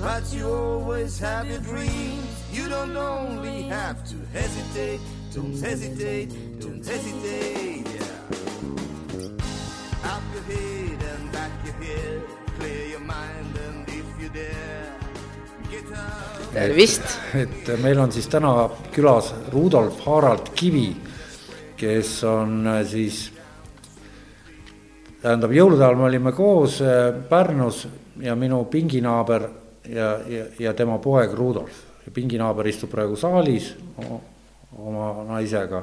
But you always have your dreams. You don't only have to hesitate. Don't hesitate. Don't hesitate. Yeah. Up your head and back your head. Clear your mind and if you dare, tervist, et meil on siis täna külas Rudolf Harald Kivi, kes on äh, siis, tähendab jõulude ajal me olime koos äh, Pärnus ja minu pinginaaber ja, ja, ja tema poeg Rudolf. pinginaaber istub praegu saalis oma naisega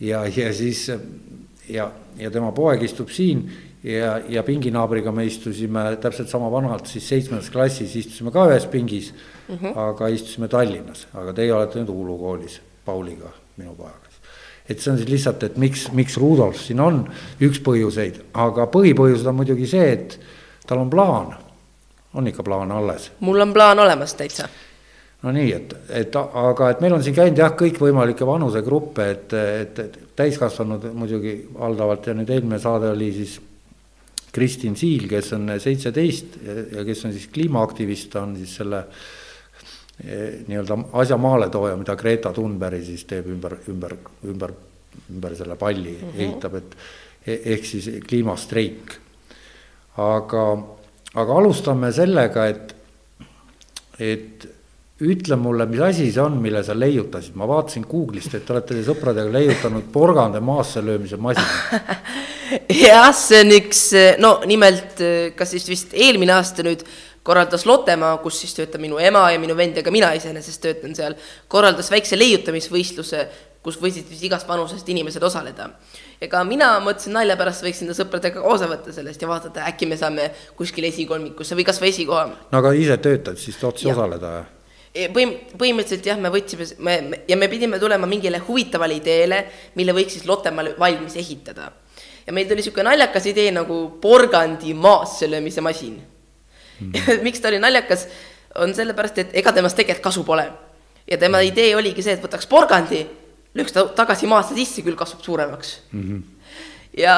ja, ja siis ja, ja tema poeg istub siin ja, ja pinginaabriga me istusime täpselt sama vanalt siis seitsmendas klassis istusime ka ühes pingis mm, -hmm. aga istusime Tallinnas, aga teie olete nüüd Uulu koolis Pauliga, minu pojaga. et see on siis lihtsalt, et miks, miks Rudolf siin on, üks põhjuseid, aga põhipõhjus on muidugi see, et tal on plaan, on ikka plaan alles mul on plaan olemas täitsa. no nii, et, et aga et meil on siin käinud jah, kõikvõimalikke vanusegruppe, et, et, et täiskasvanud muidugi valdavalt ja nüüd eelmine saade oli siis Kristin Siil, kes on seitseteist ja, kes on siis kliimaaktivist, on siis selle eh, nii-öelda asja maaletooja, mida Greta Thunberg siis teeb ümber, ümber, ümber, ümber selle palli mm -hmm. ehitab, et e- ehk siis kliimastreik. aga, aga alustame sellega, et et ütle mulle, mis asi see on, mille sa leiutasid, ma vaatasin Google'ist, et te olete sõpradega leiutanud porgande maasse löömise masina. jah, see on üks, no nimelt, kas siis vist eelmine aasta nüüd korraldas Lottemaa, kus siis töötab minu ema ja minu vend ja ka mina iseenesest töötan seal, korraldas väikse leiutamisvõistluse, kus võisid siis igast vanusest inimesed osaleda. Ka mina mõtlesin nalja pärast võiks enda sõpradega osa võtta sellest ja vaadata, äkki me saame kuskile esikolmikusse või kasvõi esikoha no aga ise töötad, siis tohtis Jah. osaleda või? põhim-, põhimõtteliselt jah, me võtsime, me, me ja me pidime tulema mingile huvitavale ideele, mille võiks siis Lottemaal valmis ehitada. ja meil tuli niisugune naljakas idee nagu porgandi maasse löömise masin mm.. miks ta oli naljakas, on sellepärast, et ega temast tegelikult kasu pole. ja tema idee oligi see, et võtaks porgandi, lööks ta tagasi maasse sisse, küll kasvab suuremaks mm. -hmm ja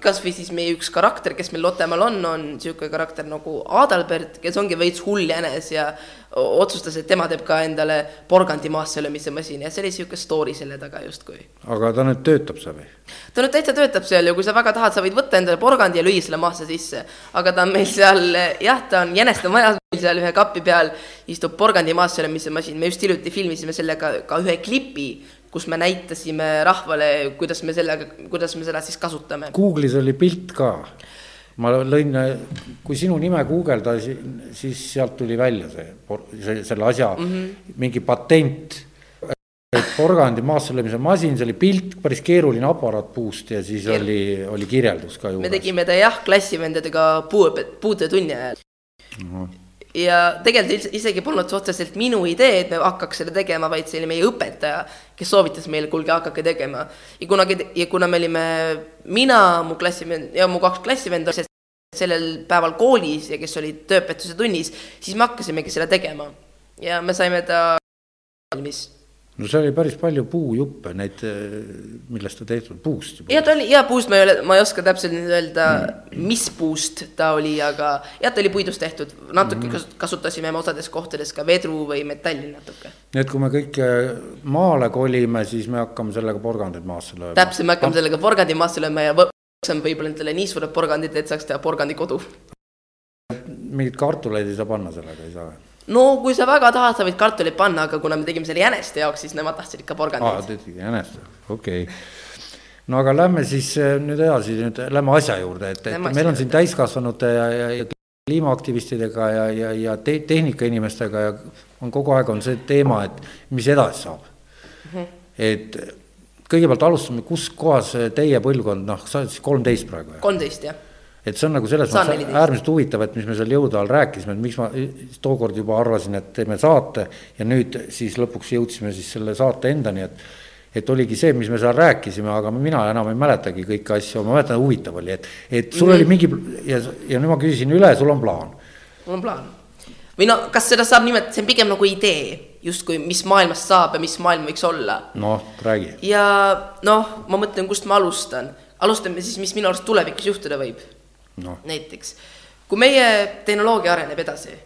kasvõi siis meie üks karakter, kes meil Lottemaal on, on niisugune karakter nagu Adalbert, kes ongi veits hull jänes ja otsustas, et tema teeb ka endale porgandi maasse löömise masina ja see oli niisugune story selle taga justkui. aga ta nüüd töötab seal või? ta nüüd täitsa töötab seal ja kui sa väga tahad, sa võid võtta endale porgandi ja lüüa selle maasse sisse. aga ta on meil seal, jah, ta on jäneste majas seal ühe kapi peal istub porgandi maasse löömise masin, me just hiljuti filmisime sellega ka ühe klipi, kus me näitasime rahvale, kuidas me sellega, kuidas me seda siis kasutame. Google'is oli pilt ka. ma lõin, kui sinu nime guugeldasin, siis sealt tuli välja see, see, selle asja mm -hmm. mingi patent. porgandi maasse löömise masin, see oli pilt, päris keeruline aparaat puust ja siis Keer- oli, oli kirjeldus ka me juures. tegime ta jah, klassivendadega puuõpe-, puudetunni ajal. Ja tegelikult isegi polnud see otseselt minu idee, et me hakkaks seda tegema, vaid see oli meie õpetaja, kes soovitas meile, kuulge, hakake tegema. ja kunagi, ja kuna me olime mina, mu klassivend ja mu kaks klassivenda sellel päeval koolis ja kes olid tööpetuse tunnis, siis me hakkasimegi seda tegema. ja me saime ta valmis no see oli päris palju puujuppe, neid, millest ta tehtud, puust juba ja. ta oli, ja puust ma ei ole, ma ei oska täpselt nüüd öelda, mis puust ta oli, aga jah, ta oli puidust tehtud, natuke mm kasutasime me osades kohtades ka vedru või metalli natuke. nii et kui me kõik eh, maale kolime, siis me hakkame sellega porgandeid maasse lööma. täpselt, me hakkame sellega porgandi maasse lööma ja võtame võib-olla endale nii suured porgandid, et saaks teha porgandikodu. mingeid kartuleid ei saa panna sellega, ei saa või? No kui sa väga tahad, sa võid kartuleid panna, aga kuna me tegime selle jäneste jaoks, siis nemad tahtsid ikka aa, porgandit. te tegite jänest, okei okay.. no aga lähme siis eh, nüüd edasi, nüüd lähme asja juurde, et, et Lähme meil on juurde. siin täiskasvanute ja, ja, ja kliimaaktivistidega ja, ja, ja te, tehnikainimestega ja on kogu aeg on see teema, et mis edasi saab mm. -hmm. et kõigepealt alustame, kus kohas teie põlvkond, noh, sa oled siis kolmteist praegu, kolmteist jah, et see on nagu selles mõttes 14. äärmiselt huvitav, et mis me seal jõude all rääkisime, et miks ma tookord juba arvasin, et teeme saate ja nüüd siis lõpuks jõudsime siis selle saate endani, et et oligi see, mis me seal rääkisime, aga mina enam ei mäletagi kõiki asju, ma mäletan, huvitav oli, et, et sul mm. oli mingi ja, ja nüüd ma küsisin üle, sul on plaan. mul on plaan. või no kas seda saab nimetada, see on pigem nagu idee, justkui mis maailmast saab ja mis maailm võiks olla. noh, räägi. ja noh, ma mõtlen, kust ma alustan. alustame siis, mis minu arust tulevikus juhtuda võib noh, näiteks, kui meie tehnoloogia areneb edasi,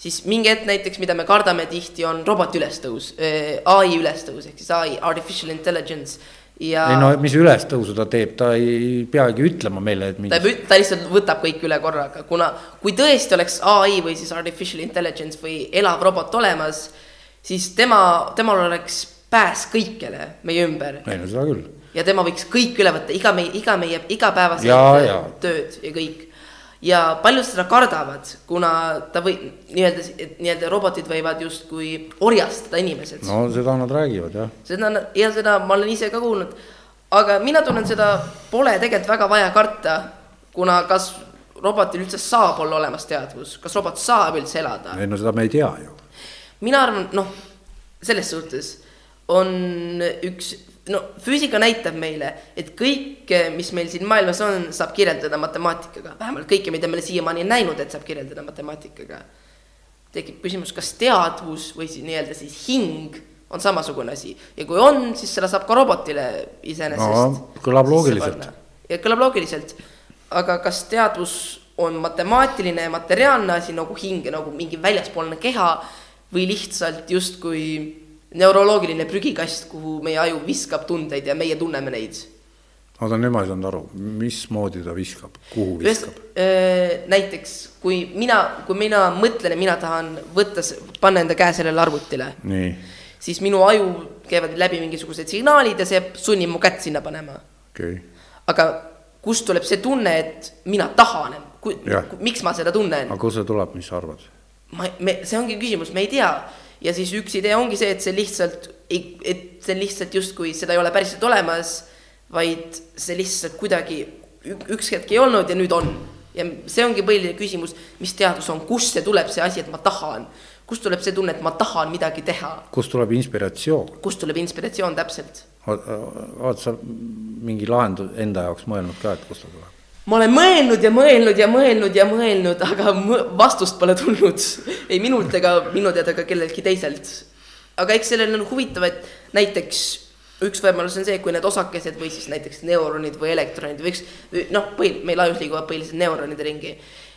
siis mingi hetk näiteks, mida me kardame tihti, on roboti ülestõus, ai ülestõus ehk siis ai, artificial intelligence ja ei no mis ülestõusu ta teeb, ta ei peagi ütlema meile, et ta, mingi ta lihtsalt võtab kõik üle korraga, kuna kui tõesti oleks ai või siis artificial intelligence või elav robot olemas, siis tema, temal oleks pääs kõikjale meie ümber. Ei no seda küll. Ja tema võiks kõik üle võtta, iga meie, iga meie igapäevased Jaa, jaa. tööd ja kõik. ja paljud seda kardavad, kuna ta või nii-öelda, nii-öelda robotid võivad justkui orjastada inimesed no.. seda nad räägivad jah. seda ja seda ma olen ise ka kuulnud. aga mina tunnen seda pole tegelikult väga vaja karta, kuna kas robotil üldse saab olla olemas teadvus, kas robot saab üldse elada ei no seda me ei tea ju. mina arvan, noh, selles suhtes on üks, no füüsika näitab meile, et kõike, mis meil siin maailmas on, saab kirjeldada matemaatikaga, vähemalt kõike, mida me siiamaani näinud, et saab kirjeldada matemaatikaga. tekib küsimus, kas teadvus või siis nii-öelda siis hing on samasugune asi ja kui on, siis seda saab ka robotile iseenesest No, kõlab loogiliselt. ja kõlab loogiliselt, aga kas teadvus on matemaatiline ja materiaalne asi nagu hing ja nagu mingi väljaspoolne keha või lihtsalt justkui neuroloogiline prügikast, kuhu meie aju viskab tundeid ja meie tunneme neid. oota, nüüd ma ei saanud aru, mismoodi ta viskab, kuhu viskab?, näiteks kui mina, kui mina mõtlen ja mina tahan võtta, panna enda käe sellele arvutile, siis minu aju käivad läbi mingisugused signaalid ja see sunnib mu kätt sinna panema. okay., aga kust tuleb see tunne, et mina tahan, miks ma seda tunnen? aga kust see tuleb, mis sa arvad? ma, me, see ongi küsimus, me ei tea. Ja siis üks idee ongi see, et see lihtsalt, et see lihtsalt justkui seda ei ole päriselt olemas, vaid see lihtsalt kuidagi ük- üks hetk ei olnud ja nüüd on. ja see ongi põhiline küsimus, mis teadus on, kust see tuleb, see asi, et ma tahan. kust tuleb see tunne, et ma tahan midagi teha, kust tuleb inspiratsioon? kust tuleb inspiratsioon täpselt? oled sa mingi lahendus enda jaoks mõelnud ka, et kust ta tuleb? Ma olen mõelnud ja mõelnud ja mõelnud ja mõelnud, aga vastust pole tulnud ei minult ega minu teada ka kelleltki teiselt. aga eks sellel on huvitav, et näiteks üks võimalus on see, kui need osakesed või siis näiteks neuronid või elektronid või üks noh, põhi, meil ajus liiguvad põhiliselt neuronide ringi.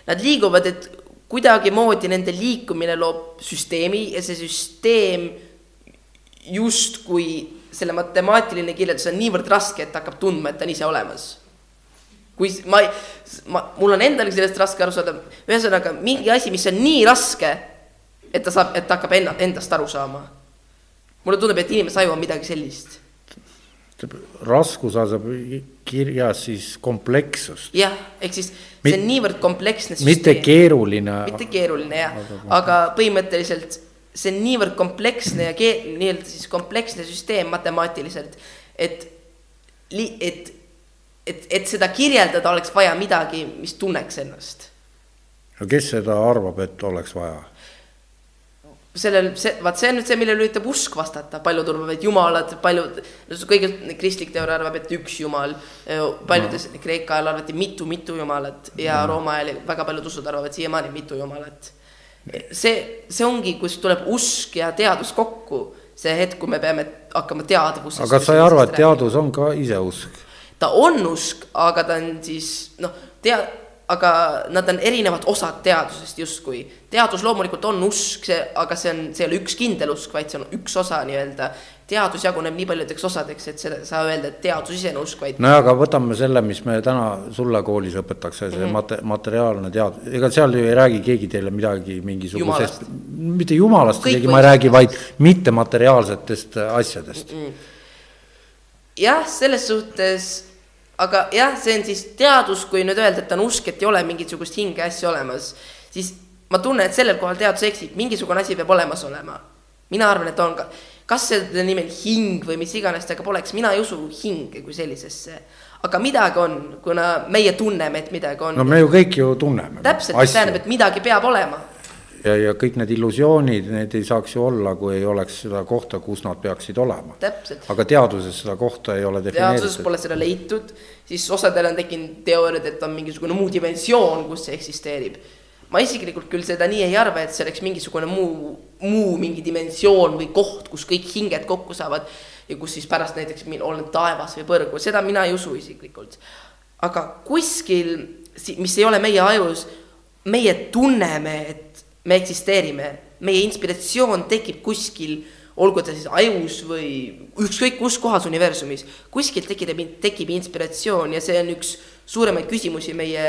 Nad liiguvad, et kuidagimoodi nende liikumine loob süsteemi ja see süsteem justkui selle matemaatiline kirjeldus on niivõrd raske, et hakkab tundma, et ta on ise olemas kui ma ma, mul on endalgi sellest raske aru saada, ühesõnaga mingi asi, mis on nii raske, et ta saab, et ta hakkab enna, endast aru saama. mulle tundub, et inimese aju on midagi sellist. raskus asub kirjas siis komplekssust, jah, ehk siis Mit- see on niivõrd kompleksne mitte keeruline. mitte keeruline jah, aga põhimõtteliselt see on niivõrd kompleksne ja kee-, nii-öelda siis kompleksne süsteem matemaatiliselt, et et, et, et seda kirjeldada oleks vaja midagi, mis tunneks ennast no kes seda arvab, et oleks vaja? sellel, see, vaat see on nüüd see, millele üritab usk vastata, paljud arvavad, et jumalad, paljud, kõige kristlik teooria arvab, et üks jumal, paljudes no. Kreeka ajal arvati mitu-mitu jumalat ja no. Rooma ajal väga paljud usud arvavad siiamaani mitu jumalat. see, see ongi, kus tuleb usk ja teadus kokku, see hetk, kui me peame hakkama teadvusest. aga kas sa ei arva, et teadus on ka ise usk? Ta on usk, aga ta on siis noh, tea-, aga nad on erinevad osad teadusest justkui. teadus loomulikult on usk, see, aga see on, see ei ole üks kindel usk, vaid see on üks osa nii-öelda. teadus jaguneb nii paljudeks osadeks, et seda ei saa öelda, et teadus ise on usk, vaid nojah, aga võtame selle, mis me täna sulle koolis õpetakse, see mm -hmm. mate-, materiaalne teadus, ega seal ju ei räägi keegi teile midagi mingisugusest, mitte jumalast isegi ma ei räägi, vaid mittemateriaalsetest asjadest mm. -hmm. jah, selles suhtes, aga jah, see on siis teadus, kui nüüd öelda, et on usk, et ei ole mingisugust hinge asja olemas, siis ma tunnen, et sellel kohal teadus eksib, mingisugune asi peab olemas olema. mina arvan, et on ka, kas selle nimi on hing või mis iganes ta ka poleks, mina ei usu hinge kui sellisesse. aga midagi on, kuna meie tunneme, et midagi on. no me ju kõik ju tunneme. täpselt, mis tähendab, et midagi peab olema ja, ja kõik need illusioonid, need ei saaks ju olla, kui ei oleks seda kohta, kus nad peaksid olema. aga teaduses seda kohta ei ole defineeritud. teaduses pole seda leitud, siis osadel on tekkinud teooriad, et on mingisugune muu dimensioon, kus see eksisteerib. ma isiklikult küll seda nii ei arva, et see oleks mingisugune muu, muu mingi dimensioon või koht, kus kõik hinged kokku saavad ja kus siis pärast näiteks olen taevas või põrgu, seda mina ei usu isiklikult. aga kuskil, mis ei ole meie ajus, meie tunneme, et me eksisteerime, meie inspiratsioon tekib kuskil, olgu ta siis ajus või ükskõik kus kohas universumis, kuskilt tekib, tekib inspiratsioon ja see on üks suuremaid küsimusi meie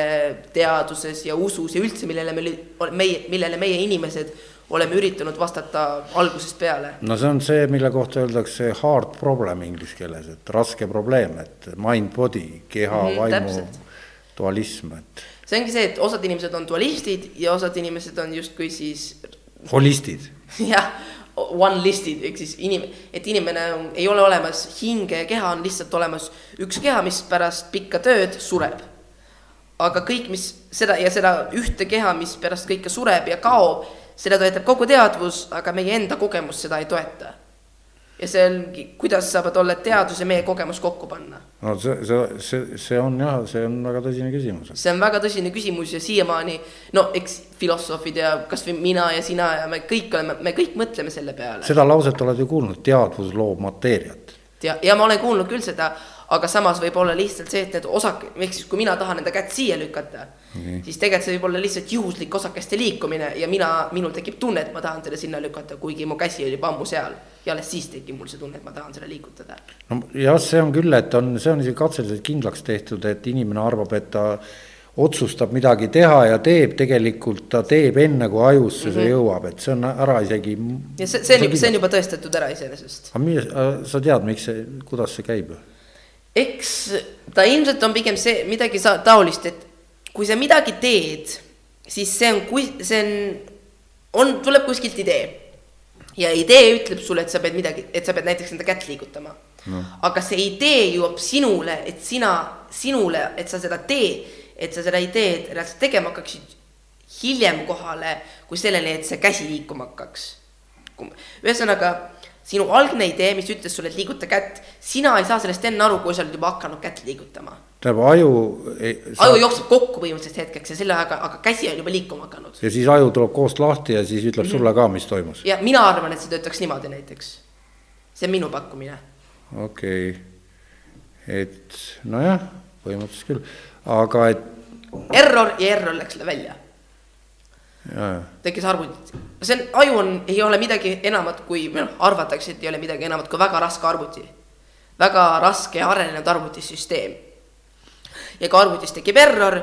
teaduses ja usus ja üldse, millele me, meie, millele meie inimesed oleme üritanud vastata algusest peale. no see on see, mille kohta öeldakse hard problem inglise keeles, et raske probleem, et mind body, keha mm, -hmm, vaimu dualism, et see ongi see, et osad inimesed on dualistid ja osad inimesed on justkui siis. holistid. jah, one list'id ehk siis inim-, et inimene on, ei ole olemas hinge ja keha, on lihtsalt olemas üks keha, mis pärast pikka tööd sureb. aga kõik, mis seda ja seda ühte keha, mis pärast kõike sureb ja kaob, seda toetab kogu teadvus, aga meie enda kogemus seda ei toeta ja see ongi, kuidas saavad olla teadus ja meie kogemus kokku panna? no see, see, see, see on jah, see on väga tõsine küsimus. see on väga tõsine küsimus ja siiamaani no eks filosoofid ja kasvõi mina ja sina ja me kõik oleme, me kõik mõtleme selle peale. seda lauset oled ju kuulnud, teadvus loob mateeriat. ja, ja ma olen kuulnud küll seda, aga samas võib olla lihtsalt see, et need osak-, ehk siis kui mina tahan enda kätt siia lükata mm, -hmm. siis tegelikult see võib olla lihtsalt juhuslik osakeste liikumine ja mina, minul tekib tunne, et ma tahan selle sinna lükata, kuigi mu käsi oli juba ammu seal ja alles siis tekib mul see tunne, et ma tahan seda liigutada. no jah, see on küll, et on, see on isegi katseliselt kindlaks tehtud, et inimene arvab, et ta otsustab midagi teha ja teeb, tegelikult ta teeb enne, kui ajusse mm -hmm. see mhm. jõuab, et see on ära isegi. ja see, see on, see on juba tõestatud ära iseenesest. aga milles, sa tead, miks see, kuidas see käib? Eks ta ilmselt on pigem see, midagi taolist, et kui sa midagi teed, siis see on, kui see on, on, tuleb kuskilt idee. Ja idee ütleb sulle, et sa pead midagi, et sa pead näiteks enda kätt liigutama. No.. aga see idee jõuab sinule, et sina, sinule, et sa seda teed, et sa seda ideed reaalselt tegema hakkaksid hiljem kohale kui selleni, et see käsi liikuma hakkaks. ühesõnaga, sinu algne idee, mis ütles sulle, et liiguta kätt, sina ei saa sellest enne aru, kui sa oled juba hakanud kätt liigutama tähendab, aju sa... aju jookseb kokku põhimõtteliselt hetkeks ja selle ajaga, aga käsi on juba liikuma hakanud. ja siis aju tuleb koost lahti ja siis ütleb mm -hmm. sulle ka, mis toimus. ja mina arvan, et see töötaks niimoodi näiteks. see on minu pakkumine. okei okay., et nojah, põhimõtteliselt küll, aga et. Error ja error läks välja. Tekkis arvuti, see on, aju on, ei ole midagi enamat kui, noh, arvatakse, et ei ole midagi enamat kui väga raske arvuti. väga raske arenenud arvutisüsteem. Ja ka arvutis tekib error,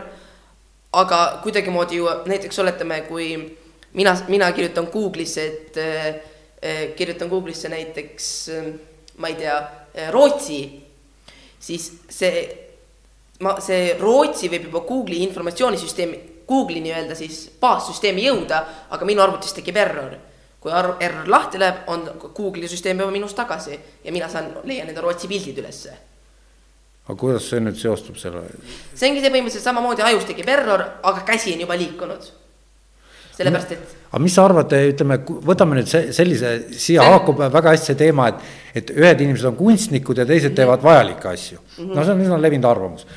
aga kuidagimoodi ju näiteks oletame, kui mina, mina kirjutan Google'isse, et äh, kirjutan Google'isse näiteks äh, ma ei tea äh,, Rootsi, siis see, ma, see Rootsi võib juba Google'i informatsioonisüsteemi, Google'i nii-öelda siis baassüsteemi jõuda, aga minu arvutis tekib error kui arv, error lahti läheb, on Google'i süsteem juba minust tagasi ja mina saan, leian enda Rootsi pildid ülesse aga kuidas see nüüd seostub selle? see ongi see põhimõtteliselt samamoodi ajus tekib error, aga käsi on juba liikunud. sellepärast, et. aga mis sa arvad, ütleme, võtame nüüd see sellise, siia haakub väga hästi see teema, et, et ühed inimesed on kunstnikud ja teised mhm. teevad vajalikke asju no see on üsna levinud arvamus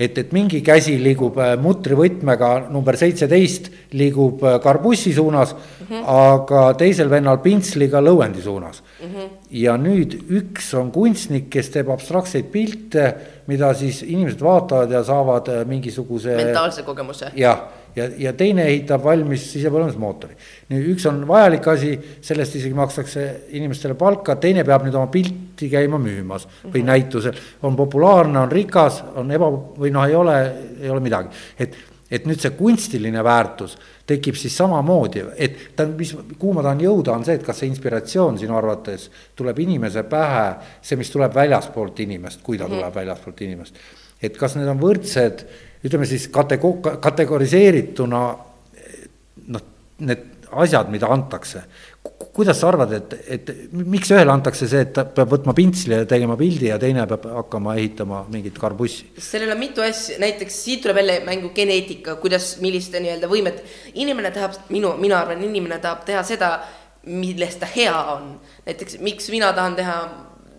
et, et mingi käsi liigub äh, mutrivõtmega number seitseteist, liigub äh, karbussi suunas mm, -hmm. aga teisel vennal pintsliga lõuendi suunas mm. -hmm. ja nüüd üks on kunstnik, kes teeb abstraktseid pilte, mida siis inimesed vaatavad ja saavad äh, mingisuguse. mentaalse kogemuse. jah ja, ja teine ehitab valmis sisepõlemismootori. nüüd üks on vajalik asi, sellest isegi makstakse inimestele palka, teine peab nüüd oma pilti käima müümas või mm -hmm. näitusel. on populaarne, on rikas, on eba või noh, ei ole, ei ole midagi, et, et nüüd see kunstiline väärtus tekib siis samamoodi, et ta, mis, kuhu ma tahan jõuda, on see, et kas see inspiratsioon sinu arvates tuleb inimese pähe, see, mis tuleb väljaspoolt inimest, kui ta mm -hmm. tuleb väljaspoolt inimest. et kas need on võrdsed ütleme siis katego-, kategoriseerituna noh, need asjad, mida antakse, kuidas sa arvad, et, et miks ühele antakse see, et ta peab võtma pintsli ja tegema pildi ja teine peab hakkama ehitama mingit karbussi? sellel on mitu asja, näiteks siit tuleb jälle mängu geneetika, kuidas, milliste nii-öelda võimet, inimene tahab, minu, mina arvan, inimene tahab teha seda, milles ta hea on. näiteks miks mina tahan teha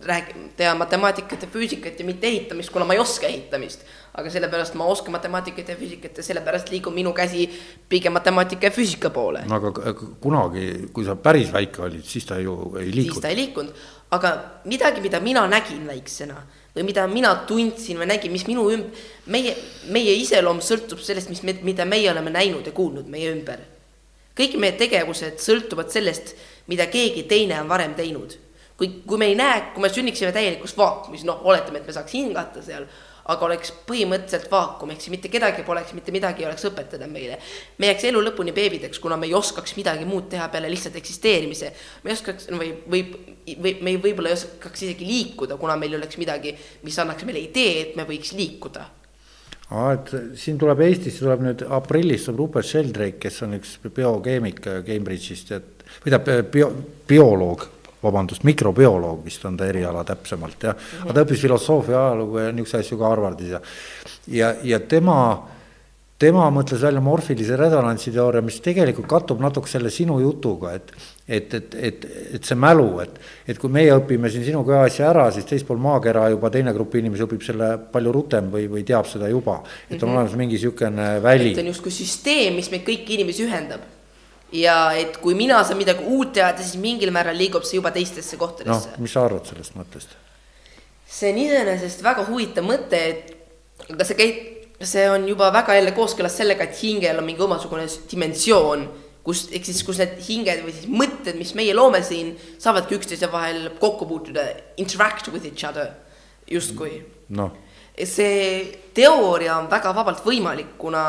räägi-, teha matemaatikat ja füüsikat ja mitte ehitamist, kuna ma ei oska ehitamist. Aga sellepärast ma oskan matemaatikat ja füüsikat ja sellepärast liigub minu käsi pigem matemaatika ja füüsika poole. no aga kunagi, kui sa päris väike olid, siis ta ju ei liikunud. siis ta ei liikunud, aga midagi, mida mina nägin väiksena või mida mina tundsin või nägin, mis minu ümb-, meie, meie iseloom sõltub sellest, mis me, mida meie oleme näinud ja kuulnud meie ümber. kõik meie tegevused sõltuvad sellest, mida keegi teine on varem teinud kui, kui me ei näe, kui me sünniksime täielikus vaakumis, noh, oletame, et me saaks hingata seal, aga oleks põhimõtteliselt vaakum, ehk siis mitte kedagi poleks, mitte midagi ei oleks õpetada meile. me jääks elu lõpuni beebideks, kuna me ei oskaks midagi muud teha peale lihtsalt eksisteerimise. me ei oskaks või, või, või me võib-olla ei oskaks isegi liikuda, kuna meil ei oleks midagi, mis annaks meile idee, et me võiks liikuda aa, et siin tuleb Eestisse tuleb nüüd aprillis tuleb Rupert Sheldrake, kes on üks biokeemik Cambridge'ist, et või tähendab bio, bioloog vabandust, mikrobioloog vist on ta eriala täpsemalt jah, aga ta õppis filosoofia, ajalugu ja niisuguseid asju ka Harvardis ja ja, ja tema, tema mõtles välja morfilise resonantsi teooria, mis tegelikult kattub natuke selle sinu jutuga, et et, et, et, et see mälu, et, et kui meie õpime siin sinuga ühe asja ära, siis teispool maakera juba teine grupp inimesi õpib selle palju rutem või, või teab seda juba. et on mm -hmm. olemas mingi niisugune väli. et on justkui süsteem, mis meid kõiki inimesi ühendab ja et kui mina saan midagi uut teada, siis mingil määral liigub see juba teistesse kohtadesse. noh, mis sa arvad sellest mõttest? see on iseenesest väga huvitav mõte, et aga see käib, see on juba väga jälle kooskõlas sellega, et hingel on mingi omasugune dimensioon, kus, ehk siis, kus need hinged või siis mõtted, mis meie loome siin, saavadki üksteise vahel kokku puutuda, interact with each other, justkui. noh. see teooria on väga vabalt võimalik, kuna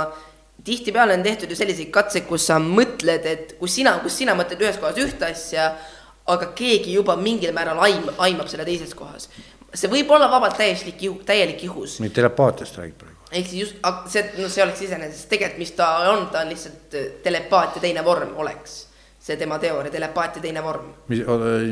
tihtipeale on tehtud ju selliseid katseid, kus sa mõtled, et kus sina, kus sina mõtled ühes kohas ühte asja, aga keegi juba mingil määral aim-, aimab selle teises kohas. see võib olla vabalt täieslik juhu, täielik juhus. nüüd telepaatiast räägib praegu. ehk siis just, see, no see oleks iseenesest tegelikult, mis ta on, ta on lihtsalt äh, telepaatia teine vorm oleks see tema teooria, telepaatia teine vorm. mis,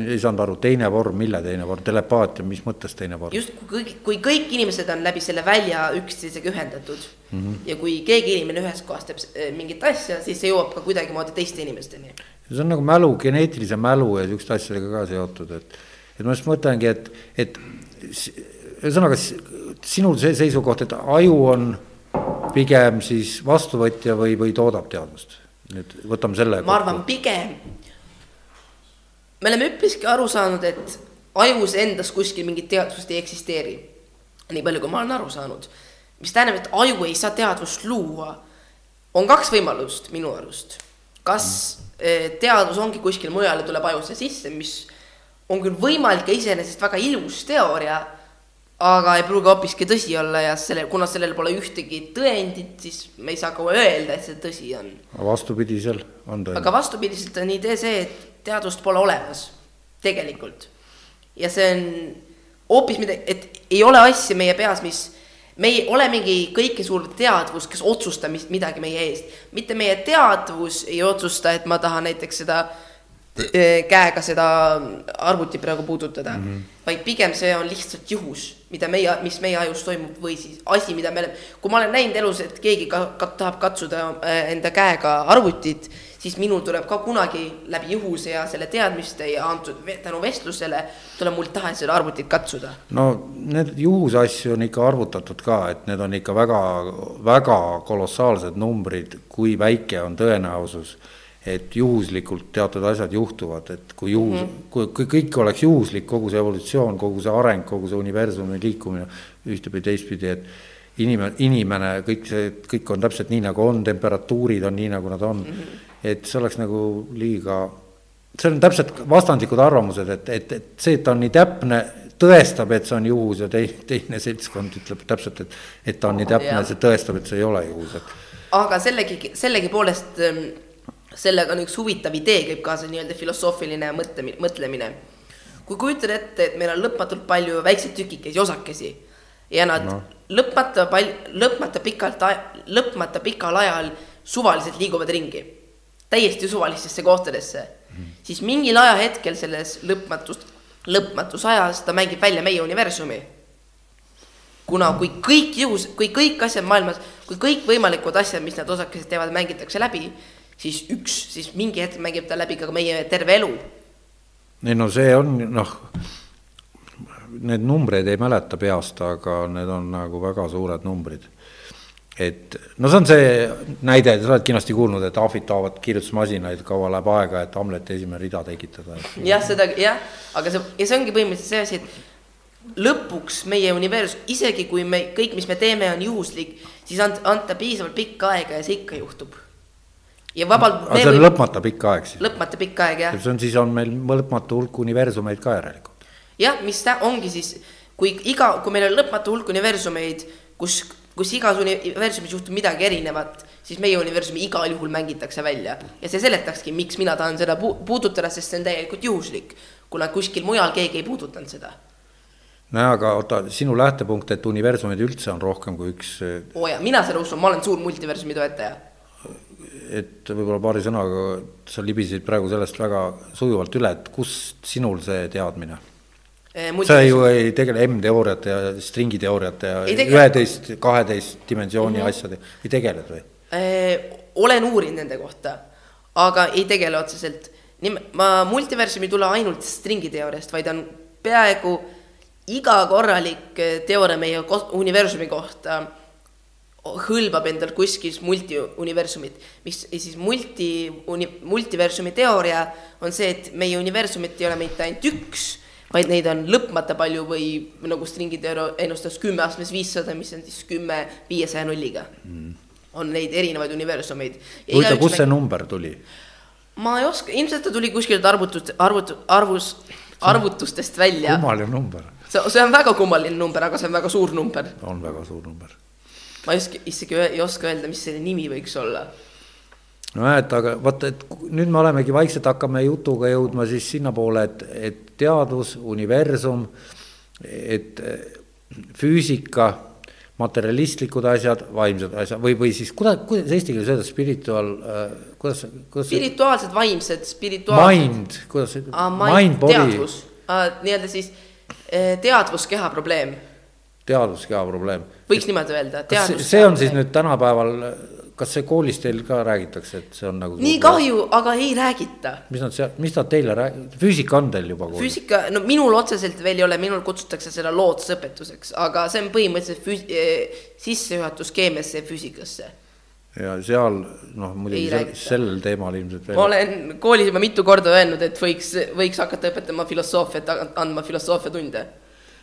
ei saanud aru, teine vorm, mille teine vorm, telepaatia, mis mõttes teine vorm? just, kui kõik, kui kõik inimesed on läbi selle välja üksteisega ühendatud mm -hmm. ja kui keegi inimene ühes kohas teeb eh, mingit asja, siis see jõuab ka kuidagimoodi teiste inimesteni. see on nagu mälu, geneetilise mälu ja niisuguste asjadega ka seotud, et, et ma just mõtlengi, et, et ühesõnaga sinu see seisukoht, et aju on pigem siis vastuvõtja või, või toodab teadvust nüüd võtame selle. ma arvan, pigem me oleme üpriski aru saanud, et ajus endas kuskil mingit teadvust ei eksisteeri. nii palju, kui ma olen aru saanud. mis tähendab, et aju ei saa teadvust luua. on kaks võimalust minu arust. kas mm. teadvus ongi kuskil mujal ja tuleb ajusse sisse, mis on küll võimalik ja iseenesest väga ilus teooria aga ei pruugi hoopiski tõsi olla ja selle, kuna sellel pole ühtegi tõendit, siis me ei saa ka öelda, et see tõsi on. vastupidisel on tõend. aga vastupidiselt on idee see, et teadust pole olemas, tegelikult. ja see on hoopis midagi, et ei ole asja meie peas, mis, me ei ole mingi kõike suur teadvus, kes otsustab midagi meie eest. mitte meie teadvus ei otsusta, et ma tahan näiteks seda Eh, käega seda arvutit praegu puudutada mm, -hmm. vaid pigem see on lihtsalt juhus, mida meie, mis meie ajus toimub või siis asi, mida me oleme, kui ma olen näinud elus, et keegi ka, ka tahab katsuda eh, enda käega arvutit, siis minul tuleb ka kunagi läbi juhuse ja selle teadmiste ja antud tänu vestlusele tuleb mul tahe seda arvutit katsuda. no need juhuse asju on ikka arvutatud ka, et need on ikka väga, väga kolossaalsed numbrid, kui väike on tõenäosus et juhuslikult teatud asjad juhtuvad, et kui juhus mm, -hmm. kui, kui kõik oleks juhuslik, kogu see evolutsioon, kogu see areng, kogu see universumi liikumine ühtepidi, teistpidi, et inimene, inimene, kõik see, kõik on täpselt nii, nagu on, temperatuurid on nii, nagu nad on mm. -hmm. et see oleks nagu liiga, see on täpselt vastandlikud arvamused, et, et, et see, et ta on nii täpne, tõestab, et see on juhus ja tei-, teine seltskond ütleb täpselt, et, et ta on nii täpne, see tõestab, et see ei ole juhus, et. aga sellegi, sellegipoolest sellega on üks huvitav idee, käib kaasa nii-öelda filosoofiline mõtte, mõtlemine. kui kujutad ette, et meil on lõpmatult palju väikseid tükikesi, osakesi ja nad no. lõpmata pal-, lõpmata pikalt, lõpmata pikal ajal suvaliselt liiguvad ringi, täiesti suvalistesse kohtadesse siis mingil ajahetkel selles lõpmatust, lõpmatus ajas ta mängib välja meie universumi. kuna kui kõik juhus, kui kõik asjad maailmas, kui kõikvõimalikud asjad, mis need osakesed teevad, mängitakse läbi, siis üks, siis mingi hetk mängib ta läbi ka meie terve elu. ei no see on noh, need numbreid ei mäleta peast, aga need on nagu väga suured numbrid et no see on see näide, sa oled kindlasti kuulnud, et ahvid toovad kirjutusmasinaid, kaua läheb aega, et Hamleti esimene rida tekitada. jah, seda jah, aga see, ja see ongi põhimõtteliselt see asi, et lõpuks meie universum, isegi kui me, kõik, mis me teeme, on juhuslik, siis ant-, anta piisavalt pikka aega ja see ikka juhtub. Ja vabalt aga see on võib... lõpmata pikk aeg siis? lõpmata pikk aeg, jah. see on, siis on meil lõpmatu hulk universumeid ka järelikult. jah, mis ta ongi siis, kui iga, kui meil on lõpmatu hulk universumeid, kus kus igas universumis juhtub midagi erinevat, siis meie universumi igal juhul mängitakse välja. ja see seletakski, miks mina tahan seda pu puudutada, sest see on täielikult juhuslik. kuna kuskil mujal keegi ei puudutanud seda. nojah, aga oota, sinu lähtepunkt, et universumeid üldse on rohkem kui üks. oo jaa, mina seda usun, ma olen suur multiversumi toetaja. Et võib-olla paari sõnaga, sa libisesid praegu sellest väga sujuvalt üle, et kust sinul see teadmine Eh, sa ju ei tegele M-teooriate ja stringiteooriate ja üheteist, kaheteist dimensiooni mm -hmm. asjade, ei tegeled või? Eh, olen uurinud nende kohta, aga ei tegele otseselt. nii, ma multiversum ei tule ainult stringiteooriast, vaid on peaaegu iga korralik eh, teooria meie universumi kohta hõlmab endal kuskil multiuniversumit, mis siis multi, multiversumi teooria on see, et meie universumit ei ole mitte ainult üks vaid neid on lõpmata palju või nagu stringid ennustas kümme astmes viissada, mis on siis kümme viiesaja nulliga mm.. on neid erinevaid universumeid. huvitav, kust see number tuli? ma ei oska, ilmselt ta tuli kuskilt arvutust, arvutu-, arvus, arvutustest välja. kummaline number. see, see on väga kummaline number, aga see on väga suur number. on väga suur number. Ma ei oska, isegi ei oska öelda, mis selle nimi võiks olla nojah, et aga vot, et nüüd me olemegi vaikselt hakkame jutuga jõudma siis sinnapoole, et, et teadus, universum, et füüsika, materialistlikud asjad, vaimsed asjad või, või siis kuidas, kuidas eesti keeles öelda, spiritual äh,, kuidas, kuidas spirituaalsed, vaimsed, spirituaalsed. Mind, kuidas see ah,, mind, body. teadvus ah,, nii-öelda siis eh, teadvuskeha probleem. Teadvuskeha probleem. võiks niimoodi öelda. see on siis nüüd tänapäeval kas see koolis teil ka räägitakse, et see on nagu nii kahju, aga ei räägita. mis nad seal, mis nad teile räägivad, füüsika on teil juba koolis? füüsika, no minul otseselt veel ei ole, minul kutsutakse seda loodusõpetuseks, aga see on põhimõtteliselt füs-, eh, sissejuhatus keemiasse ja füüsikasse. ja seal noh, muidugi sel, sellel teemal ilmselt veel. ma olen koolis juba mitu korda öelnud, et võiks, võiks hakata õpetama filosoofiat, andma filosoofiatunde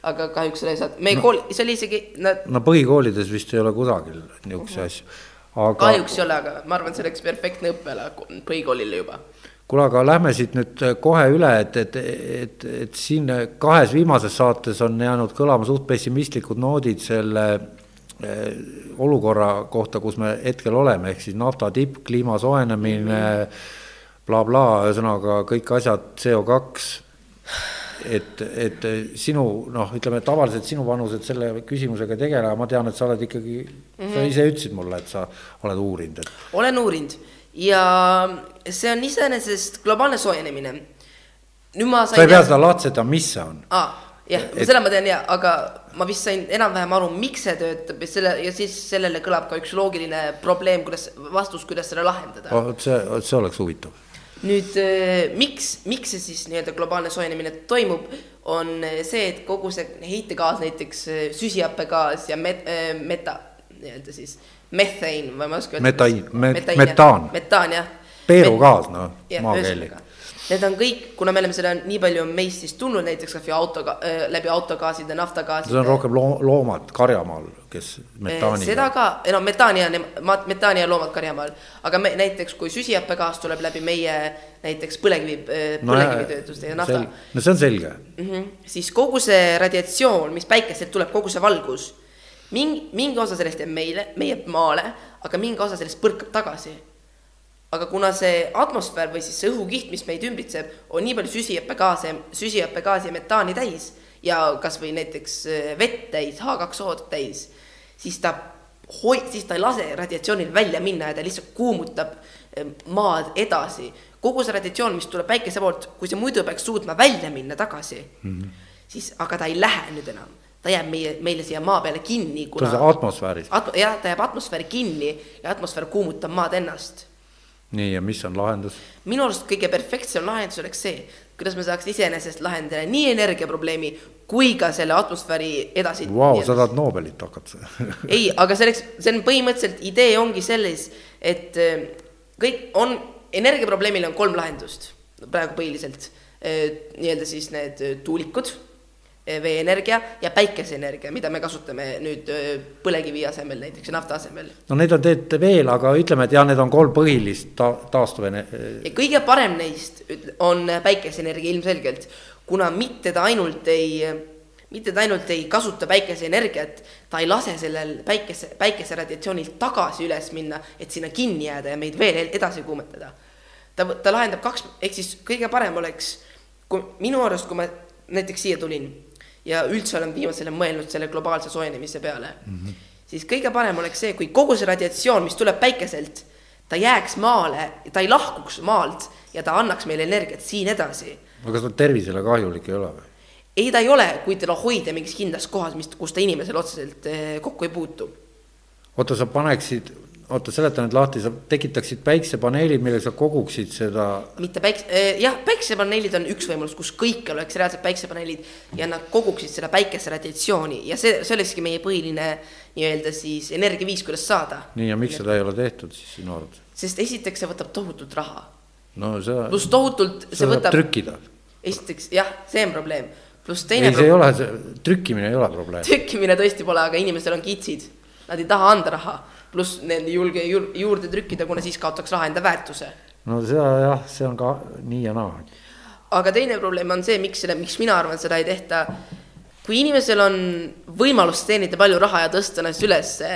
aga kahjuks seda ei saa, meie no, kool, see oli isegi nad.... no põhikoolides vist ei ole kusagil niisuguseid asju aga. kahjuks ei ole, aga ma arvan, see oleks perfektne õppeala põhikoolile juba. kuule, aga lähme siit nüüd kohe üle, et, et, et, et siin kahes viimases saates on jäänud kõlama suht pessimistlikud noodid selle eh, olukorra kohta, kus me hetkel oleme, ehk siis nafta tipp, kliima soojenemine bla-bla, ühesõnaga kõik asjad, CO kaks et, et sinu noh, ütleme tavaliselt sinu vanused selle küsimusega ei tegele, aga ma tean, et sa oled ikkagi mm, -hmm. sa ise ütlesid mulle, et sa oled uurinud, et. olen uurinud ja see on iseenesest globaalne soojenemine. nüüd ma sain. sa ei pea seda lahtsetama, mis see on ah,. jah et..., seda ma tean ja, aga ma vist sain enam-vähem aru, miks see töötab ja selle ja siis sellele kõlab ka üks loogiline probleem, kuidas, vastus, kuidas seda lahendada oh,. vot see, see oleks huvitav nüüd äh, miks, miks see siis nii-öelda globaalne soojenemine toimub, on äh, see, et kogu see heitegaas, näiteks äh, süsihappegaas ja met-, meta, nii-öelda siis methane või ma ei oska öelda. metain, metaan. metaan, jah. peerugaas, noh, maakeeli Need on kõik, kuna me oleme seda nii palju meist siis tulnud näiteks läbi autoga äh,, läbi autogaaside, naftagaaside. see on rohkem loo-, loomad karjamaal, kes metaani. seda ka, no metaani ja, metaani ja loomad karjamaal, aga me näiteks, kui süsihappegaas tuleb läbi meie näiteks põlevkivi, põlevkivitöötuste ja nafta. no see on selge mm. -hmm, siis kogu see radiatsioon, mis päikeselt tuleb, kogu see valgus, mingi, mingi osa sellest jääb meile, meie maale, aga mingi osa sellest põrkab tagasi aga kuna see atmosfäär või siis see õhukiht, mis meid ümbritseb, on nii palju süsihappegaase, süsihappegaasi ja metaani täis ja kasvõi näiteks äh, vett täis, H2O-d täis, siis ta hoi-, siis ta ei lase radiatsioonil välja minna ja ta lihtsalt kuumutab äh, maad edasi. kogu see radiatsioon, mis tuleb päikese poolt, kui see muidu peaks suutma välja minna tagasi mm, -hmm. siis, aga ta ei lähe nüüd enam. ta jääb meie, meile siia maa peale kinni, kuna. ta on atmosfääris at,. jah, ta jääb atmosfääri kinni ja atmosfäär kuumutab maad ennast. nii, ja mis on lahendus? minu arust kõige perfektsem lahendus oleks see, kuidas me saaks iseenesest lahendada nii energiaprobleemi kui ka selle atmosfääri edasi. Vau, sa tahad Nobelit hakata ei, aga selleks, see on põhimõtteliselt idee ongi selles, et äh, kõik on energiaprobleemil on kolm lahendust praegu põhiliselt. nii-öelda siis need tuulikud, veeenergia ja päikeseenergia, mida me kasutame nüüd põlevkivi asemel näiteks ja nafta asemel. no neid on tegelikult veel, aga ütleme, et jah, need on kolm põhilist ta taastuvene-. ja kõige parem neist on päikeseenergia ilmselgelt, kuna mitte ta ainult ei mitte ta ainult ei kasuta päikeseenergiat, ta ei lase sellel päikese, päikeseradiatsioonil tagasi üles minna, et sinna kinni jääda ja meid veel edasi kuumetada. ta, ta lahendab kaks, ehk siis kõige parem oleks, kui minu arust, kui ma näiteks siia tulin ja üldse olen viimasel ajal mõelnud selle globaalse soojenemise peale mm, -hmm. siis kõige parem oleks see, kui kogu see radiatsioon, mis tuleb päikeselt, ta jääks maale, ta ei lahkuks maalt ja ta annaks meile energiat siin edasi. aga kas ta tervisele kahjulik ei ole või? ei, ta ei ole, kui teda hoida mingis kindlas kohas, mis, kus ta inimesele otseselt eh, kokku ei puutu. oota, sa paneksid, oota, seleta nüüd lahti, sa tekitaksid päiksepaneelid, millega sa koguksid seda. mitte päikse, eh, jah, päiksepaneelid on üks võimalus, kus kõik oleks reaalsed päiksepaneelid ja nad koguksid seda päikese radiatsiooni ja see, see olekski meie põhiline nii-öelda siis energiaviis, kuidas saada. nii, ja miks seda ei ole tehtud siis sinu arvates? sest esiteks see võtab tohutult raha. no see. pluss tohutult, see võtab. trükkida. esiteks jah, see on probleem pluss teine. ei, see ei ole, trükkimine ei ole probleem. trükkimine tõesti pole, aga inimestel on kitsid, nad ei taha anda raha, pluss need ei julge juur, juurde trükkida, kuna siis kaotaks raha enda väärtuse. no seda jah, see on ka nii ja naa. aga teine probleem on see, miks selle, miks mina arvan, seda ei tehta. kui inimesel on võimalus teenida palju raha ja tõsta ennast ülesse,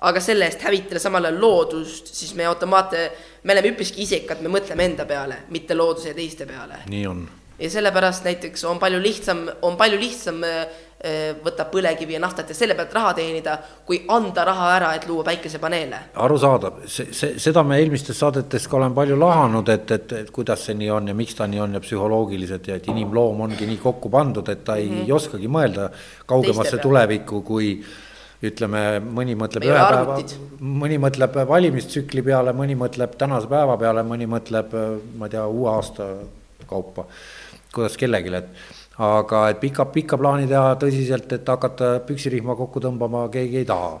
aga selle eest hävitada samal ajal loodust, siis me automaatne, me oleme üpriski isekad, me mõtleme enda peale, mitte looduse ja teiste peale. nii on ja sellepärast näiteks on palju lihtsam, on palju lihtsam äh, võtta põlevkivi ja naftat ja selle pealt raha teenida, kui anda raha ära, et luua päikesepaneele. arusaadav, see, see, seda me eelmistes saadetes ka olen palju lahanud, et, et, et kuidas see nii on ja miks ta nii on ja psühholoogiliselt ja et inimloom ongi nii kokku pandud, et ta ei mm -hmm. oskagi mõelda kaugemasse tulevikku, kui ütleme, mõni mõtleb ühe päeva, mõni mõtleb valimistsükli peale, mõni mõtleb tänase päeva peale, mõni mõtleb, ma ei tea, uue aasta kaupa kuidas kellelegi, et aga et pika, pikka plaani teha tõsiselt, et hakata püksirihma kokku tõmbama, keegi ei taha.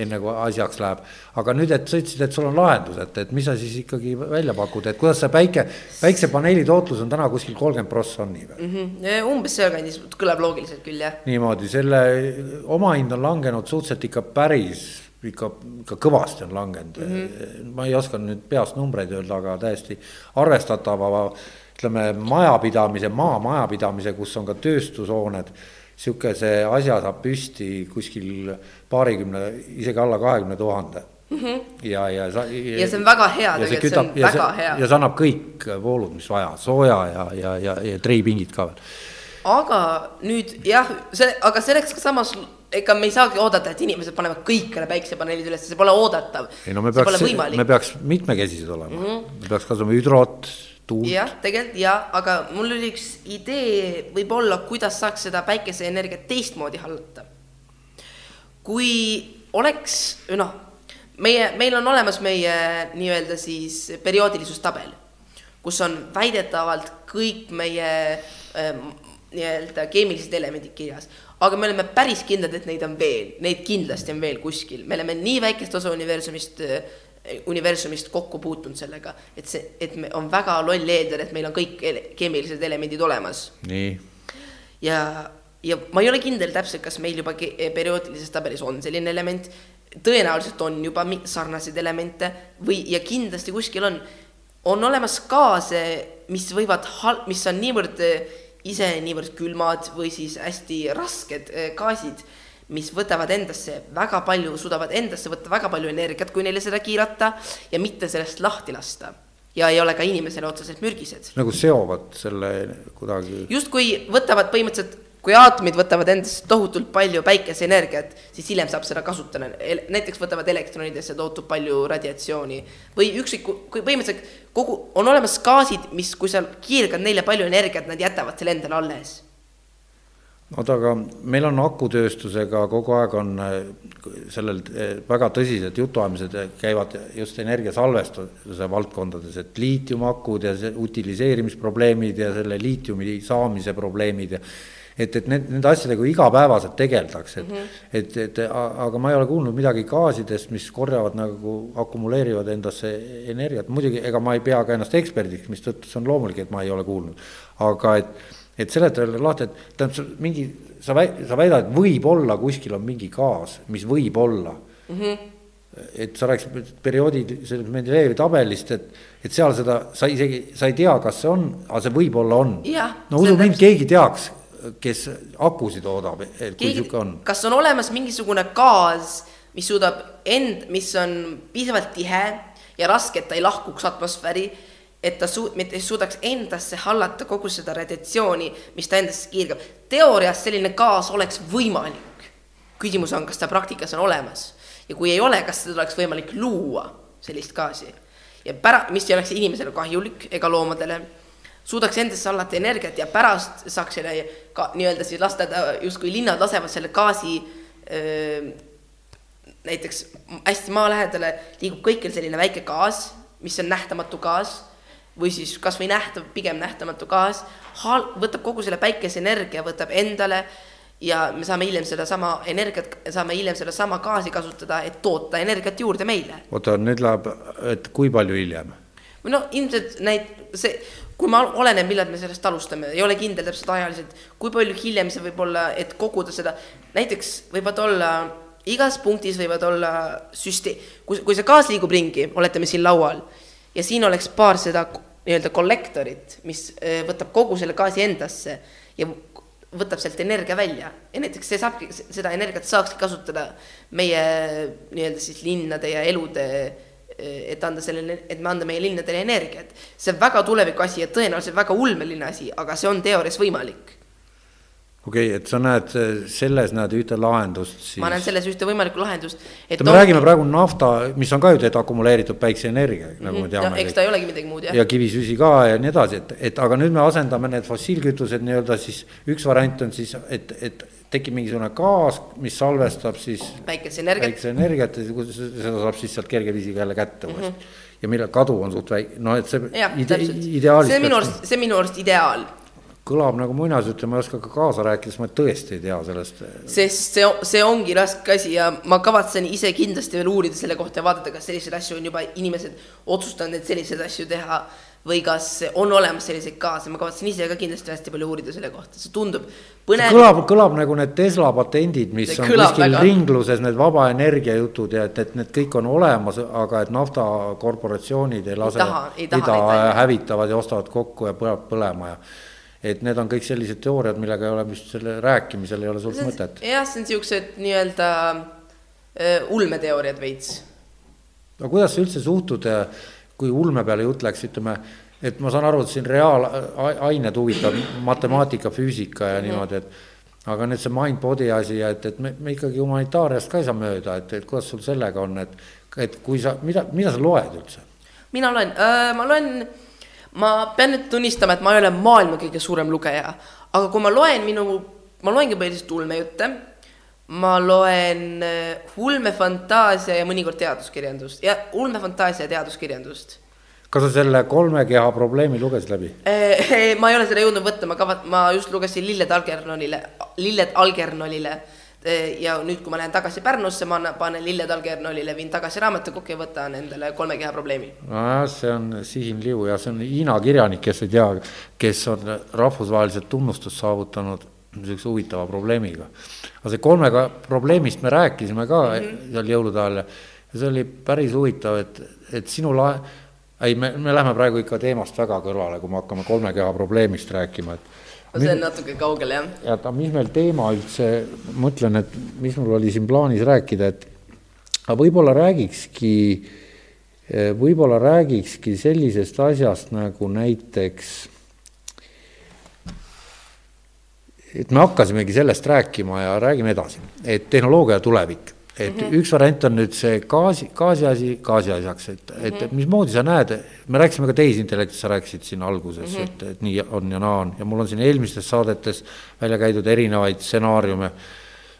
enne kui asjaks läheb, aga nüüd, et sa ütlesid, et sul on lahendus, et, et mis sa siis ikkagi välja pakud, et kuidas see päike, päiksepaneeli tootlus on täna kuskil kolmkümmend prossa on nii või mm? -hmm. umbes sealkandis, kõlab loogiliselt küll jah. niimoodi, selle omahind on langenud suhteliselt ikka päris ikka, ikka kõvasti on langenud mm. -hmm. ma ei oska nüüd peast numbreid öelda, aga täiesti arvestatava ütleme, majapidamise, maamajapidamise, kus on ka tööstushooned, niisuguse asja saab püsti kuskil paarikümne, isegi alla kahekümne tuhande -hmm. ja, ja sa. ja see on väga hea tegelikult, see on väga see, hea. ja see annab kõik voolud, mis vaja, sooja ja, ja, ja, ja treipingid ka veel. aga nüüd jah, see, aga selleks ka samas, ega me ei saagi oodata, et inimesed panevad kõikidele päiksepaneelid üles, see pole oodatav. ei no me peaks, me peaks mitmekesised olema mm, -hmm. me peaks kasutama hüdrot tuult. jah, tegelikult jah, aga mul oli üks idee võib-olla, kuidas saaks seda päikeseenergiat teistmoodi hallata. kui oleks, noh, meie, meil on olemas meie nii-öelda siis perioodilisuustabel, kus on väidetavalt kõik meie äh, nii-öelda keemilised elemendid kirjas, aga me oleme päris kindlad, et neid on veel, neid kindlasti on veel kuskil, me oleme nii väikest osa universumist universumist kokku puutunud sellega, et see, et me, on väga loll eeldada, et meil on kõik ele keemilised elemendid olemas. nii. ja, ja ma ei ole kindel täpselt, kas meil juba perioodilises tabelis on selline element, tõenäoliselt on juba sarnaseid elemente või, ja kindlasti kuskil on, on olemas gaase, mis võivad, mis on niivõrd ise niivõrd külmad või siis hästi rasked eh, gaasid mis võtavad endasse väga palju, suudavad endasse võtta väga palju energiat, kui neile seda kiirata ja mitte sellest lahti lasta. ja ei ole ka inimesele otseselt mürgised. nagu seovad selle kuidagi. justkui võtavad põhimõtteliselt kui aatomid võtavad endasse tohutult palju päikeseenergiat, siis hiljem saab seda kasutada, näiteks võtavad elektronidesse tohutult palju radiatsiooni või ükskõik, kui põhimõtteliselt kogu, on olemas gaasid, mis, kui sa kiirgad neile palju energiat, nad jätavad selle endale alles oota, aga meil on akutööstusega kogu aeg on äh, sellel äh, väga tõsised jutuajamised käivad just energiasalvestuse valdkondades, et liitiumakud ja see utiliseerimisprobleemid ja selle liitiumi saamise probleemid ja et, et need, nende asjadega igapäevaselt tegeldakse, et mm, -hmm. et, et aga ma ei ole kuulnud midagi gaasidest, mis korjavad nagu, akumuleerivad endasse energiat, muidugi ega ma ei pea ka ennast eksperdiks, mistõttu see on loomulik, et ma ei ole kuulnud, aga et et seleta jälle lahti, et tähendab, mingi, sa väi-, sa väidad, et võib-olla kuskil on mingi gaas, mis võib olla mm. -hmm. et sa rääkisid perioodi sellest Mendelejevi tabelist, et, et seal seda, sa isegi, sa ei tea, kas see on, aga see võib-olla on. no usu mind, keegi teaks, kes akusid toodab, et kui sihuke on. kas on olemas mingisugune gaas, mis suudab end, mis on piisavalt tihe ja raske, et ta ei lahkuks atmosfääri et ta su-, mitte suudaks endasse hallata kogu seda radiatsiooni, mis ta endasse kiirgab. teoorias selline gaas oleks võimalik. küsimus on, kas ta praktikas on olemas ja kui ei ole, kas seda oleks võimalik luua, sellist gaasi. ja pära-, mis ei oleks inimesele kahjulik ega loomadele, suudaks endasse hallata energiat ja pärast saaks selle ka nii-öelda siis lasta ta, justkui linnad lasevad selle gaasi öö, näiteks hästi maa lähedale liigub kõikjal selline väike gaas, mis on nähtamatu gaas või siis kasvõi nähtav, pigem nähtamatu gaas, võtab kogu selle päikeseenergia, võtab endale ja me saame hiljem sedasama energiat, saame hiljem sedasama gaasi kasutada, et toota energiat juurde meile. oota, nüüd läheb, et kui palju hiljem? no ilmselt näit-, see, kui ma, oleneb, millal me sellest alustame, ei ole kindel täpselt ajaliselt, kui palju hiljem see võib olla, et koguda seda, näiteks võivad olla igas punktis võivad olla süsteem, kui, kui see gaas liigub ringi, oletame siin laual ja siin oleks paar seda nii-öelda kollektorit, mis äh, võtab kogu selle gaasi endasse ja võtab sealt energia välja ja näiteks see saabki, seda energiat saakski kasutada meie nii-öelda siis linnade ja elude, äh, et anda sellele, et me anda meie linnadele energiat. see on väga tuleviku asi ja tõenäoliselt väga ulmeline asi, aga see on teoorias võimalik okei okay,, et sa näed, selles näed ühte lahendust siis. ma näen selles ühte võimalikku lahendust. me no, räägime praegu nafta, mis on ka ju tead akumuleeritud päikseenergia, nagu me mhm. teame. eks ta ei olegi midagi muud jah. ja kivisüsi ka ja nii edasi, et, et aga nüüd me asendame need fossiilkütused nii-öelda siis, üks variant on siis, et, et tekib mingisugune gaas, mis salvestab siis. päikeseenergiat. päikeseenergiat ja seda saab siis sealt kerge viisiga jälle kätte uuesti mm. -hmm ja mille kadu on suht väike, noh, et see ja, ide, ideaalis. see on minu arust, see on minu arust ideaal kõlab nagu muinasjutt ja ma ei oska ka kaasa rääkida, sest ma tõesti ei tea sellest. sest see, see ongi raske asi ja ma kavatsen ise kindlasti veel uurida selle kohta ja vaadata, kas selliseid asju on juba inimesed otsustanud, et selliseid asju teha või kas on olemas selliseid kaase, ma kavatsen ise ka kindlasti hästi palju uurida selle kohta, see tundub põnev. kõlab, kõlab nagu need Tesla patendid, mis see on kuskil väga. ringluses, need vaba energia jutud ja et, et need kõik on olemas, aga et naftakorporatsioonid ei lase, ei taha, ei taha, ei taha hävitavad ja ostavad kokku ja põleb põlema ja et need on kõik sellised teooriad, millega ei ole vist selle rääkimisel ei ole suurt mõtet. jah, see on niisugused nii-öelda äh, ulmeteooriad veits. no kuidas sa üldse suhtud, äh, kui ulme peale jutt läks, ütleme, et ma saan aru, et siin reaalained huvitab, matemaatika, füüsika ja -hmm. niimoodi, et aga nüüd see mind body asi ja et, et me, me ikkagi humanitaariast ka ei saa mööda, et, et kuidas sul sellega on, et, et kui sa, mida, mida sa loed üldse? mina loen äh,, ma loen ma pean nüüd tunnistama, et ma ei ole maailma kõige suurem lugeja, aga kui ma loen minu, ma loengi põhiliselt ulmejutte, ma loen äh, ulmefantaasia ja mõnikord teaduskirjandust ja ulmefantaasia ja teaduskirjandust. kas sa selle kolme keha probleemi lugesid läbi? Äh, ma ei ole seda jõudnud võtta, ma kavat-, ma just lugesin Lilled Algernonile, Lilled Algernonile ja nüüd, kui ma lähen tagasi Pärnusse, ma panen lilled allkirjanoolile, viin tagasi raamatukokku ja võtan endale kolme keha probleemi. see on Siim Liu ja see on Hiina kirjanik, kes ei tea, kes on rahvusvaheliselt tunnustust saavutanud niisuguse huvitava probleemiga. aga see kolmega probleemist me rääkisime ka mm -hmm. seal jõulude ajal ja see oli päris huvitav, et, et sinu la-, ei, me, me läheme praegu ikka teemast väga kõrvale, kui me hakkame kolme keha probleemist rääkima, et see on natuke kaugel, jah. ja aga mis meil teema üldse, mõtlen, et mis mul oli siin plaanis rääkida, et aga võib-olla räägikski, võib-olla räägikski sellisest asjast nagu näiteks et me hakkasimegi sellest rääkima ja räägime edasi, et tehnoloogia tulevik et mm -hmm. üks variant on nüüd see gaasi, gaasi asi gaasi asjaks, et mm, -hmm. et, et mismoodi sa näed, me rääkisime ka tehisintellektist, sa rääkisid siin alguses mm, -hmm. et, et nii on ja naa on ja mul on siin eelmistes saadetes välja käidud erinevaid stsenaariume.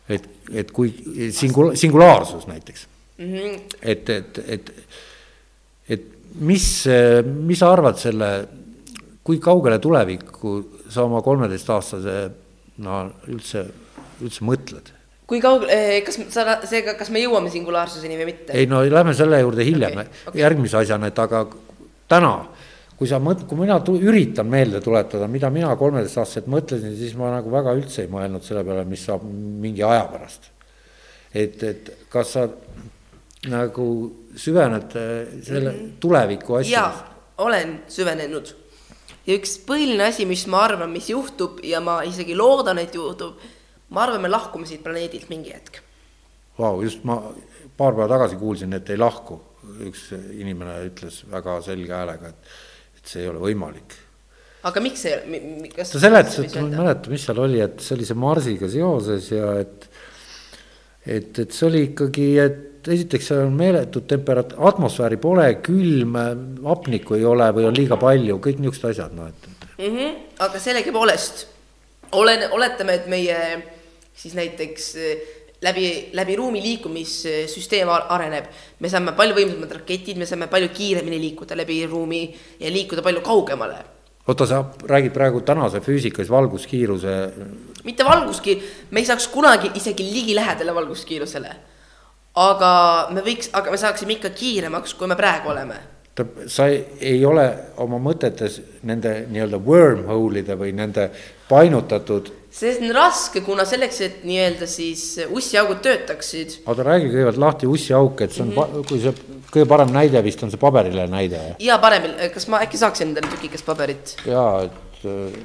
et, et kui singula-, singulaarsus näiteks mm, -hmm. et, et, et, et mis, mis sa arvad selle, kui kaugele tulevikku sa oma kolmeteistaastase no üldse, üldse mõtled kui kaugel, eh, kas sa, seega, kas me jõuame singulaarsuseni või mitte? ei no lähme selle juurde hiljem okay, okay. järgmise asjana, et aga täna, kui sa mõt-, kui mina tu, üritan meelde tuletada, mida mina kolmeteistaastaselt mõtlesin, siis ma nagu väga üldse ei mõelnud selle peale, mis saab mingi aja pärast. et, et kas sa nagu süvened eh, selle mm -hmm. tuleviku jaa, olen süvenenud. ja üks põhiline asi, mis ma arvan, mis juhtub ja ma isegi loodan, et juhtub ma arvan, me lahkume siit planeedilt mingi hetk. Vau, just ma paar päeva tagasi kuulsin, et ei lahku. üks inimene ütles väga selge häälega, et, et see ei ole võimalik. aga miks see, kas ta seletas, et ma ei mäleta, mis seal oli, et see oli see Marsiga seoses ja et et, et see oli ikkagi, et esiteks seal on meeletud temperat-, atmosfääri pole, külm, hapnikku ei ole või on liiga palju, kõik niisugused asjad, noh et mm. -hmm, aga sellegipoolest olen, oletame, et meie siis näiteks eh, läbi, läbi ruumi liikumissüsteem areneb. me saame palju võimsamad raketid, me saame palju kiiremini liikuda läbi ruumi ja liikuda palju kaugemale. oota, sa räägid praegu tänase füüsikas valguskiiruse? mitte valguskiir, me ei saaks kunagi isegi ligilähedale valguskiirusele. aga me võiks, aga me saaksime ikka kiiremaks, kui me praegu oleme sa ei, ei ole oma mõtetes nende nii-öelda wormhole'ide või nende painutatud see on raske, kuna selleks, et nii-öelda siis ussiaugud töötaksid. oota, räägi kõigepealt lahti ussiauk, et see on mm, -hmm. kui see kõige parem näide vist on see paberile näide. ja paremini, kas ma äkki saaksin endale tükikest paberit? jaa, et äh,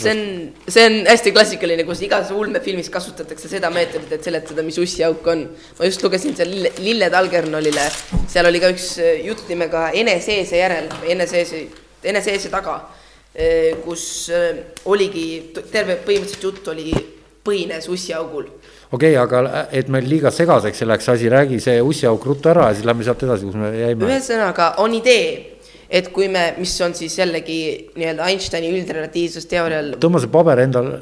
see on, see on hästi klassikaline, kus igas ulmefilmis kasutatakse seda meetodit, et seletada, mis ussiauk on. ma just lugesin seal Lille, Lille Talgernolile, seal oli ka üks äh, jutt nimega Eneseese järel, Eneseese, Eneseese taga Eh, kus eh, oligi terve põhimõtteliselt jutt oli, põhines ussiaugul. okei okay,, aga et meil liiga segaseks ei läheks asi, räägi see ussiauk ruttu ära ja siis lähme sealt edasi, kus me jäime. ühesõnaga on idee, et kui me, mis on siis jällegi nii-öelda Einsteini üldrelatiivsusteoorial. tõmba see paber endal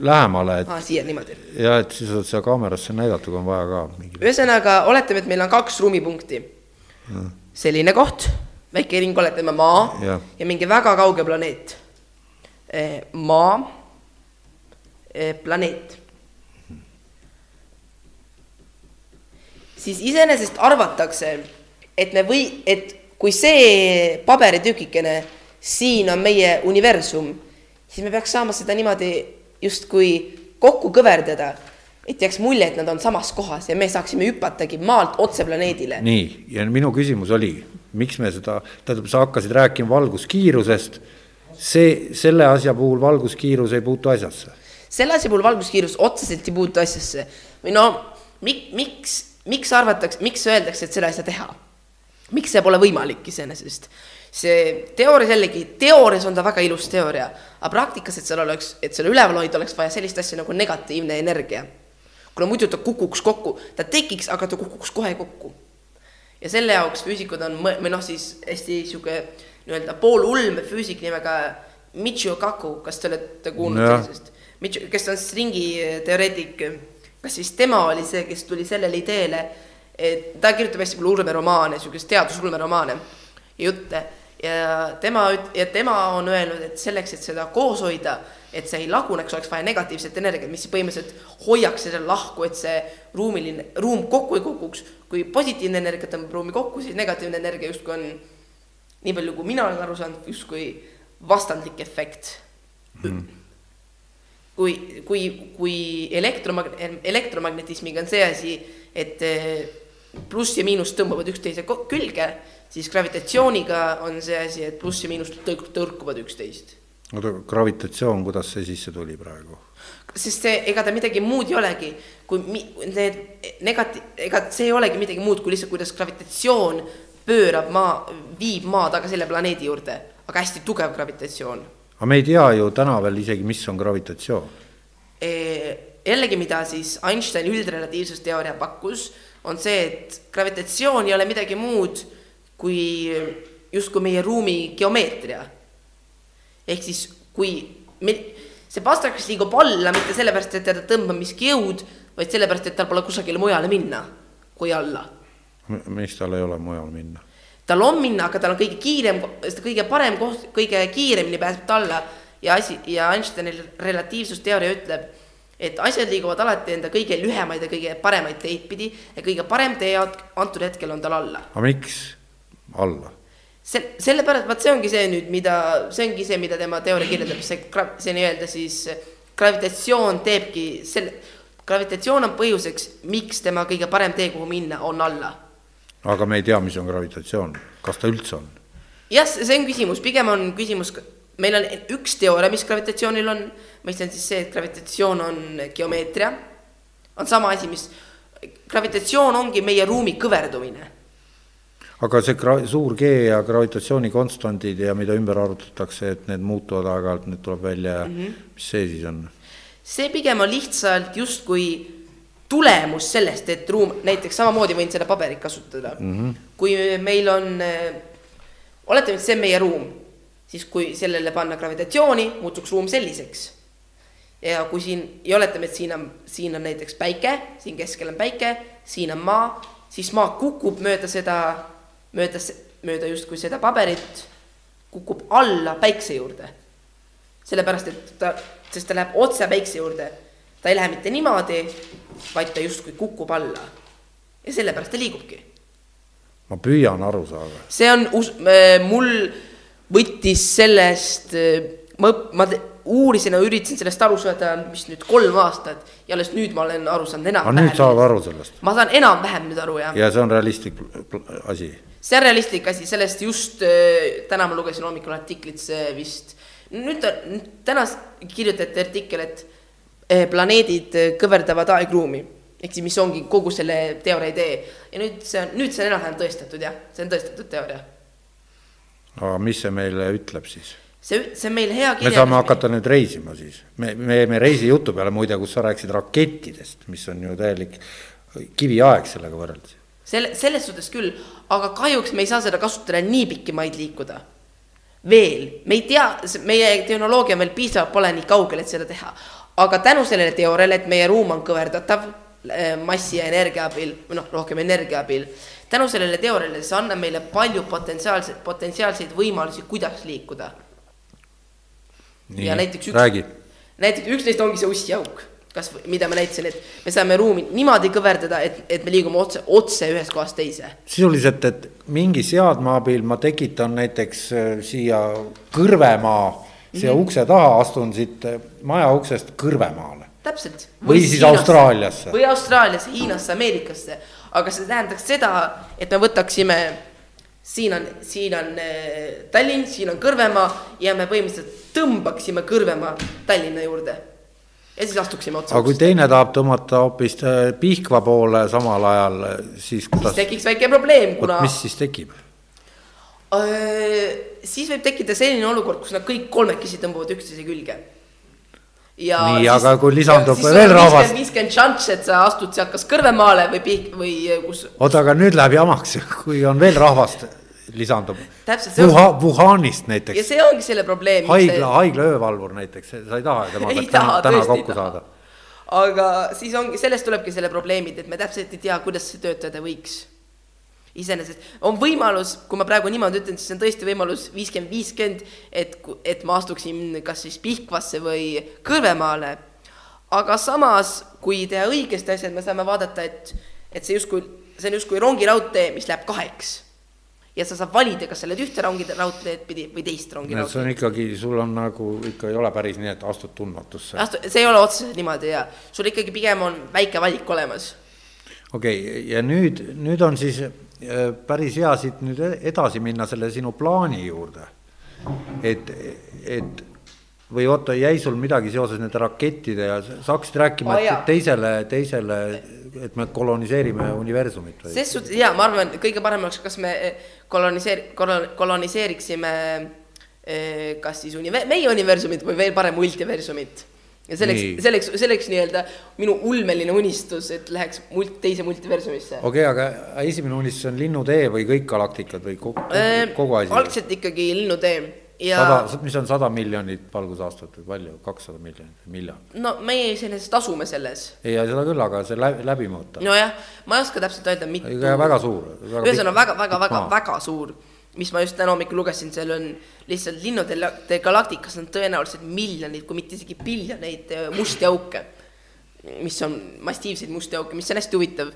lähemale, et. aa, siia niimoodi. ja et siis saad seda kaamerasse näidata, kui on vaja ka. ühesõnaga, oletame, et meil on kaks ruumipunkti. selline koht väike ring, oletame Maa ja, ja mingi väga kauge planeet. Eh, maa, eh, planeet. siis iseenesest arvatakse, et me või, et kui see paberitükikene siin on meie universum, siis me peaks saama seda niimoodi justkui kokku kõverdada, et jääks mulje, et nad on samas kohas ja me saaksime hüpatagi maalt otse planeedile. nii, ja minu küsimus oligi miks me seda, tähendab, sa hakkasid rääkima valguskiirusest, see, selle asja puhul valguskiirus ei puutu asjasse. selle asja puhul valguskiirus otseselt ei puutu asjasse või no mik-, miks, miks arvatakse, miks öeldakse, et seda ei saa teha? miks see pole võimalik iseenesest? see teoorias jällegi, teoorias on ta väga ilus teooria, aga praktikas, et seal oleks, et selle üleval hoida, oleks vaja sellist asja nagu negatiivne energia. kuna muidu ta kukuks kokku, ta tekiks, aga ta kukuks kohe kokku ja selle jaoks füüsikud on, või noh, siis hästi sihuke nii-öelda poolulm füüsik nimega Michio Kaku, kas te olete kuulnud sellisest? Michio, kes on stringiteoreetik, kas siis tema oli see, kes tuli sellele ideele, et ta kirjutab hästi palju ulmeromaane, sihukest teadusulmeromaane ja jutte. Ja tema, ja tema on öelnud, et selleks, et seda koos hoida, et see ei laguneks, oleks vaja negatiivset energiat, mis põhimõtteliselt hoiaks selle lahku, et see ruumiline, ruum kokku ei kukuks. kui positiivne energia tõmbab ruumi kokku, siis negatiivne energia justkui on, nii palju kui mina olen aru saanud, justkui vastandlik efekt mm.. kui, kui, kui elektromag-, elektromagnetismiga on see asi, et eh, pluss ja miinus tõmbavad üksteise külge siis gravitatsiooniga on see asi, et pluss ja miinus tõrkuvad üksteist. Oota, gravitatsioon, kuidas see sisse tuli praegu? sest see, ega ta midagi muud ei olegi, kui mi, need negati-, ega see ei olegi midagi muud kui lihtsalt, kuidas gravitatsioon pöörab maa, viib maa taga selle planeedi juurde, aga hästi tugev gravitatsioon. aga me ei tea ju täna veel isegi, mis on gravitatsioon jällegi, mida siis Einsteini üldrelatiivsusteooria pakkus, on see, et gravitatsioon ei ole midagi muud kui justkui meie ruumi geomeetria. Ehk siis, kui me, see pastakas liigub alla mitte sellepärast, et teda tõmbab miski jõud, vaid sellepärast, et tal pole kusagile mujale minna kui alla. miks tal ei ole mujal minna? tal on minna, aga tal on kõige kiirem, kõige parem koht, kõige kiiremini pääseb ta alla ja asi, ja Einsteini relatiivsusteooria ütleb, et asjad liiguvad alati enda kõige lühemaid ja kõige paremaid teid pidi ja kõige parem tee antud hetkel on tal alla. aga miks alla? See, sellepärast, vaat see ongi see nüüd, mida, see ongi see, mida tema teooria kirjeldab, see, see nii-öelda siis gravitatsioon teebki selle, gravitatsioon on põhjuseks, miks tema kõige parem tee, kuhu minna, on alla. aga me ei tea, mis on gravitatsioon, kas ta üldse on? jah, see on küsimus, pigem on küsimus, meil on üks teooria, mis gravitatsioonil on, mis on siis see, et gravitatsioon on geomeetria, on sama asi, mis, gravitatsioon ongi meie ruumi kõverdumine aga see gra-, suur G ja gravitatsioonikonstandid ja mida ümber arvutatakse, et need muutuvad aeg-ajalt, need tuleb välja ja mm -hmm. mis see siis on? see pigem on lihtsalt justkui tulemus sellest, et ruum, näiteks samamoodi võin seda paberit kasutada mm. -hmm. kui meil on, oletame, et see on meie ruum, siis kui sellele panna gravitatsiooni, muutuks ruum selliseks. ja kui siin, ja oletame, et siin on, siin on näiteks päike, siin keskel on päike, siin on maa, siis maa kukub mööda seda mööda, mööda justkui seda paberit kukub alla päikse juurde. sellepärast, et ta, sest ta läheb otse päikse juurde. ta ei lähe mitte niimoodi, vaid ta justkui kukub alla. ja sellepärast ta liigubki. ma püüan aru saada. see on, mul võttis sellest, ma, ma uurisin ja üritasin sellest aru saada, mis nüüd kolm aastat ja alles nüüd ma olen aru saanud enam-vähem. aga nüüd saad aru sellest? ma saan enam-vähem nüüd aru, jah. ja see on realistlik asi see on realistlik asi, sellest just äh, täna ma lugesin hommikul artiklit, see vist, nüüd täna kirjutati artikkel, et äh, planeedid äh, kõverdavad aegruumi. ehk siis, mis ongi kogu selle teooria idee. ja nüüd see on, nüüd see on enam-vähem tõestatud jah, see on tõestatud teooria. aga mis see meile ütleb siis? see, see on meil hea me saame hakata nüüd reisima siis, me, me jäime reisijutu peale muide, kus sa rääkisid rakettidest, mis on ju täielik kiviaeg sellega võrreldes selle, selles suhtes küll, aga kahjuks me ei saa seda kasutada nii pikki maid liikuda. veel, me ei tea, meie tehnoloogia veel piisavalt pole nii kaugel, et seda teha. aga tänu sellele teooriale, et meie ruum on kõverdatav äh, massi ja energia abil, või noh, rohkem energia abil, tänu sellele teooriale, see annab meile palju potentsiaalseid, potentsiaalseid võimalusi, kuidas liikuda. ja näiteks üks, näiteks üks neist ongi see ussiauk kas, mida ma näitasin, et me saame ruumi niimoodi kõverdada, et, et me liigume otse, otse ühest kohast teise. sisuliselt, et mingi seadme abil ma tekitan näiteks äh, siia Kõrvemaa, siia mm -hmm. ukse taha, astun siit äh, maja uksest Kõrvemaale. täpselt. või siis Hiinasse, Austraaliasse. või Austraaliasse, Hiinasse, Ameerikasse, aga see tähendaks seda, et me võtaksime siin on, siin on äh, Tallinn, siin on Kõrvemaa ja me põhimõtteliselt tõmbaksime Kõrvemaa Tallinna juurde ja siis astuksime otsa. aga kui teine tahab tõmmata hoopis äh, Pihkva poole samal ajal, siis kuidas? siis tekiks väike probleem, kuna. mis siis tekib? siis võib tekkida selline olukord, kus nad kõik kolmekesi tõmbavad üksteise külge. Ja nii, aga kui lisandub veel rahvast. viiskümmend šanss, et sa astud sealt kas Kõrvemaale või Pihk- või kus. oota, aga nüüd läheb jamaks, kui on veel rahvast lisandub. Wuha-, Wuhanist näiteks. ja see ongi selle probleem. haigla see..., haigla öövalvur näiteks, sa ei taha temaga täna, täna kokku saada. aga siis ongi, sellest tulebki selle probleemid, et me täpselt ei tea, kuidas see töötada võiks. iseenesest on võimalus, kui ma praegu niimoodi ütlen, siis on tõesti võimalus viiskümmend, viiskümmend, et, et ma astuksin kas siis Pihkvasse või Kõrvemaale. aga samas, kui teha õigesti asjad, me saame vaadata, et, et see justkui, see on justkui rongiraudtee, mis läheb kaheks ja sa saad valida, kas sa lähed ühte rongide raudteed pidi või teist rongiraudteed. see on ikkagi, sul on nagu ikka ei ole päris nii, et astud tundmatusse. astu-, see ei ole otseselt niimoodi ja sul ikkagi pigem on väike valik olemas. okei okay,, ja nüüd, nüüd on siis äh, päris hea siit nüüd edasi minna selle sinu plaani juurde. et, et või oota, jäi sul midagi seoses nende rakettide ja sa hakkasid rääkima oh,, et teisele, teisele, et me koloniseerime universumit või? ses suhtes jaa, ma arvan, kõige parem oleks, kas me koloniseer-, koloniseeriksime eh, kas siis unive-, meie universumit või veel parem multiversumit. ja selleks selleks, selleks nii-öelda minu ulmeline unistus, et läheks mult-, teise multiversumisse. okei okay,, aga esimene unistus on Linnutee või kõik galaktikad või kogu, kogu asi? Äh, algselt ikkagi Linnutee ja sada, mis on sada miljonit valgusaastat või palju, kakssada miljonit või miljon? no meie iseenesest asume selles. ei, seda küll, aga see läbi, läbi mõõta. nojah, ma ei oska täpselt öelda, mitu. väga suur. ühesõnaga väga, väga, väga, väga suur, mis ma just täna hommikul lugesin, seal on lihtsalt linnude galaktikas on tõenäoliselt miljoneid, kui mitte isegi biljoneid eh, musti auke. mis on massiivseid musti auke, mis on hästi huvitav,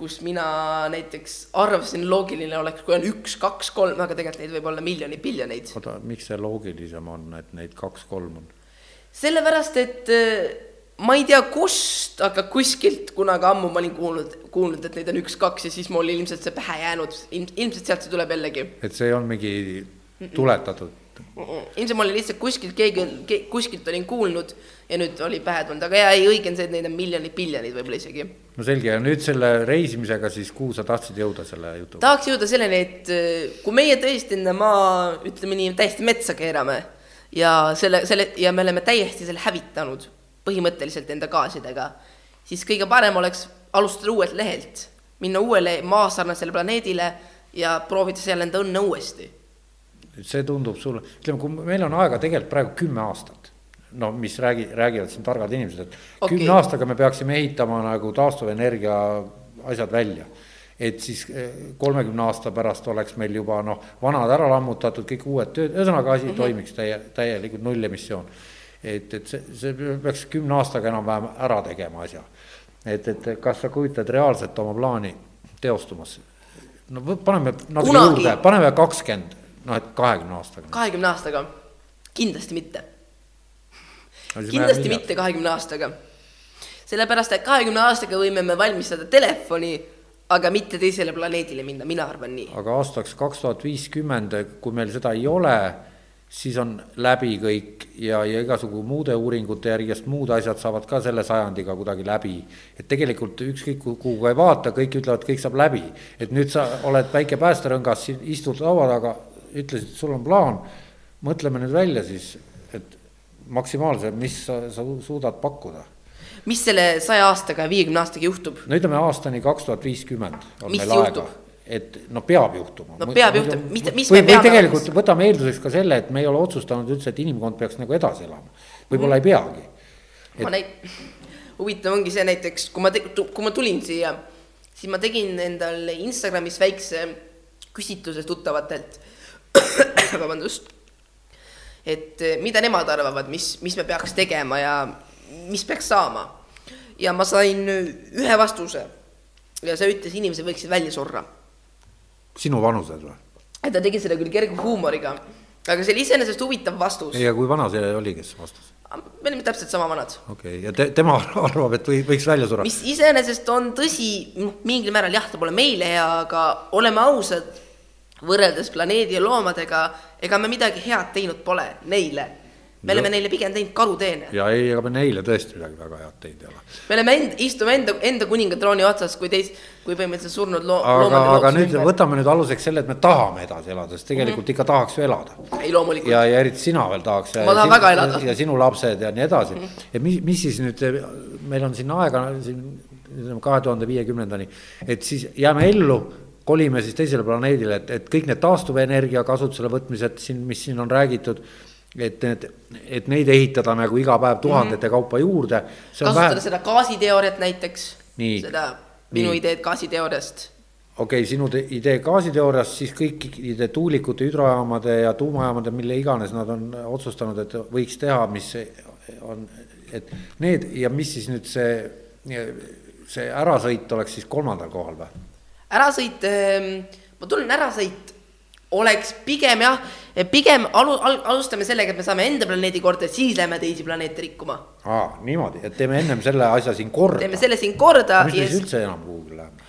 kus mina näiteks arvasin, loogiline oleks, kui on üks, kaks, kolm, aga tegelikult neid võib olla miljoneid, biljoneid. oota, miks see loogilisem on, et neid kaks-kolm on? sellepärast, et eh, ma ei tea kust, aga kuskilt kunagi ammu ma olin kuulnud, kuulnud, et neid on üks-kaks ja siis mul ilmselt see pähe jäänud, ilmselt sealt see tuleb jällegi et see ei olnud mingi tuletatud, ilmselt ma olin lihtsalt kuskilt keegi ke,, kuskilt olin kuulnud ja nüüd oli pähe tulnud, aga jaa, ei õige on see, et neid on miljonid, biljonid võib-olla isegi. no selge, ja nüüd selle reisimisega siis, kuhu sa tahtsid jõuda selle jutuga? tahaks jõuda selleni, et äh, kui meie tõesti enda maa, ütleme nii, täiesti metsa keerame ja selle, selle ja me oleme täiesti selle hävitanud põhimõtteliselt enda gaasidega, siis kõige parem oleks alustada uuelt lehelt, minna uuele maasarnasele planeedile ja proovida seal enda õnne uuesti see tundub sulle, ütleme, kui meil on aega tegelikult praegu kümme aastat, no mis räägi, räägivad siin targad inimesed, et okay. Kümne aastaga me peaksime ehitama nagu taastuvenergia asjad välja. et siis eh, kolmekümne aasta pärast oleks meil juba noh, vanad ära lammutatud, kõik uued tööd, ühesõnaga asi mm -hmm. toimiks täie, täielikult nullemissioon. et, et see, see peaks kümne aastaga enam-vähem ära tegema asja. et, et kas sa kujutad reaalselt oma plaani teostumas? no paneme natuke juurde, paneme kakskümmend, noh et kahekümne aastaga. kahekümne aastaga, kindlasti mitte kindlasti mitte kahekümne aastaga. sellepärast, et kahekümne aastaga võime me valmistada telefoni, aga mitte teisele planeedile minna, mina arvan nii. aga aastaks kaks tuhat viiskümmend, kui meil seda ei ole, siis on läbi kõik ja, ja igasugu muude uuringute järgi, sest muud asjad saavad ka selle sajandiga kuidagi läbi. et tegelikult ükskõik kuhu- ka ei vaata, kõik ütlevad, kõik saab läbi. et nüüd sa oled väike päästerõngas, istud laua taga, ütlesid, sul on plaan, mõtleme nüüd välja siis, et maksimaalse, mis sa, sa suudad pakkuda mis selle saja aastaga ja viiekümne aastaga juhtub? no ütleme aastani kaks tuhat viiskümmend on Mis meil aega juhtub?. et no peab juhtuma. No peab juhtuma. Mis- mis või, me peame tegelikult olema? võtame eelduseks ka selle, et me ei ole otsustanud üldse, et inimkond peaks nagu edasi elama. võib-olla ei peagi. ma näit-, huvitav ongi see näiteks, kui ma, kui ma tulin siia, siis ma tegin endal Instagramis väikse küsitluse tuttavatelt, vabandust, et eh, mida nemad arvavad, mis, mis me peaks tegema ja mis peaks saama. ja ma sain ühe vastuse ja see ütles, inimesed võiksid välja surra. sinu vanused või? ta tegi seda küll kerge huumoriga, aga see oli iseenesest huvitav vastus. ja kui vana see oli, kes vastas? me olime täpselt sama vanad okei okay., ja te, tema arvab, et või, võiks välja surra. mis iseenesest on tõsi, mingil määral jah, ta pole meile hea, aga oleme ausad, võrreldes planeedi ja loomadega, ega me midagi head teinud pole neile. me oleme neile pigem teinud karuteene. ja ei, ega me neile tõesti midagi väga head teinud ei ole. me oleme end, istume enda, enda kuningatrooni otsas, kui teis, kui põhimõtteliselt surnud loo-, aga, aga nüüd ümber. võtame nüüd aluseks selle, et me tahame edasi elada, sest tegelikult ikka tahaks ju elada ei, loomulikult. ja, ja eriti sina veel tahaks. Ma tahan väga elada. ja sinu lapsed ja nii edasi. et mis, mis siis nüüd, meil on siin aega siin kahe tuhande viiekümnendani, et siis jääme ellu, kolime siis teisele planeedile, et, et kõik need taastuvenergia kasutusele võtmised siin, mis siin on räägitud, et need, et neid ehitada nagu iga päev tuhandete kaupa juurde. kasutada seda gaasiteooriat näiteks, seda minu Nii. ideed gaasiteooriast. okei okay,, sinu idee gaasiteooriast, siis kõikide tuulikute, hüdrojaamade ja tuumajaamade, mille iganes nad on otsustanud, et võiks teha, mis on, et need ja mis siis nüüd see, see ärasõit oleks siis kolmandal kohal või? ärasõit, ma tunnen ärasõit oleks pigem jah, pigem alu-, al-, alustame sellega, et me saame enda planeedi korda, siis lähme teisi planeete rikkuma. aa, niimoodi, et teeme ennem selle asja siin korda. teeme selle siin korda mis me siis üldse enam kuhugi läheme?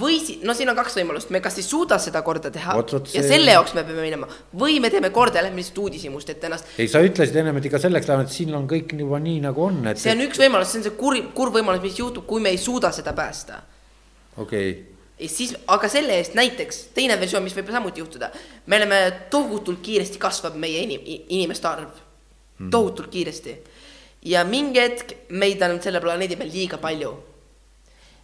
või si-, no siin on kaks võimalust, me kas ei suuda seda korda teha Vot, vot ja see- selle jaoks me peame minema või me teeme korda ja lähme lihtsalt uudishimust ette ennast. ei, sa ütlesid ennem, et ikka selleks läheme, et siin on kõik juba nii nagu on, et see on üks võimalus, see on see kurb, kurb võimalus, mis juhtub, kui me ei suuda seda päästa okei okay., ja siis, aga selle eest näiteks teine versioon, mis võib samuti juhtuda, me oleme tohutult kiiresti kasvab meie inim-, inimeste arv mm., tohutult kiiresti. ja mingi hetk meid on selle planeedi peal liiga palju.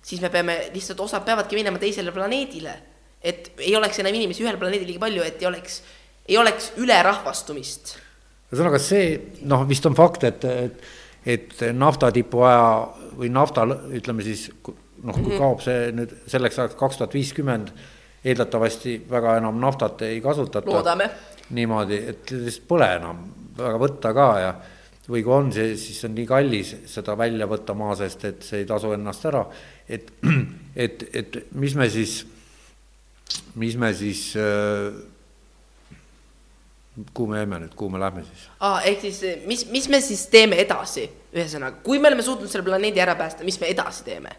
siis me peame lihtsalt, osad peavadki minema teisele planeedile, et ei oleks enam inimesi ühel planeedil liiga palju, et ei oleks, ei oleks ülerahvastumist. ühesõnaga see noh, vist on fakt, et, et, et naftatipu aja või nafta, ütleme siis noh, kui -hmm. kaob see nüüd selleks ajaks kaks tuhat viiskümmend, eeldatavasti väga enam naftat ei kasutata. loodame. niimoodi, et lihtsalt pole enam väga võtta ka ja või kui on see, siis on nii kallis seda välja võtta maa seest, et see ei tasu ennast ära. et, et, et mis me siis, mis me siis äh, kuhu me jäime nüüd, kuhu me lähme siis? aa, ehk siis mis, mis me siis teeme edasi, ühesõnaga, kui me oleme suutnud selle planeedi ära päästa, mis me edasi teeme?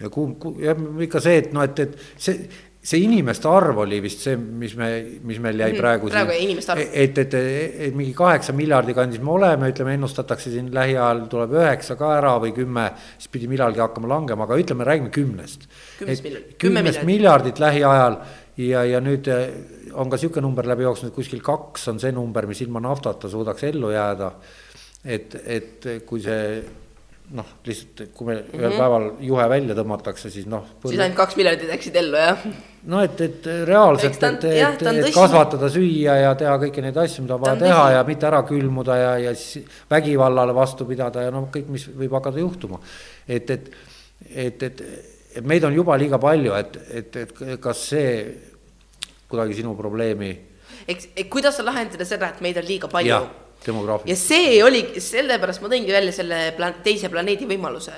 Ja kuhu, kuhu, jah, ikka see, et noh, et, et see, see inimeste arv oli vist see, mis me, mis meil jäi praegu, praegu jäi inimeste arv. et, et, et, et mingi kaheksa miljardi kandis me oleme, ütleme, ennustatakse siin lähiajal tuleb üheksa ka ära või kümme, siis pidi millalgi hakkama langema, aga ütleme, räägime kümnest. kümnest miljardit. kümnest miljardit lähiajal ja, ja nüüd eh, on ka niisugune number läbi jooksnud, kuskil kaks on see number, mis ilma naftata suudaks ellu jääda. et, et kui see noh, lihtsalt kui me mm -hmm. ühel päeval juhe välja tõmmatakse, siis noh. siis ainult kaks miljardit läksid ellu, jah? no et, et reaalselt, et, et, et kasvatada, süüa ja teha kõiki neid asju, mida on vaja teha tõsi. ja mitte ära külmuda ja, ja siis vägivallale vastu pidada ja noh, kõik, mis võib hakata juhtuma. et, et, et, et, et meid on juba liiga palju, et, et, et kas see kuidagi sinu probleemi. eks, kuidas sa lahendada seda, et meid on liiga palju? Ja see oli, sellepärast ma tõingi välja selle plaan-, teise planeedi võimaluse.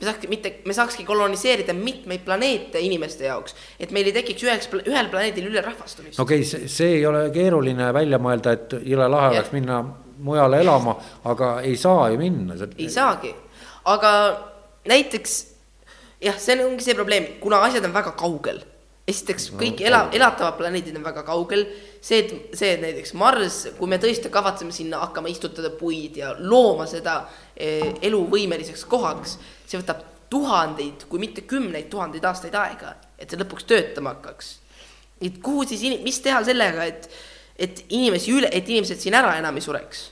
me saaks mitte, me saakski koloniseerida mitmeid planeete inimeste jaoks, et meil ei tekiks üheks, ühel planeedil ülerahvastumist. okei okay,, see, see ei ole keeruline välja mõelda, et jõle lahe oleks minna mujale elama, aga ei saa ju minna. ei saagi, aga näiteks jah, see ongi see probleem, kuna asjad on väga kaugel esiteks kõik no, ela, elatavad planeedid on väga kaugel, see, et see, et näiteks Mars, kui me tõesti kavatseme sinna hakkama istutada puid ja looma seda eh, eluvõimeliseks kohaks, see võtab tuhandeid, kui mitte kümneid tuhandeid aastaid aega, et see lõpuks töötama hakkaks. et kuhu siis, mis teha sellega, et, et inimesi üle, et inimesed siin ära enam ei sureks?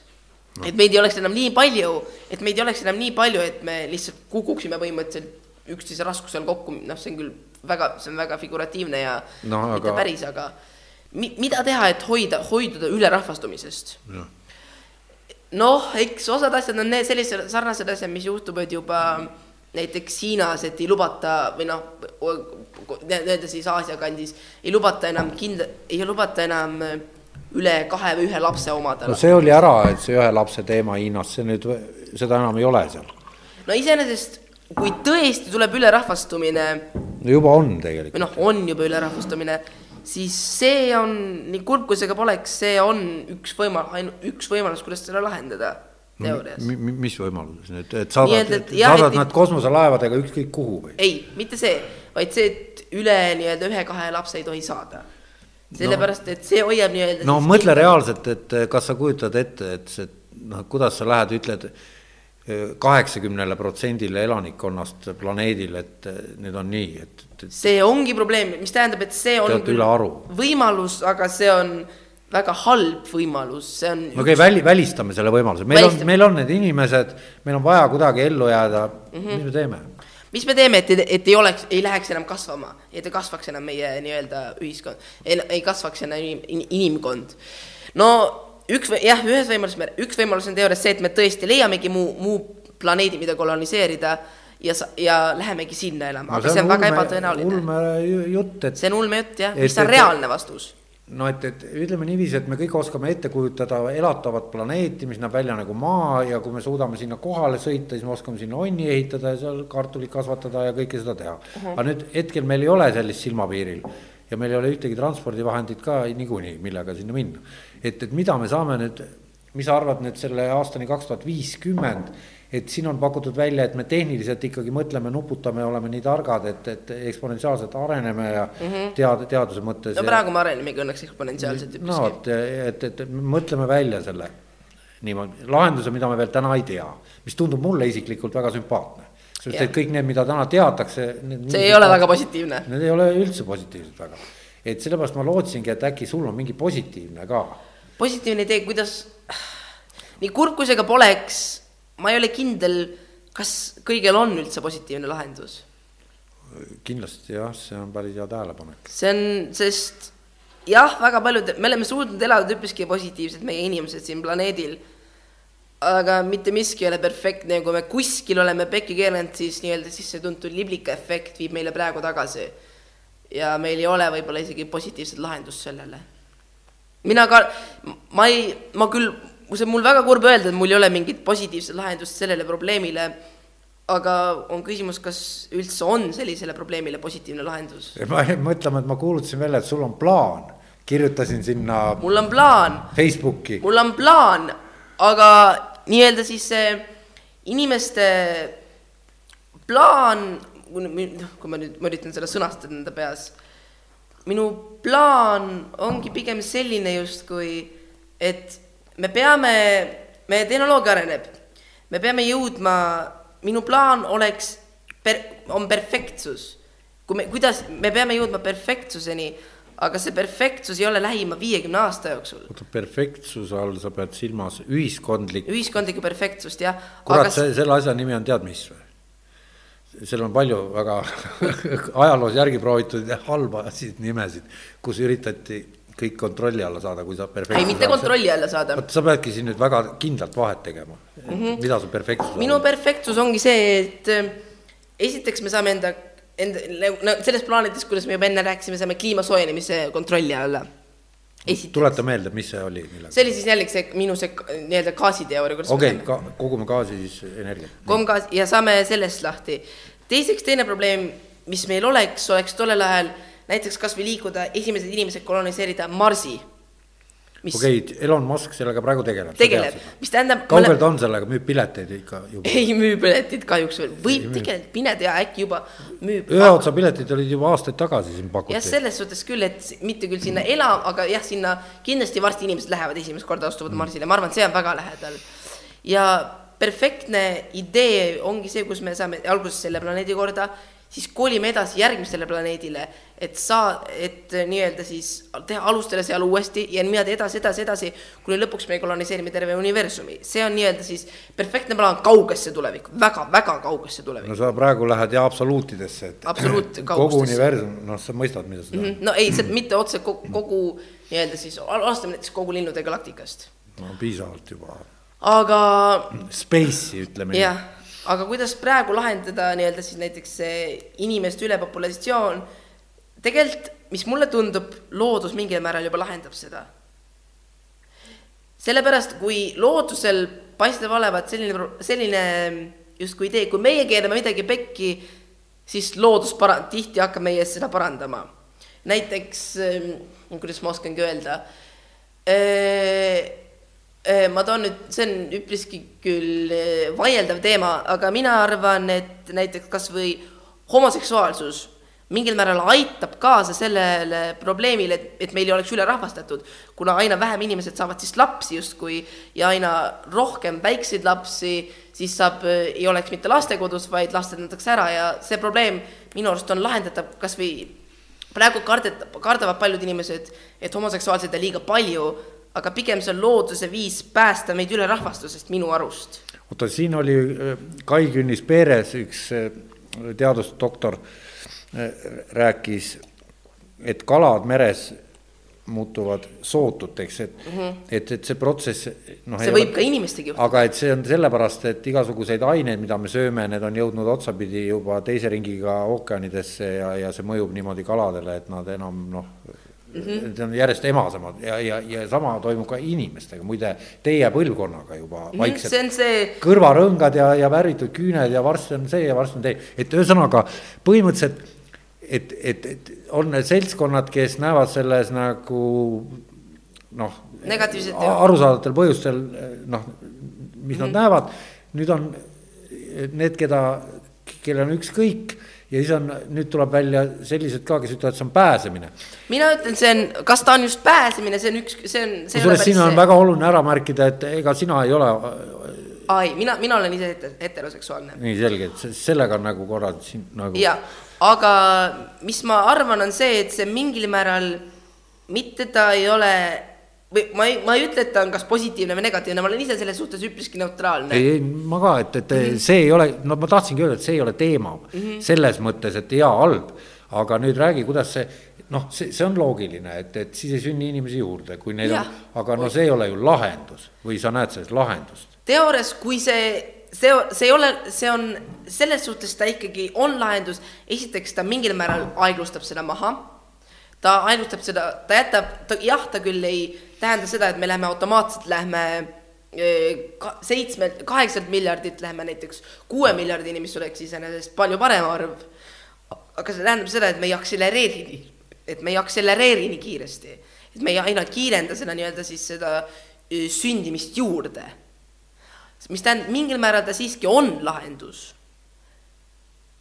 No.. et meid ei oleks enam nii palju, et meid ei oleks enam nii palju, et me lihtsalt kukuksime põhimõtteliselt üksteise raskusel kokku, noh, see on küll väga, see on väga figuratiivne ja no, aga... mitte päris, aga mi, mida teha, et hoida, hoiduda ülerahvastumisest? noh, eks osad asjad on need sellised sarnased asjad, mis juhtuvad juba näiteks Hiinas, et ei lubata või noh, nii-öelda siis Aasia kandis ei lubata enam kindla, ei lubata enam üle kahe või ühe lapse omada. no see oli ära, et see ühe lapse teema Hiinas, see nüüd, seda enam ei ole seal. no iseenesest kui tõesti tuleb ülerahvastumine. no juba on tegelikult. või noh, on juba ülerahvastumine, siis see on, nii kurb kui see ka poleks, see on üks võimalus, ainult üks võimalus, kuidas seda lahendada teoorias no,. mis võimalus nüüd, et saadad, saadad nad kosmoselaevadega ükskõik kuhu või? ei, mitte see, vaid see, et üle nii-öelda ühe-kahe lapse ei tohi saada. sellepärast no,, et see hoiab nii-öelda. no mõtle reaalselt, et kas sa kujutad ette, et see, noh, kuidas sa lähed, ütled kaheksakümnele protsendile elanikkonnast planeedil, et nüüd on nii, et, et. see ongi probleem, mis tähendab, et see on võimalus, aga see on väga halb võimalus, see on. okei okay, väli, välistame selle võimaluse, meil välistame. on, meil on need inimesed, meil on vaja kuidagi ellu jääda mm, -hmm. mis me teeme? mis me teeme, et, et ei oleks, ei läheks enam kasvama, et ei kasvaks enam meie nii-öelda ühiskond, ei kasvaks enam inim, inimkond. no üks või jah, ühes võimalus, üks võimalus on teoorias see, et me tõesti leiamegi muu, muu planeedi, mida koloniseerida ja, ja lähemegi sinna elama no,, aga see on, see on väga ebatõenäoline. ulme jutt, et. see on ulme jutt jah, mis on reaalne vastus no et, et ütleme niiviisi, et me kõik oskame ette kujutada elatavat planeeti, mis näeb välja nagu maa ja kui me suudame sinna kohale sõita, siis me oskame sinna onni ehitada ja seal kartulit kasvatada ja kõike seda teha uh. -huh. aga nüüd hetkel meil ei ole sellist silmapiiril ja meil ei ole ühtegi transpordivahendit ka niikuinii, millega sinna minna et, et mida me saame nüüd, mis sa arvad nüüd selle aastani kaks tuhat viiskümmend, et siin on pakutud välja, et me tehniliselt ikkagi mõtleme, nuputame, oleme nii targad, et, et eksponentsiaalselt areneme ja mm -hmm. tead-, teaduse mõttes. no praegu me arenemegi õnneks eksponentsiaalselt no vot, et, et, et mõtleme välja selle niimoodi, lahenduse, mida me veel täna ei tea, mis tundub mulle isiklikult väga sümpaatne sest et kõik need, mida täna teatakse. see ei ole väga positiivne. Need ei ole üldse positiivsed väga. et sellepärast ma lootsingi, et äkki sul on mingi positiivne ka positiivne idee, kuidas, nii kurb kui see ka poleks, ma ei ole kindel, kas kõigil on üldse positiivne lahendus. kindlasti jah, see on päris hea tähelepanek. see on, sest jah, väga paljud, me oleme suutnud elada üpriski positiivselt, meie inimesed siin planeedil aga mitte miski ei ole perfektne ja kui me kuskil oleme pekki keeranud, siis nii-öelda sissetuntud liblika efekt viib meile praegu tagasi. ja meil ei ole võib-olla isegi positiivset lahendust sellele. Mina ka, ma ei, ma küll, see on mul väga kurb öelda, et mul ei ole mingit positiivset lahendust sellele probleemile, aga on küsimus, kas üldse on sellisele probleemile positiivne lahendus? ma jäin mõtlema, et ma kuulutasin välja, et sul on plaan, kirjutasin sinna mul on plaan. Facebooki. mul on plaan, aga nii-öelda siis see inimeste plaan, noh, kui ma nüüd, ma üritan seda sõnastada enda peas, minu plaan ongi pigem selline justkui, et me peame, meie tehnoloogia areneb, me peame jõudma, minu plaan oleks on perfektsus. kui me, kuidas, me peame jõudma perfektsuseni aga see perfektsus ei ole lähima viiekümne aasta jooksul. oota, perfektsuse all sa pead silmas ühiskondlik. ühiskondlikku perfektsust, jah. kurat aga..., selle asja nimi on tead mis või? Seal on palju väga ajaloos järgi proovitud halbasid nimesid, kus üritati kõik kontrolli alla saada, kui sa perfektsus. ei, mitte kontrolli alla saada. vot sa peadki siin nüüd väga kindlalt vahet tegema mm, -hmm. mida su perfektsus minu on? perfektsus ongi see, et äh, esiteks me saame enda enda, no selles plaanides, kuidas me juba enne rääkisime, saame kliima soojenemise kontrolli alla. Esiteks. tuleta meelde, mis see oli? see oli siis jällegi see minu see nii-öelda gaasiteooria. okei okay,, ka, kogume gaasi siis energiat. kogume gaasi ja saame sellest lahti. teiseks, teine probleem, mis meil oleks, oleks tollel ajal näiteks kasvõi liikuda, esimesed inimesed koloniseerida Marsi okei okay,, Elon Musk sellega praegu tegeleb. tegeleb, mis tähendab. kaugel ta on sellega, müüb pileteid ikka juba? ei müü piletit kahjuks veel, võib tegelikult pined ja äkki juba müüb. ühe otsa piletid olid juba aastaid tagasi siin pakuti. jah, selles suhtes küll, et mitte küll sinna elama, aga jah, sinna kindlasti varsti inimesed lähevad esimest korda astuvad mm. Marsile, ma arvan, et see on väga lähedal. ja perfektne idee ongi see, kus me saame alguses selle planeedi korda siis kolime edasi järgmisele planeedile, et saa, et nii-öelda siis teha, alustada seal uuesti ja niimoodi edasi, edasi, edasi, kuni lõpuks me koloniseerime terve universumi. see on nii-öelda siis perfektne plaan kaugesse tulevikku väga,, väga-väga kaugesse tulevikku. no sa praegu lähed ja absoluutidesse, et absoluut kogu universum, noh, sa mõistad, mida see tähendab mm -hmm.. no ei, see mitte otse kogu, kogu nii-öelda siis, alustame näiteks kogu linnude galaktikast. no piisavalt juba. aga. Space'i ütleme nii. Aga kuidas praegu lahendada nii-öelda siis näiteks inimeste ülepopulatsioon, tegelikult, mis mulle tundub, loodus mingil määral juba lahendab seda. sellepärast, kui loodusel paistab olevat selline, selline justkui idee, kui meie keerame midagi pekki, siis loodus para-, tihti hakkab meie eest seda parandama. näiteks, kuidas ma oskangi öelda ma toon nüüd, see on üpriski küll vaieldav teema, aga mina arvan, et näiteks kas või homoseksuaalsus mingil määral aitab kaasa sellele probleemile, et, et meil ei oleks ülerahvastatud, kuna aina vähem inimesed saavad siis lapsi justkui ja aina rohkem väikseid lapsi, siis saab, ei oleks mitte lastekodus, vaid lastendatakse ära ja see probleem minu arust on lahendatav kas või praegu kardet-, kardavad paljud inimesed, et homoseksuaalseid on liiga palju aga pigem see on looduse viis päästa meid ülerahvastusest minu arust. oota, siin oli äh, Kai Künnis Peeres, üks äh, teadusdoktor, äh, rääkis, et kalad meres muutuvad sootuteks, et mm, -hmm. et, et see protsess noh. see võib ole, ka inimestega juhtuda. aga et see on sellepärast, et igasuguseid aineid, mida me sööme, need on jõudnud otsapidi juba teise ringiga ookeanidesse ja, ja see mõjub niimoodi kaladele, et nad enam noh mm. -hmm. Need on järjest emasemad ja, ja, ja sama toimub ka inimestega, muide teie põlvkonnaga juba mm -hmm. vaikselt. see on see. kõrvarõngad ja, ja värvitud küüned ja varsti on see ja varsti on tee, et ühesõnaga põhimõtteliselt, et, et, et on need seltskonnad, kes näevad selles nagu noh. arusaadavatel põhjustel noh, mis mm -hmm. nad näevad, nüüd on need, keda, kellel on ükskõik ja siis on, nüüd tuleb välja sellised ka, kes ütlevad, see on pääsemine. mina ütlen, see on, kas ta on just pääsemine, see on üks, see on. kusjuures siin on see. väga oluline ära märkida, et ega sina ei ole. ai, mina, mina olen ise heteroseksuaalne. nii selge, et sellega on nagu korra siin nagu. ja, aga mis ma arvan, on see, et see mingil määral mitte ta ei ole või ma ei, ma ei ütle, et ta on kas positiivne või negatiivne, ma olen ise selles suhtes üpriski neutraalne. ei, ei ma ka, et, et mm -hmm. see ei ole, no ma tahtsingi öelda, et see ei ole teema mm -hmm. selles mõttes, et hea, halb, aga nüüd räägi, kuidas see noh, see, see on loogiline, et, et siis ei sünni inimesi juurde, kui neil Jah. on, aga no see ei ole ju lahendus või sa näed selles lahendust? teoorias, kui see, see, see ei ole, see on, selles suhtes ta ikkagi on lahendus, esiteks ta mingil määral aeglustab seda maha, ta aeglustab seda, ta jätab, ta jah, ta küll ei tähenda seda, et me lähme automaatselt, lähme eh, ka- seitsmelt, kaheksalt miljardit lähme näiteks kuue miljardini, mis oleks iseenesest palju parem arv. aga see tähendab seda, et me ei akselereeri, et me ei akselereeri nii kiiresti, et me ei ainult kiirenda seda nii-öelda siis seda eh, sündimist juurde mis tähendab, mingil määral ta siiski on lahendus.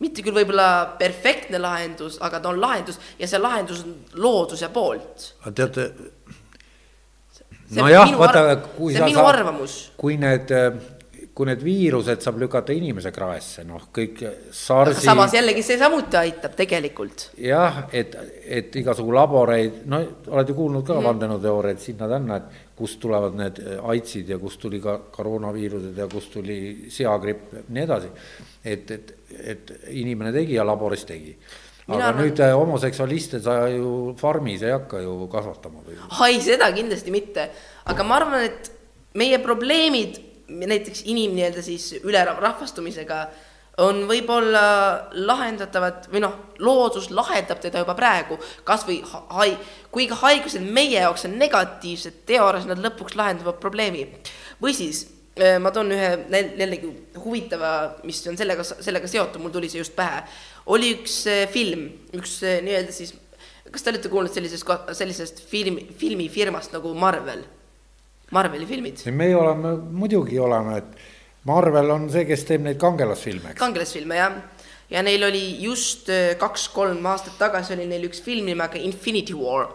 mitte küll võib-olla perfektne lahendus, aga ta on lahendus ja see lahendus on looduse poolt. aga teate, nojah, vaata kui sa arvamus. kui need, kui need viirused saab lükata inimese kraesse, noh, kõik SARS-i samas jällegi see samuti aitab tegelikult. jah, et, et igasugu laboreid, no oled ju kuulnud ka mm. vandenõuteooriaid sinna-tänna, et kust tulevad need aidsid ja kust tuli ka koroonaviirused ja kust tuli seagripp ja nii edasi. et, et, et inimene tegi ja laboris tegi. Aga arvan- nüüd äh, homoseksualiste sa ju farmis ei hakka ju kasvatama või? ai, seda kindlasti mitte, aga ma arvan, et meie probleemid näiteks inim nii-öelda siis ülerahvastumisega on võib-olla lahendatavad või noh, loodus lahendab teda juba praegu, kasvõi ha- hai-, kuigi haigused meie jaoks on negatiivsed, teoorias nad lõpuks lahendavad probleemi. või siis eh, ma toon ühe jällegi huvitava, mis on sellega, sellega seotud, mul tuli see just pähe. Oli üks eh, film, üks eh, nii-öelda siis kas te olete kuulnud sellisest, sellisest filmi, filmifirmast nagu Marvel? Marveli filmid, meie oleme, muidugi oleme, et Marvel on see, kes teeb neid kangelasfilme, eks. kangelasfilme jah. ja neil oli just äh, kaks-kolm aastat tagasi oli neil üks film nimega Infinity War,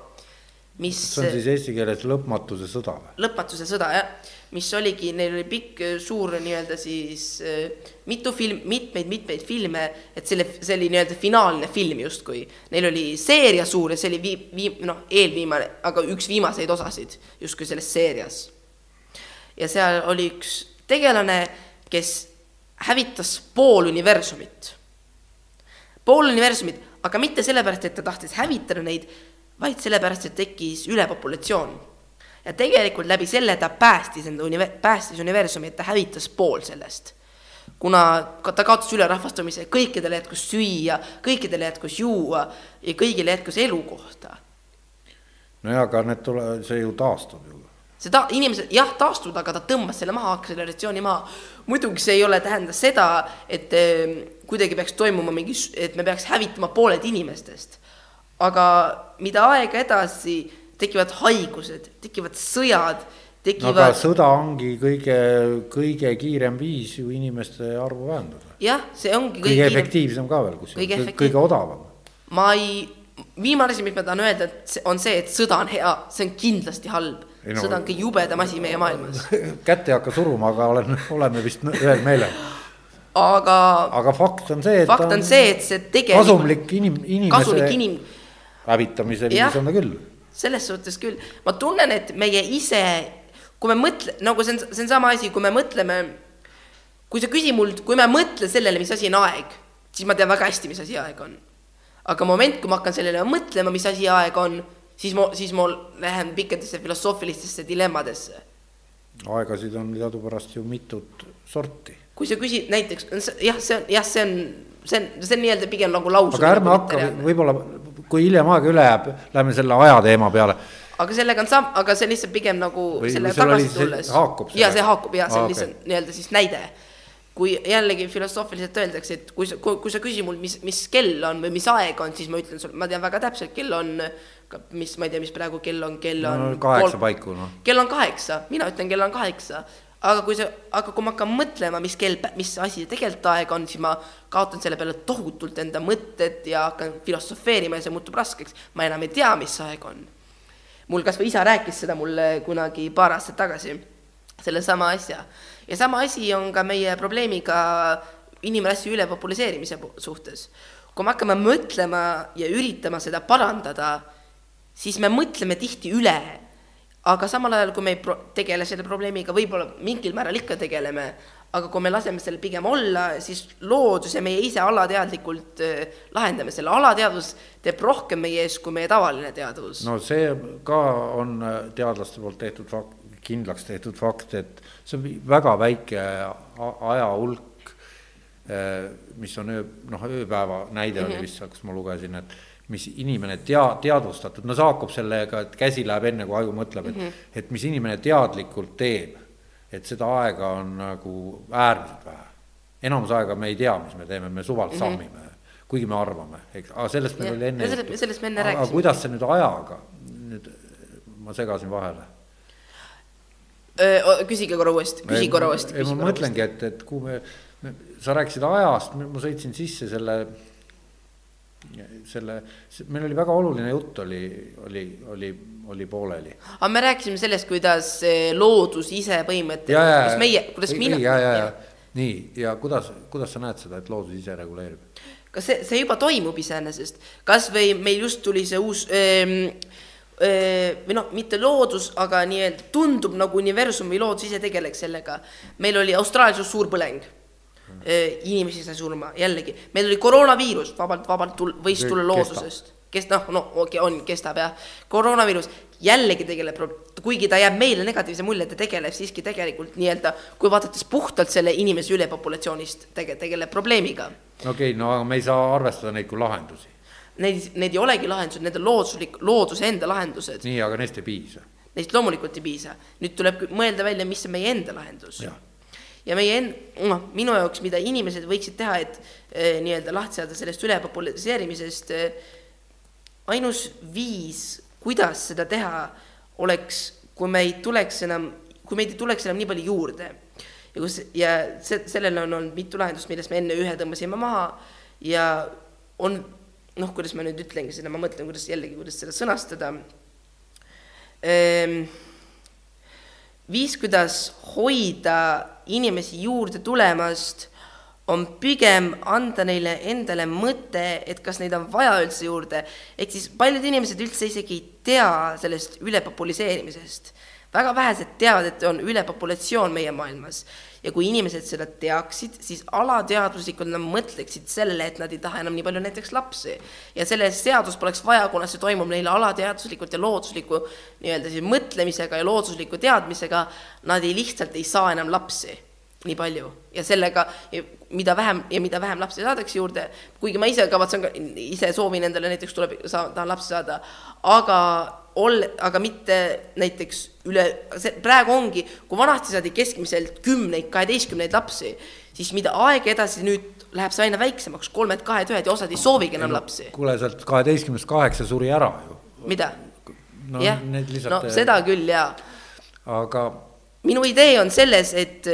mis see on siis eesti keeles lõpmatuse sõda või? lõpmatuse sõda jah, mis oligi, neil oli pikk äh, suur nii-öelda siis äh, mitu film, mitmeid-mitmeid filme, et selle, see oli nii-öelda finaalne film justkui. Neil oli seeria suur ja see oli vii-, vii-, noh, eelviimane, aga üks viimaseid osasid justkui selles seerias. ja seal oli üks tegelane, kes hävitas pool universumit. pool universumit, aga mitte sellepärast, et ta tahtis hävitada neid, vaid sellepärast, et tekkis ülepopulatsioon ja tegelikult läbi selle ta päästis enda unive-, päästis universumi, et ta hävitas pool sellest. kuna ta kaotas ülerahvastumise, kõikidele jätkus süüa, kõikidele jätkus juua ja kõigile jätkus elukohta. nojah, aga need tule-, see ju taastub ju. see ta, inimesed jah, taastuvad, aga ta tõmbas selle maha, akseleratsiooni maha. muidugi see ei ole, tähenda seda, et eh, kuidagi peaks toimuma mingi, et me peaks hävitama pooled inimestest. aga mida aega edasi, tekivad haigused, tekivad sõjad, tekivad aga sõda ongi kõige, kõige kiirem viis ju inimeste arvu vähendada. jah, see ongi kõige kiirem- efektiivsem ka veel kusjuures, Kõige kõige, efektiiv- kõige odavam. ma ei, viimane asi, mis ma tahan öelda, et on see, et sõda on hea, see on kindlasti halb. Ei no- sõda on kõige jubedam asi meie maailmas. kätt ei hakka suruma, aga olen, oleme vist ühel meelel. aga aga fakt on see, et fakt on see, et see tegelikult kasumlik inim-, inimese inim-, hävitamise viis on ta küll. Selles suhtes küll, ma tunnen, et meie ise, kui me mõtle-, nagu see on, see on sama asi, kui me mõtleme, kui sa küsid mult, kui ma mõtlen sellele, mis asi on aeg, siis ma tean väga hästi, mis asi aeg on. aga moment, kui ma hakkan sellele mõtlema, mis asi aeg on, siis ma, siis ma lähen pikkadesse filosoofilistesse dilemmadesse. aegasid on teadupärast ju mitut sorti. kui sa küsid näiteks, jah, see on, jah, see on, see on, see on nii-öelda pigem nagu lausung. aga ärme hakka, võib-olla kui hiljem aeg üle jääb, lähme selle ajateema peale. aga sellega on sam-, aga see on lihtsalt pigem nagu Või- selle või tagasi tulles. ja see haakub ja see on Aa, lihtsalt okei. nii-öelda siis näide. kui jällegi filosoofiliselt öeldakse, et kui sa, kui, sa küsid mul, mis, mis kell on või mis aeg on, siis ma ütlen sulle, ma tean väga täpselt, kell on, mis, ma ei tea, mis praegu kell on, kell on no kaheksa paiku noh. kell on kaheksa, mina ütlen, kell on kaheksa. Aga kui sa, aga kui ma hakkan mõtlema, mis kell, mis asi tegelikult aeg on, siis ma kaotan selle peale tohutult enda mõtted ja hakkan filosofeerima ja see muutub raskeks. ma enam ei tea, mis aeg on. mul kasvõi isa rääkis seda mulle kunagi paar aastat tagasi, sellesama asja. ja sama asi on ka meie probleemiga inimrasse ülepopuliseerimise pu- suhtes. kui me hakkame mõtlema ja üritama seda parandada, siis me mõtleme tihti üle, aga samal ajal, kui me ei pro tegele selle probleemiga, võib-olla mingil määral ikka tegeleme, aga kui me laseme selle pigem olla, siis loodus ja meie ise alateadlikult äh, lahendame selle, alateadvus teeb rohkem meie ees kui meie tavaline teadvus. no see ka on äh, teadlaste poolt tehtud fakt, kindlaks tehtud fakt, et see on väga väike aja hulk, äh, mis on öö, noh, ööpäeva näide mm -hmm. oli mhm. vist, kus ma lugesin, et mis inimene tea-, teadvustatud, no see haakub sellega, et käsi läheb enne, kui aju mõtleb, et mm, -hmm. et mis inimene teadlikult teeb et seda aega on nagu äärmiselt vähe. enamus aega me ei tea, mis me teeme, me suvalt mm -hmm. sammime, kuigi me arvame, eks, aga sellest meil oli enne sellest, sellest me enne rääkisime. aga kuidas see nüüd ajaga, nüüd ma segasin vahele. küsige korra uuesti, küsi korra uuesti. ei, ma mõtlengi, et, et kuhu me, me, sa rääkisid ajast, ma sõitsin sisse selle selle, meil oli väga oluline jutt oli, oli, oli, oli pooleli. aga me rääkisime sellest, kuidas loodus ise põhimõtteliselt, kuidas meie, kuidas mina. ja, ja, ja nii, ja kuidas, kuidas sa näed seda, et loodus ise reguleerib? kas see, see juba toimub iseenesest, kas või meil just tuli see uus ähm, või noh, mitte loodus, aga nii-öelda tundub nagu universum või loodus ise tegeleks sellega. meil oli Austraalias suur põleng inimesi sai surma, jällegi, meil oli koroonaviirus, vabalt, vabalt tul-, võis tulla loodusest, kes noh, no okei okay,, on, kestab jah, koroonaviirus jällegi tegeleb, kuigi ta jääb meile negatiivse mulje, ta tegeleb siiski tegelikult nii-öelda, kui vaadates puhtalt selle inimese ülepopulatsioonist tege-, tegeleb probleemiga. okei okay,, no aga me ei saa arvestada neid kui lahendusi. Neid, need ei olegi lahendused, need on looduslik, looduse enda lahendused. nii, aga neist ei piisa. Neist loomulikult ei piisa, nüüd tuleb mõelda välja, mis on meie enda lahendus ja meie en-, noh, minu jaoks, mida inimesed võiksid teha, et eh, nii-öelda lahti saada sellest ülepopuliseerimisest eh,, ainus viis, kuidas seda teha, oleks, kui me ei tuleks enam, kui meid ei tuleks enam nii palju juurde. ja kus, ja see, sellele on olnud mitu lahendust, millest me enne ühe tõmbasime maha ja on noh, kuidas ma nüüd ütlengi seda, ma mõtlen, kuidas jällegi, kuidas seda sõnastada ehm,. Viis, kuidas hoida inimesi juurde tulemast, on pigem anda neile endale mõte, et kas neid on vaja üldse juurde. ehk siis paljud inimesed üldse isegi ei tea sellest ülepopuliseerimisest. väga vähesed teavad, et on ülepopulatsioon meie maailmas. Ja kui inimesed seda teaksid, siis alateadvuslikult nad mõtleksid sellele, et nad ei taha enam nii palju näiteks lapsi. ja selle seadust poleks vaja, kuna see toimub neile alateadvuslikult ja loodusliku nii-öelda siis mõtlemisega ja loodusliku teadmisega, nad ei lihtsalt ei saa enam lapsi nii palju ja sellega, mida vähem ja mida vähem lapsi saadakse juurde, kuigi ma ise kavatsen ka, ise soovin endale näiteks tuleb, tahan lapsi saada, aga ol-, aga mitte näiteks üle, see praegu ongi, kui vanasti saadi keskmiselt kümneid, kaheteistkümneid lapsi, siis mida aeg edasi, nüüd läheb see aina väiksemaks, kolmed, kahed, ühed ja osad ei soovigi enam lapsi. kuule, sealt kaheteistkümnest kaheksa suri ära ju. mida? no, jah, no seda küll jaa. aga minu idee on selles, et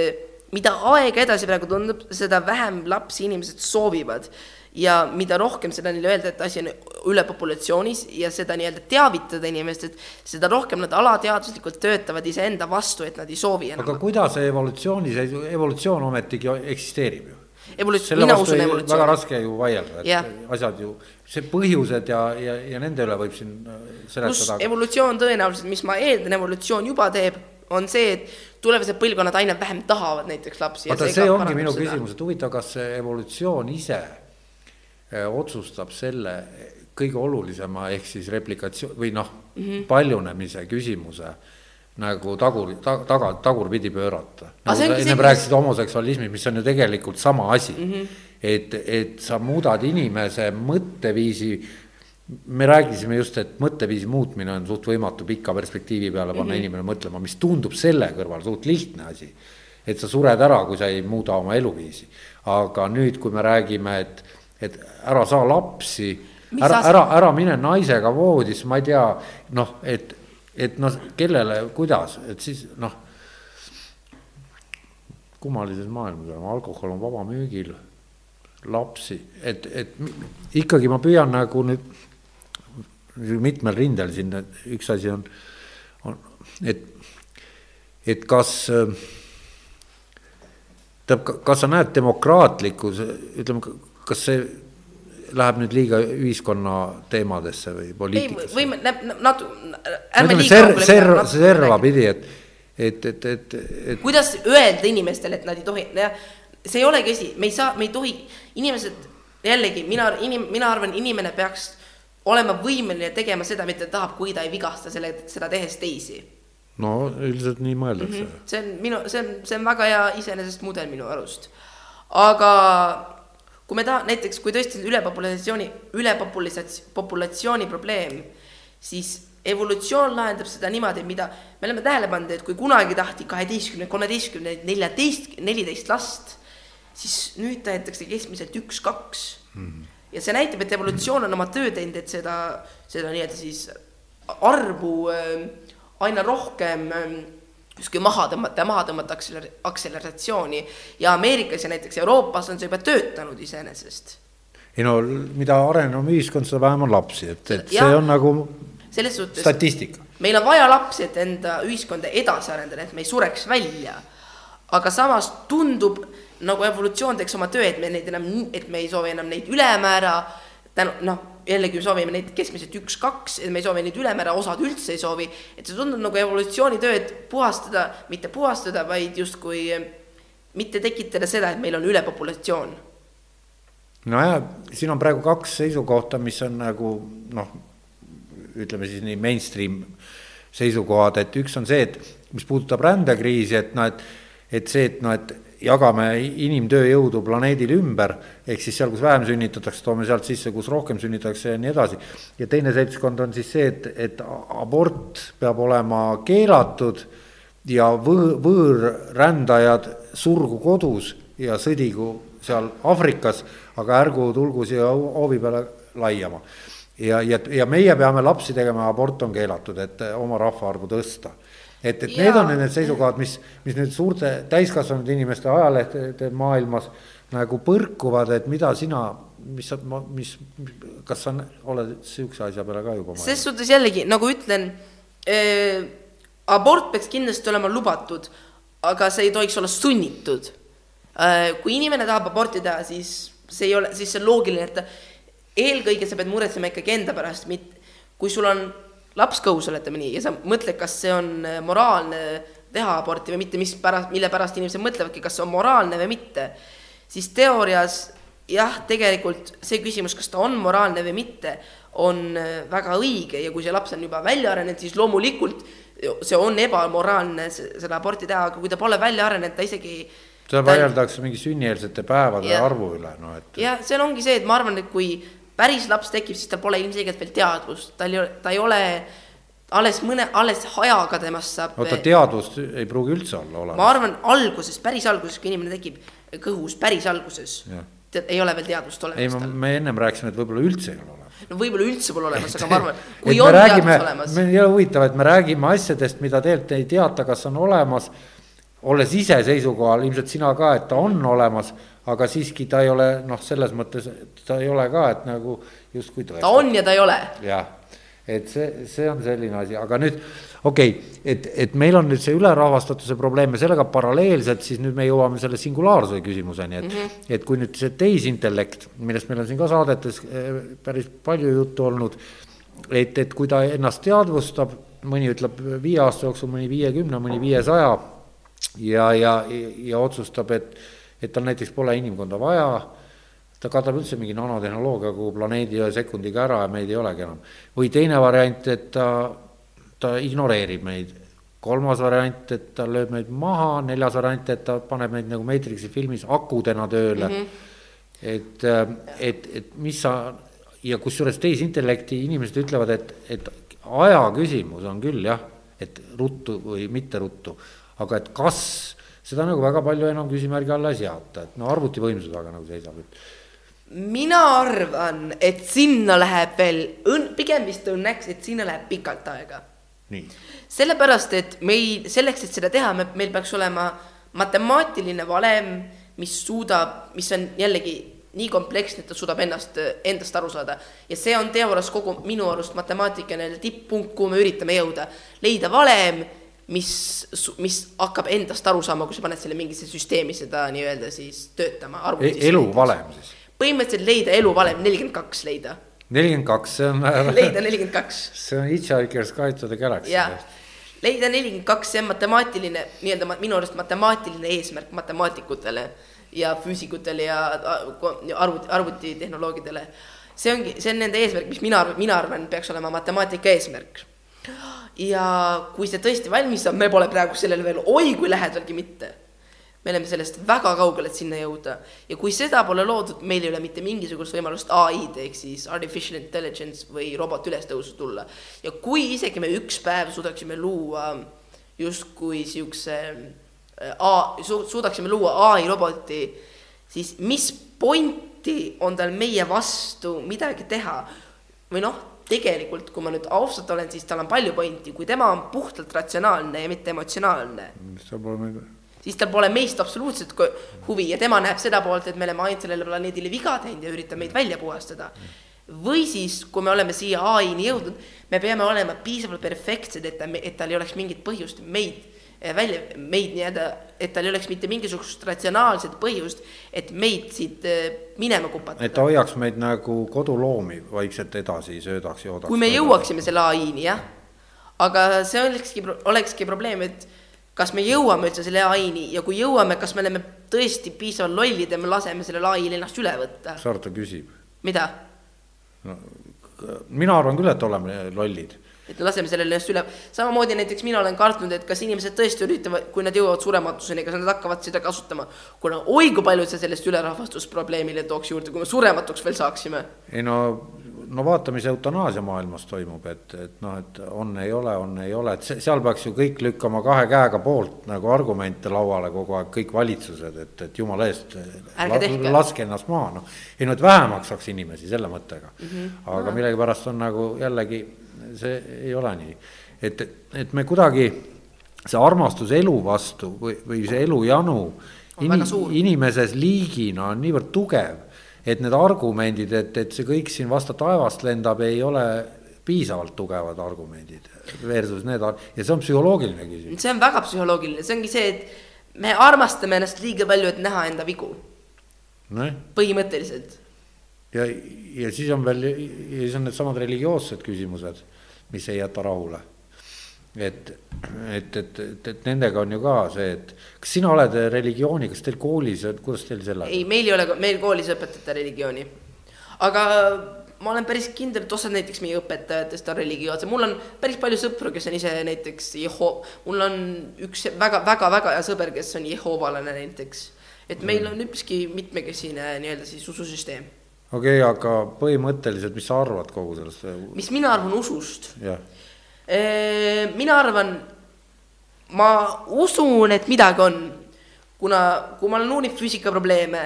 mida aega edasi praegu tundub, seda vähem lapsi inimesed soovivad. Ja mida rohkem seda neile öelda, et asi on ülepopulatsioonis ja seda nii-öelda teavitada inimestest, seda rohkem nad alateaduslikult töötavad iseenda vastu, et nad ei soovi enam. aga kuidas see evolutsioonis, evolutsioon ometigi eksisteerib ju? evolutsioon, mina usun evolutsiooni. väga raske ju vaielda, et ja. asjad ju, see põhjused ja, ja, ja nende üle võib siin äh, seletada. evolutsioon tõenäoliselt, mis ma eeldan, evolutsioon juba teeb, on see, et tulevased põlvkonnad aina vähem tahavad näiteks lapsi. vaata, see ongi minu küsimus, et huvitav, kas see evolutsioon ise otsustab selle kõige olulisema ehk siis replikatsioon või noh mm -hmm., paljunemise küsimuse nagu tagur ta,, taga, tagurpidi pöörata. nagu sa ennem rääkisid homoseksualismist, mis on ju tegelikult sama asi mm. -hmm. et, et sa muudad inimese mõtteviisi me rääkisime just, et mõtteviisi muutmine on suht võimatu pika perspektiivi peale panna mm -hmm. inimene mõtlema, mis tundub selle kõrval suht lihtne asi. et sa sured ära, kui sa ei muuda oma eluviisi. aga nüüd, kui me räägime, et, et ära saa lapsi, ära, ära, ära mine naisega voodisse, ma ei tea, noh, et, et noh, kellele, kuidas, et siis noh. kummalises maailmas oleme, alkohol on vabamüügil, lapsi, et, et ikkagi ma püüan nagu nüüd mitmel rindel siin, üks asi on, on, et, et kas, tähendab, kas sa näed demokraatlikus, ütleme, kas see läheb nüüd liiga ühiskonna teemadesse või poliitikasse? võime, natu-, ärme liiga ser-, ser-, serva pidi, et, et, et, et, et kuidas öelda inimestele, et nad ei tohi, jah, see ei olegi asi, me ei saa, me ei tohi, inimesed, jällegi mina, inim-, mina arvan, inimene peaks olema võimeline tegema seda, mida ta tahab, kui ta ei vigasta selle, seda tehes teisi. no üldiselt nii mõeldakse mm. -hmm. see on minu, see on, see on väga hea iseenesest mudel minu arust. aga kui me taha-, näiteks kui tõesti ülepopulatsiooni, ülepopulatsiooni, populatsiooni probleem, siis evolutsioon lahendab seda niimoodi, mida me oleme tähele pannud, et kui kunagi tahti kaheteistkümne, kolmeteistkümne, neljateist, neliteist last, siis nüüd tahetakse keskmiselt üks-kaks mm.. ja see näitab, et evolutsioon on oma töö teinud, et seda, seda nii-öelda siis arvu äh, aina rohkem äh, justkui maha tõmmata ja maha tõmmata akseler-, akseleratsiooni ja Ameerikas ja näiteks Euroopas on see juba töötanud iseenesest. ei no mida arenenum ühiskond, seda vähem on lapsi, et, et Jah. see on nagu selles suhtes statistika. meil on vaja lapsi, et enda ühiskonda edasi arendada, et me ei sureks välja. aga samas tundub nagu evolutsioon teeks oma töö, et me neid enam, et me ei soovi enam neid ülemäära tänu noh, jällegi me soovime neid keskmiselt üks-kaks, et me ei soovi neid ülemäära, osad üldse ei soovi, et see tundub nagu evolutsioonitööd puhastada, mitte puhastada, vaid justkui mitte tekitada seda, et meil on ülepopulatsioon. nojah, siin on praegu kaks seisukohta, mis on nagu noh, ütleme siis nii mainstream seisukohad, et üks on see, et mis puudutab rändekriisi, et noh, et et see, et noh, et jagame inimtööjõudu planeedil ümber, ehk siis seal, kus vähem sünnitatakse, toome sealt sisse, kus rohkem sünnitatakse ja nii edasi. ja teine seltskond on siis see, et, et abort peab olema keelatud ja võõ, võõrrändajad surgu kodus ja sõdigu seal Aafrikas, aga ärgu tulgu siia hoovi peale laiama. ja, ja, ja meie peame lapsi tegema, abort on keelatud, et oma rahvaarvu tõsta et, et ja. need on need seisukohad, mis, mis nüüd suurte täiskasvanud inimeste ajalehtede maailmas nagu põrkuvad, et mida sina, mis sa, mis, kas sa oled sihukese asja peale ka juba mõelnud? ses suhtes jällegi nagu ütlen äh,, abort peaks kindlasti olema lubatud, aga see ei tohiks olla sunnitud äh,. kui inimene tahab aborti teha, siis see ei ole, siis see on loogiline, et eelkõige sa pead muretsema ikkagi enda pärast, mitte kui sul on laps kõhus, oletame nii, ja sa mõtled, kas see on moraalne teha aborti või mitte, mis pärast, mille pärast inimesed mõtlevadki, kas see on moraalne või mitte, siis teoorias jah, tegelikult see küsimus, kas ta on moraalne või mitte, on väga õige ja kui see laps on juba välja arenenud, siis loomulikult see on ebamoraalne seda aborti teha, aga kui ta pole välja arenenud, ta isegi seal vaieldakse mingi sünnieelsete päevade ja. arvu üle, no et. jah, seal ongi see, et ma arvan, et kui päris laps tekib, siis tal pole ilmselgelt veel teadvust, tal ei ole, ta ei ole alles mõne, alles ajaga temast saab. oota, teadvust ei pruugi üldse olla olemas. ma arvan, alguses, päris alguses, kui inimene tekib kõhus, päris alguses, ei ole veel teadvust olemas. ei, me ennem rääkisime, et võib-olla üldse ei ole olemas. no võib-olla üldse pole olemas, aga ma arvan, kui on räägime, teadvus olemas. meil ei ole huvitav, et me räägime asjadest, mida tegelikult ei teata, kas on olemas, olles ise seisukohal, ilmselt sina ka, et ta on olemas aga siiski ta ei ole noh, selles mõttes ta ei ole ka, et nagu justkui tõestab. ta on ja ta ei ole. jah, et see, see on selline asi, aga nüüd okei okay,, et, et meil on nüüd see ülerahvastatuse probleem ja sellega paralleelselt siis nüüd me jõuame selle singulaarsuse küsimuseni, et mm, -hmm. et kui nüüd see tehisintellekt, millest meil on siin ka saadetes päris palju juttu olnud, et, et kui ta ennast teadvustab, mõni ütleb viie aasta jooksul, mõni viiekümne, mõni viiesaja ja, ja, ja otsustab, et et tal näiteks pole inimkonda vaja, ta katab üldse mingi nanotehnoloogia kogu planeedi ühe sekundiga ära ja meid ei olegi enam. või teine variant, et ta, ta ignoreerib meid, kolmas variant, et ta lööb meid maha, neljas variant, et ta paneb meid nagu Matrixi filmis akudena tööle mm. -hmm. et, et, et mis sa ja kusjuures tehisintellekti inimesed ütlevad, et, et aja küsimus on küll jah, et ruttu või mitte ruttu, aga et kas seda nagu väga palju enam küsimärgi alla ei seata, et no arvutivõimsus väga nagu seisab, et. mina arvan, et sinna läheb veel õn-, pigem vist õnneks, et sinna läheb pikalt aega. sellepärast, et meil, selleks, et seda teha, me, meil peaks olema matemaatiline valem, mis suudab, mis on jällegi nii kompleksne, et ta suudab ennast, endast aru saada. ja see on teoorias kogu minu arust matemaatika nii-öelda tipppunkt, kuhu me üritame jõuda. leida valem mis, mis hakkab endast aru saama, kui sa paned selle mingisse süsteemi seda nii-öelda siis töötama. E-, eluvalem siis? põhimõtteliselt leida eluvalem nelikümmend kaks leida, nelikümmend kaks, see on, leida nelikümmend kaks see on Hitchhiker's Guide to the Galaxy. leida nelikümmend kaks, see on matemaatiline, nii-öelda minu arust matemaatiline eesmärk matemaatikutele ja füüsikutele ja arvuti, arvutitehnoloogidele. see ongi, see on nende eesmärk, mis mina mina arvan, peaks olema matemaatika eesmärk. Ja kui see tõesti valmis saab, me pole praegu sellele veel oi kui lähedalgi mitte. Me oleme sellest väga kaugel, et sinna jõuda. Ja kui seda pole loodud, meil ei ole mitte mingisugust võimalust ai-d ehk siis artificial intelligence või robot ülestõusu tulla. ja kui isegi me üks päev suudaksime luua justkui siukse äh, A, suudaksime luua ai roboti, siis mis pointi on tal meie vastu midagi teha? Või noh, tegelikult, kui ma nüüd ausalt olen, siis tal on palju pointi, kui tema on puhtalt ratsionaalne ja mitte emotsionaalne siis tal pole meist absoluutselt huvi ja tema näeb seda poolt, et me oleme ainult sellele planeedile viga teinud ja üritab meid välja puhastada. või siis, kui me oleme siia ai-ni jõudnud, me peame olema piisavalt perfektsed, et ta, et tal ei oleks mingit põhjust meid välja, meid nii-öelda, et tal ei oleks mitte mingisugust ratsionaalset põhjust, et meid siit eh, minema et kupatada ta. hoiaks meid nagu koduloomi vaikselt edasi, söödaks, joodaks. kui me jõuaksime selle ai-ni, jah. aga see olekski, olekski probleem, et kas me jõuame üldse selle ai-ni ja kui jõuame, kas me oleme tõesti piisavalt lollid ja me laseme sellel ai-l ennast üle võtta. Saarta küsib mida? no,. mina arvan küll, et oleme lollid. Et me laseme sellele ennast üle, samamoodi näiteks mina olen kartnud, et kas inimesed tõesti üritavad, kui nad jõuavad surematuseni, kas nad hakkavad seda kasutama. kuna oi kui palju see sellest ülerahvastusprobleemile tooks juurde, kui me surematuks veel saaksime. ei no, no vaata, mis eutanaasia maailmas toimub, et, et noh, et on, ei ole, on, ei ole, et seal peaks ju kõik lükkama kahe käega poolt nagu argumente lauale kogu aeg, kõik valitsused, et, et jumala eest tehke. laske ennast maha, noh. ei no, et vähemaks saaks inimesi selle mõttega mm. -hmm. aga millegipärast on nagu jällegi, see ei ole nii. et, et me kuidagi, see armastus elu vastu või, või see elujanu suur. inimeses liigina on niivõrd tugev, et need argumendid, et, et see kõik siin vastu taevast lendab, ei ole piisavalt tugevad argumendid versus need ar- ja see on psühholoogiline küsimus. see on väga psühholoogiline, see ongi see, et me armastame ennast liiga palju, et näha enda vigu, noh, põhimõtteliselt. ja, ja siis on veel, ja siis on needsamad religioossed küsimused, mis ei jäta rahule. et, et, et, et, et nendega on ju ka see, et kas sina oled religiooni, kas teil koolis, kuidas teil selle? ei, meil ei ole, meil koolis õpetata religiooni. aga ma olen päris kindel, et osad näiteks meie õpetajatest on religioossed, mul on päris palju sõpru, kes on ise näiteks Jeho-, mul on üks väga-väga-väga hea sõber, kes on jehoovalane näiteks. et meil on üpriski mitmekesine nii-öelda siis ususüsteem. okei okay,, aga põhimõtteliselt, mis sa arvad kogu sellest? mis mina arvan usust? jah, mina arvan, ma usun, et midagi on, kuna, kui ma olen uurinud füüsikaprobleeme,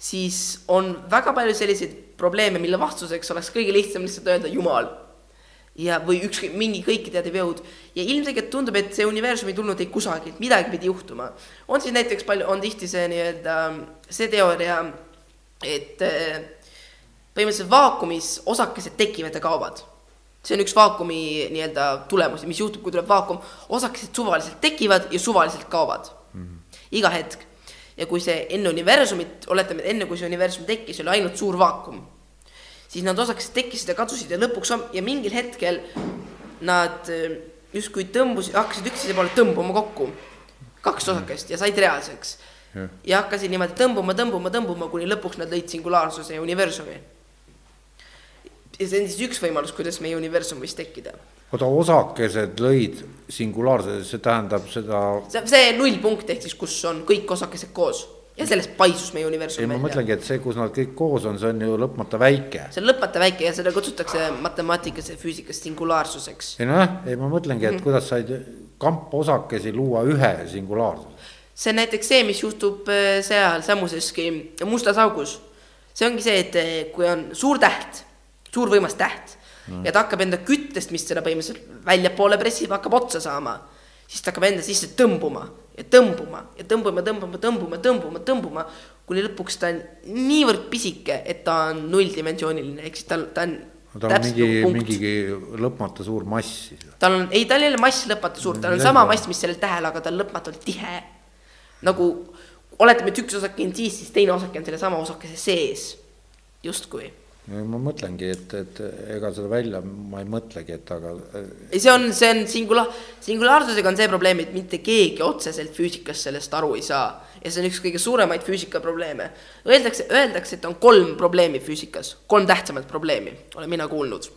siis on väga palju selliseid probleeme, mille vastuseks oleks kõige lihtsam lihtsalt öelda Jumal. ja, või ükskõik, mingi kõike teadev jõud ja ilmselgelt tundub, et see universum ei tulnud ei kusagilt, midagi pidi juhtuma. on siis näiteks palju, on tihti see nii-öelda see teooria, et põhimõtteliselt vaakumis osakesed tekivad ja kaovad see on üks vaakumi nii-öelda tulemusi, mis juhtub, kui tuleb vaakum, osakesed suvaliselt tekivad ja suvaliselt kaovad mm. -hmm. iga hetk. ja kui see enne universumit, oletame, et enne kui see universum tekkis, oli ainult suur vaakum, siis need osakesed tekkisid ja kadusid ja lõpuks on ja mingil hetkel nad eh, justkui tõmbusid, hakkasid üksteise poole tõmbuma kokku, kaks osakest ja said reaalseks. Ja hakkasid niimoodi tõmbuma, tõmbuma, tõmbuma, kuni lõpuks nad lõid singulaarsuse ja universumi see on siis üks võimalus, kuidas meie universum võis tekkida. oota, osakesed lõid singulaarse, see tähendab seda, see, see nullpunkt ehk siis, kus on kõik osakesed koos ja sellest paisus meie ei universum ma välja. mõtlengi, et see, kus nad kõik koos on, see on ju lõpmata väike. see on lõpmata väike ja seda kutsutakse matemaatikas ja füüsikas singulaarsuseks. ei noh, ei ma mõtlengi, et kuidas said kamposakesi luua ühe singulaarsuse. see on näiteks see, mis juhtub äh, seal samuseski mustas augus. see ongi see, et äh, kui on suur täht, suur võimas täht mm. ja ta hakkab enda küttest, mis seda põhimõtteliselt väljapoole pressib, hakkab otsa saama, siis ta hakkab enda sisse tõmbuma ja tõmbuma ja tõmbuma, tõmbuma, tõmbuma, tõmbuma, tõmbuma, kuni lõpuks ta on niivõrd pisike, et ta on nulldimensiooniline, ehk siis tal, ta on tal on mingi, mingigi lõpmata suur mass siis. tal on, ei, tal ei ole mass lõpmatu suur, tal on sama mass, mis sellel tähel, aga ta on lõpmatult tihe. nagu oletame, et üks osake on siis, siis teine osake on selle sama osakese sees. justkui ma mõtlengi, et, et ega seda välja ma ei mõtlegi, et aga. ei, see on, see on singula-, singulaarsusega on see probleem, et mitte keegi otseselt füüsikas sellest aru ei saa. ja see on üks kõige suuremaid füüsika probleeme. Öeldakse, öeldakse, et on kolm probleemi füüsikas, kolm tähtsamat probleemi, olen mina kuulnud.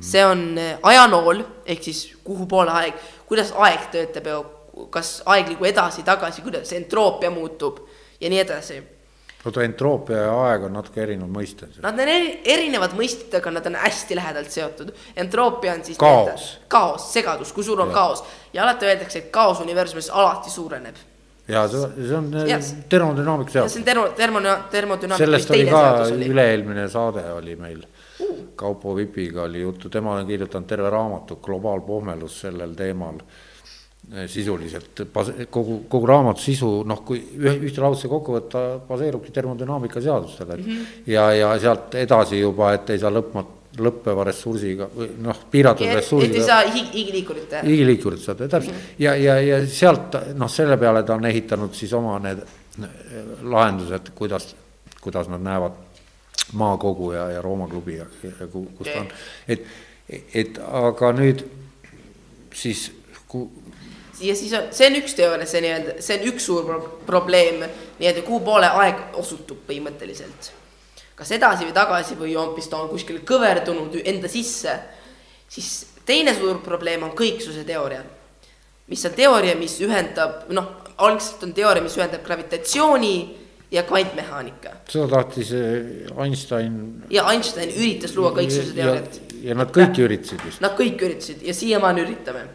see on eh, ajanool, ehk siis kuhu poole aeg, kuidas aeg töötab ja kas aeg liigub edasi-tagasi, kuidas entroopia muutub ja nii edasi oota, entroopia ja aeg on natuke erinevad mõisted. Nad on eri, erinevad mõisted, aga nad on hästi lähedalt seotud. entroopia on siis kaos, kaos, segadus, kui suur on ja. kaos ja alati öeldakse, et kaos universumis alati suureneb. ja see, see on yes. termodünaamika seadus. see on termo, termo, termodünaamika. sellest oli ka üle-eelmine saade oli meil uh.. Kaupo Vipiga oli juttu, tema on kirjutanud terve raamatu Globaalpohmelus sellel teemal sisuliselt, kogu, kogu raamatu sisu, noh, kui ühe, ühte lausesse kokku võtta, baseerubki termodünaamika seadustele mm. -hmm. ja, ja sealt edasi juba, et ei saa lõpma, lõppeva ressursiga või noh, piiratud ressursiga. et ei saa igiliikurite. igiliikurit saada, täpselt mm. -hmm. ja, ja, ja sealt noh, selle peale ta on ehitanud siis oma need lahendused, kuidas, kuidas nad näevad maakogu ja, ja Rooma klubi ja, ja kus ta on. et, et aga nüüd siis kui ja siis on, see on üks teooria, see nii-öelda, see on üks suur pro probleem, nii-öelda kuhu poole aeg osutub põhimõtteliselt. kas edasi või tagasi või hoopis ta on kuskil kõverdunud enda sisse, siis teine suur probleem on kõiksuse teooria. mis on teooria, mis ühendab, noh, algselt on teooria, mis ühendab gravitatsiooni ja kvantmehaanika. seda tahtis eh, Einstein. ja Einstein üritas luua kõiksuse teooriat. ja nad kõik üritasid vist. Nad kõik üritasid ja siiamaani üritame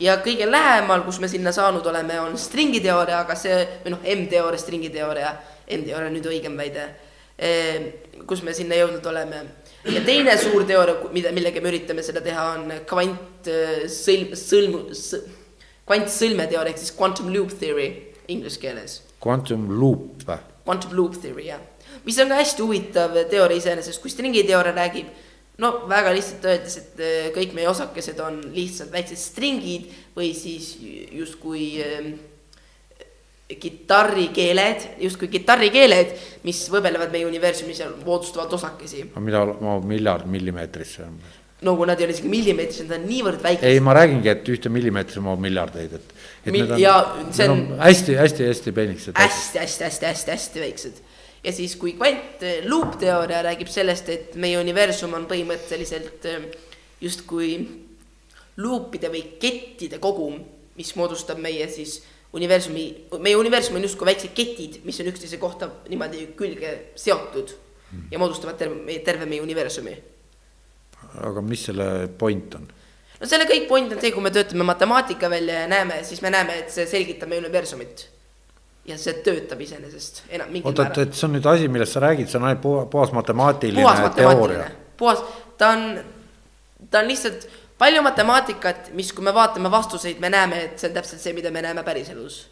ja kõige lähemal, kus me sinna saanud oleme, on stringiteooria, aga see, või noh, M-teooria, stringiteooria, M-teooria nüüd õigem väide, ehm, kus me sinna jõudnud oleme. ja teine suur teooria, mida, millega me üritame seda teha, on kvantsõlm, sõlm, kvantsõlmeteooria ehk siis quantum loop theory inglise keeles. Quantum loop või? Quantum loop theory, jah. mis on ka hästi huvitav teooria iseenesest, kui stringiteooria räägib no väga lihtsalt öeldes, et äh, kõik meie osakesed on lihtsalt väiksed stringid või siis justkui äh, kitarrikeeled, justkui kitarrikeeled, mis võbelevad meie universumis ja moodustavad osakesi. aga mida mahub miljard millimeetrisse? no kui nad ei ole isegi millimeetrised, nad on niivõrd väikesed. ei, ma räägingi, et ühte millimeetri mahub miljardeid, et, et on, ja see on hästi-hästi-hästi peenikesed. hästi-hästi-hästi-hästi väiksed ja siis, kui kvantluupteooria räägib sellest, et meie universum on põhimõtteliselt ähm, justkui luupide või kettide kogum, mis moodustab meie siis universumi, meie universum on justkui väiksed ketid, mis on üksteise kohta niimoodi külge seotud ja moodustavad terve, terve meie universumi. aga mis selle point on? no selle kõik point on see, kui me töötame matemaatika välja ja näeme, siis me näeme, et see selgitab meie universumit ja see töötab iseenesest enam mingil oota, et see on nüüd asi, millest sa räägid, see on ainult puhas matemaatiline puhas teooria. puhas, ta on, ta on lihtsalt palju matemaatikat, mis, kui me vaatame vastuseid, me näeme, et see on täpselt see, mida me näeme päriselus.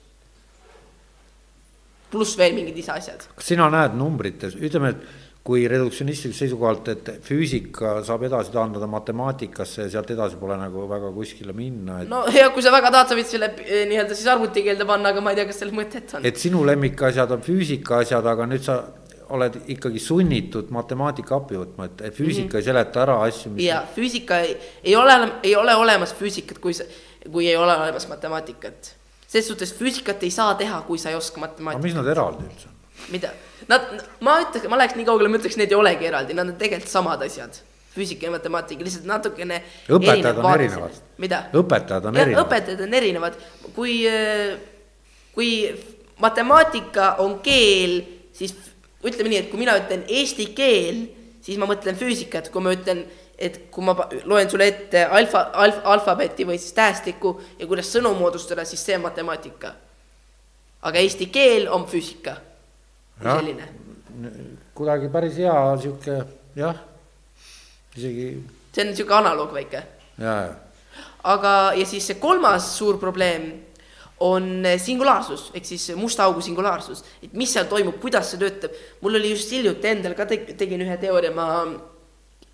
pluss veel mingid lisaasjad. kas sina näed numbrites, ütleme, et kui reduktsionistlikult seisukohalt, et füüsika saab edasi taandada matemaatikasse ja sealt edasi pole nagu väga kuskile minna et.... no ja kui sa väga tahad, sa võid selle eh, nii-öelda siis arvutikeelde panna, aga ma ei tea, kas sellel mõtet on. et sinu lemmikasjad on füüsika asjad, aga nüüd sa oled ikkagi sunnitud matemaatika appi võtma, et, füüsika mm -hmm. ei seleta ära asju mis.... ja füüsika ei, ei ole, ei ole olemas füüsikat, kui sa, kui ei ole olemas matemaatikat. selles suhtes füüsikat ei saa teha, kui sa ei oska matemaatikat. aga mis nad eraldi üldse on? Mida? Nad, ma ütleks, ma läheks nii kaugele, ma ütleks, need ei olegi eraldi, nad on tegelikult samad asjad. füüsika ja matemaatika, lihtsalt natukene. õpetajad on erinevad. mida? õpetajad on ja, erinevad. õpetajad on erinevad, kui, kui matemaatika on keel, siis ütleme nii, et kui mina ütlen eesti keel, siis ma mõtlen füüsikat, kui ma ütlen, et kui ma loen sulle ette alfa, alf, alfabeti või siis tähestikku ja kuidas sõnu moodustada, siis see on matemaatika. aga eesti keel on füüsika selline. kuidagi päris hea sihuke jah, isegi. see on sihuke analoog väike. ja, ja. aga, ja siis see kolmas suur probleem on singulaarsus ehk siis musta augu singulaarsus, et mis seal toimub, kuidas see töötab. mul oli just hiljuti endal ka teg, tegin ühe teooria, ma,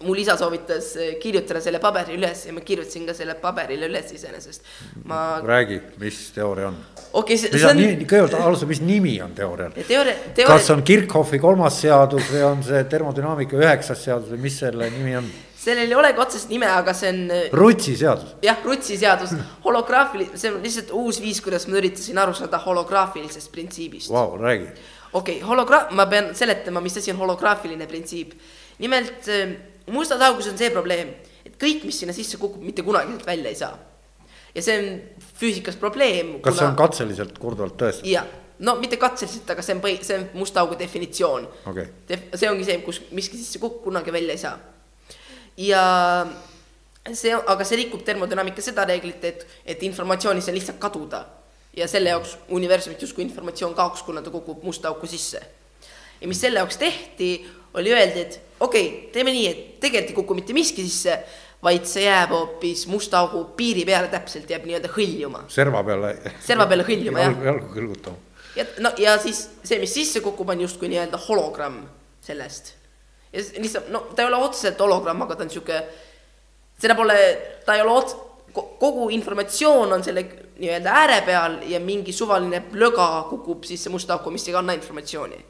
mul isa soovitas eh, kirjutada selle paberi üles ja ma kirjutasin ka selle paberile üles iseenesest. ma, räägi, mis teooria on? okei okay,, mis see on kõigepealt alusta, mis nimi on teoorial? teooria, kas teooria, on Kirchhoffi kolmas seadus või on see termodünaamika üheksas seadus või mis selle nimi on? sellel ei olegi otsest nime, aga see on eh, Rutsi seadus. jah, Rutsi seadus, holograafili-, see on lihtsalt uus viis, kuidas ma üritasin aru saada holograafilisest printsiibist Vau, räägi. okei okay,, hologra-, ma pean seletama, mis asi on holograafiline printsiip. nimelt äh, mustas augus on see probleem, et kõik, mis sinna sisse kukub, mitte kunagi sealt välja ei saa. ja see on füüsikas probleem. kas see on katseliselt korduvalt tõestatud? jah, no mitte katseliselt, aga see on põhi, see on musta augu definitsioon Okei. Def-, see ongi see, kus miski sisse kukub, kunagi välja ei saa. ja see, aga see rikub termodünaamika seda reeglit, et, et informatsiooni ei saa lihtsalt kaduda. ja selle jaoks universumit justkui informatsioon kaoks, kuna ta kukub musta auku sisse. ja mis selle jaoks tehti, oli öeldi, et okei okay,, teeme nii, et tegelikult ei kuku mitte miski sisse, vaid see jääb hoopis musta augu piiri peale täpselt, jääb nii-öelda hõljuma. serva peale. serva peale hõljuma, jah. jalgu, kõlgutama. ja no ja siis see, mis sisse kukub, on justkui nii-öelda hologramm sellest. ja lihtsalt, no ta ei ole otseselt hologramm, aga ta on sihuke, seda pole, ta ei ole ots-, kogu informatsioon on selle nii-öelda ääre peal ja mingi suvaline plöga kukub sisse musta auku, mis ei kanna informatsiooni.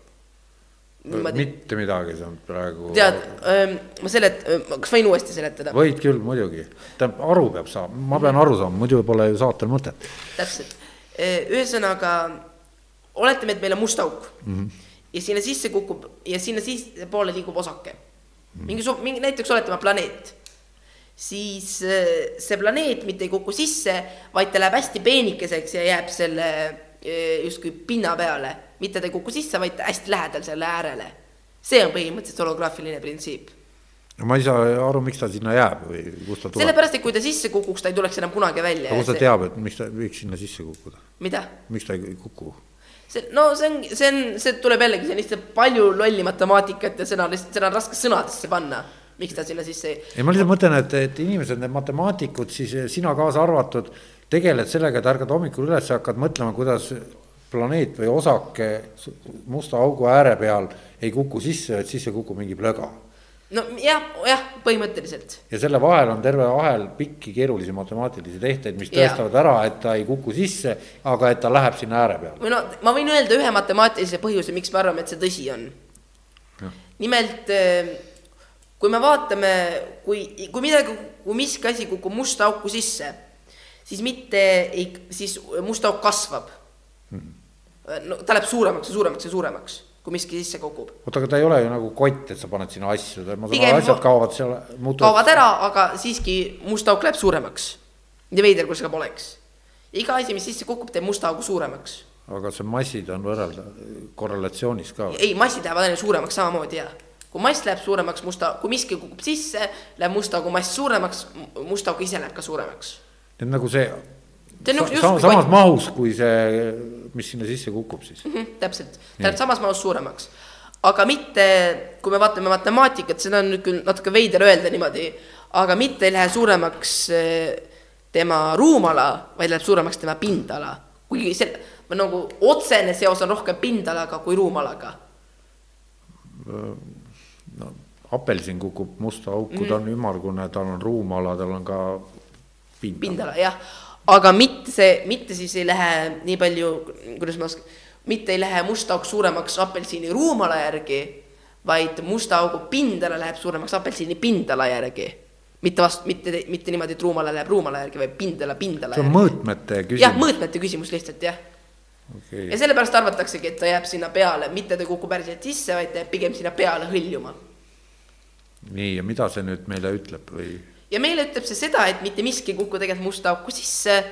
Niimoodi, mitte midagi see on praegu. tead, ma selet-, kas võin uuesti seletada? võid küll muidugi, tähendab aru peab saama, ma pean aru saama, muidu pole ju saatel mõtet. täpselt, ühesõnaga oletame, et meil on must auk mm -hmm. ja sinna sisse kukub ja sinna sissepoole liigub osake mm. -hmm. mingi, mingi näiteks oletame planeet, siis eh, see planeet mitte ei kuku sisse, vaid ta läheb hästi peenikeseks ja jääb selle justkui pinna peale, mitte ta ei kuku sisse, vaid hästi lähedal selle äärele. see on põhimõtteliselt holograafiline printsiip. ma ei saa aru, miks ta sinna jääb või kust ta tuleb. sellepärast, et kui ta sisse kukuks, ta ei tuleks enam kunagi välja. aga kust ta teab, et miks ta võiks sinna sisse kukkuda? mida? miks ta ei kuku? see, no see on, see on, see tuleb jällegi, see on lihtsalt palju lolli matemaatikat ja seda on lihtsalt, seda on raske sõnadesse panna. miks ta sinna sisse ei. ei, ma lihtsalt mõtlen, et, et inimesed, need matemaatikud, siis sina kaasa arvatud, tegeled sellega, et ärkad hommikul üles ja hakkad mõtlema, kuidas planeet või osake musta augu ääre peal ei kuku sisse, et sisse kukub mingi plöga. no jah, põhimõtteliselt. ja selle vahel on terve ahel pikki keerulisi matemaatilisi tehteid, mis tõestavad ära, et ta ei kuku sisse, aga et ta läheb sinna ääre peale. või no ma võin öelda ühe matemaatilise põhjuse, miks me arvame, et see tõsi on. nimelt kui me vaatame, kui, kui midagi, kui miski asi kukub musta auku sisse, siis mitte ei, siis must auk kasvab. no ta läheb suuremaks ja suuremaks ja suuremaks, kui miski sisse kukub. oota, aga ta ei ole ju nagu kott, et sa paned sinna asju, ma saan aru, asjad kaovad seal, muutuvad. kaovad ära, aga siiski must auk läheb suuremaks. nii veider, kui see ka poleks. iga asi, mis sisse kukub, teeb musta augu suuremaks. aga see massid on võrrelda korrelatsioonis ka. ei, massid lähevad aina suuremaks samamoodi ja kui mass läheb suuremaks musta, kui miski kukub sisse, läheb musta augu mass suuremaks, musta auk ise läheb ka suuremaks. Et nagu see, See on sa, sa, samas kott. mahus, kui see, mis sinna sisse kukub siis. Mhm, täpselt, ta läheb samas mahus suuremaks. aga mitte, kui me vaatame matemaatikat, seda on nüüd küll natuke veider öelda niimoodi, aga mitte ei lähe suuremaks eh, tema ruumala, vaid läheb suuremaks tema pindala. kuigi see, nagu otsene seos on rohkem pindalaga kui ruumalaga. no apelsin kukub musta auku mm, -hmm. ta on ümmargune, tal on ruumala, tal on ka pind. pindala, jah. aga mitte see, mitte siis ei lähe nii palju, kuidas ma oskan, mitte ei lähe must auk suuremaks apelsini ruumala järgi, vaid musta augu pindala läheb suuremaks apelsini pindala järgi. mitte vast-, mitte, mitte niimoodi, et ruumala läheb ruumala järgi, vaid pindala pindala see on mõõtmete jah, küsimus. mõõtmete küsimus lihtsalt, jah. okei ja sellepärast arvataksegi, et ta jääb sinna peale, mitte ta ei kuku päriselt sisse, vaid ta jääb pigem sinna peale hõljuma. nii, ja mida see nüüd meile ütleb või? Ja meile ütleb see seda, et mitte miski ei kuku tegelikult musta auku sisse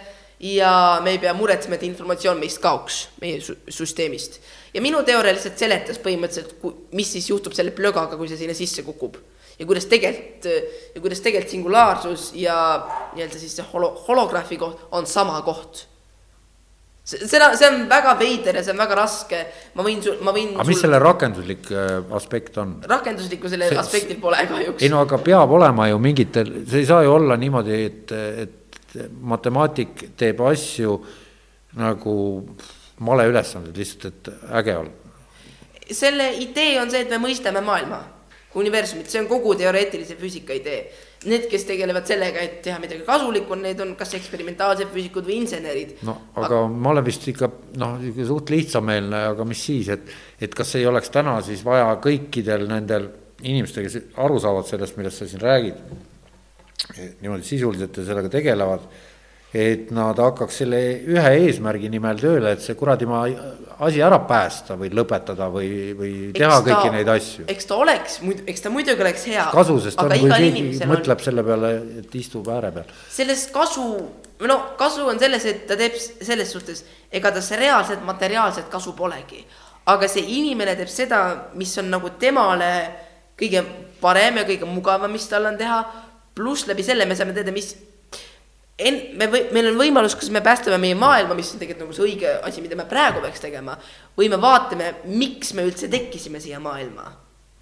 ja me ei pea muretsema, et informatsioon meist kaoks, meie sü- süsteemist. ja minu teooria lihtsalt seletas põhimõtteliselt, mis siis juhtub selle plögaga, kui see sinna sisse kukub. ja kuidas tegelikult, ja kuidas tegelikult singulaarsus ja nii-öelda siis see holo-, holograafi koht on sama koht. Seda, see on väga veider ja see on väga raske, ma võin sul, ma võin aga mis selle rakenduslik äh, aspekt on? rakenduslikku selle See- aspektil pole kahjuks ei no aga peab olema ju mingitel, see ei saa ju olla niimoodi, et, et matemaatik teeb asju nagu maleülesanded lihtsalt, et äge on. selle idee on see, et me mõistame maailma. universumit, see on kogu teoreetilise füüsika idee. Need, kes tegelevad sellega, et teha midagi kasulikku, need on kas eksperimentaalsed füüsikud või insenerid. no aga ma olen vist ikka noh, suht lihtsameelne, aga mis siis, et, et kas ei oleks täna siis vaja kõikidel nendel inimestel, kes aru saavad sellest, millest sa siin räägid, niimoodi sisuliselt ja sellega tegelevad, et nad hakkaks selle ühe eesmärgi nimel tööle, et see kuradi maa asi ära päästa või lõpetada või, või teha Eks ta- kõiki neid asju. eks ta oleks, eks ta muidugi oleks hea. kasu, sest on, kui keegi inimesel on mõtleb selle peale, et istub ääre peal. sellest kasu, no kasu on selles, et ta teeb selles suhtes, ega ta see reaalselt materiaalset kasu polegi. aga see inimene teeb seda, mis on nagu temale kõige parem ja kõige mugavam, mis tal on teha. pluss läbi selle me saame teada, mis en-, me või, meil on võimalus, kas me päästame meie maailma, mis on tegelikult nagu see õige asi, mida me praegu peaks tegema. või me vaatame, miks me üldse tekkisime siia maailma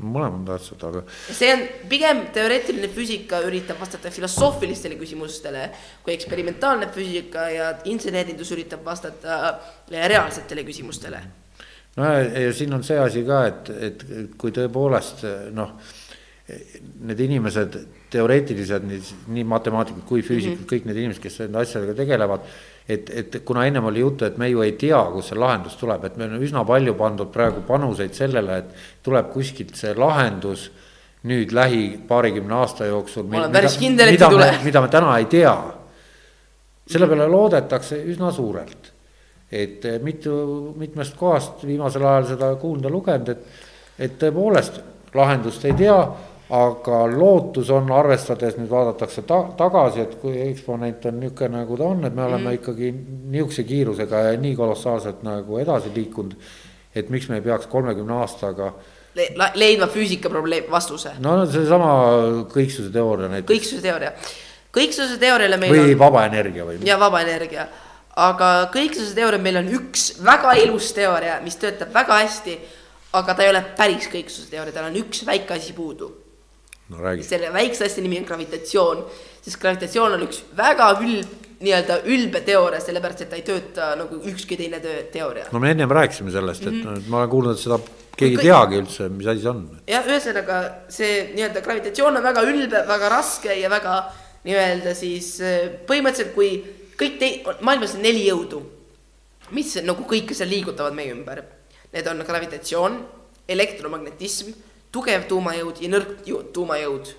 mõlemad on tähtsad, aga see on pigem teoreetiline füüsika üritab vastata filosoofilistele küsimustele kui eksperimentaalne füüsika ja insenerindus üritab vastata reaalsetele küsimustele. no ja, ja siin on see asi ka, et, et kui tõepoolest noh, need inimesed, teoreetilised nii, nii matemaatikud kui füüsikud mm, -hmm. kõik need inimesed, kes nende asjadega tegelevad, et, et kuna ennem oli juttu, et me ju ei tea, kust see lahendus tuleb, et meil on üsna palju pandud praegu panuseid sellele, et tuleb kuskilt see lahendus nüüd lähi paarikümne aasta jooksul. Ma olen päris kindel, et ei tule. mida me täna ei tea. selle peale loodetakse üsna suurelt et eh, mitu, mitmest kohast viimasel ajal seda kuulda lugenud, et, et tõepoolest lahendust ei tea, aga lootus on, arvestades nüüd vaadatakse ta, tagasi, et kui eksponent on niisugune, nagu ta on, et me oleme mm. ikkagi niisuguse kiirusega ja nii kolossaalselt nagu edasi liikunud, et miks me ei peaks kolmekümne aastaga Le, leidma füüsika probleem, vastuse. no seesama kõiksuse teooria näiteks kõiksuse teooria. kõiksuse teooriale meil või on vaba energia või ja vaba energia, aga kõiksuse teooria meil on üks väga ilus teooria, mis töötab väga hästi, aga ta ei ole päris kõiksuse teooria, tal on üks väike asi puudu no räägi. selle väikse asja nimi on gravitatsioon, sest gravitatsioon on üks väga ülb, nii-öelda ülbe teooria, sellepärast et ta ei tööta nagu ükski teine teooria. no me ennem rääkisime sellest, et mm -hmm. ma olen kuulnud, et seda keegi ei teagi üldse, mis asi see on. jah, ühesõnaga see nii-öelda gravitatsioon on väga ülbe, väga raske ja väga nii-öelda siis eh, põhimõtteliselt, kui kõik tei-, maailmas on neli jõudu, mis nagu kõike seal liigutavad meie ümber. Need on gravitatsioon, elektromagnetism, tugev tuumajõud ja nõrk tuumajõud.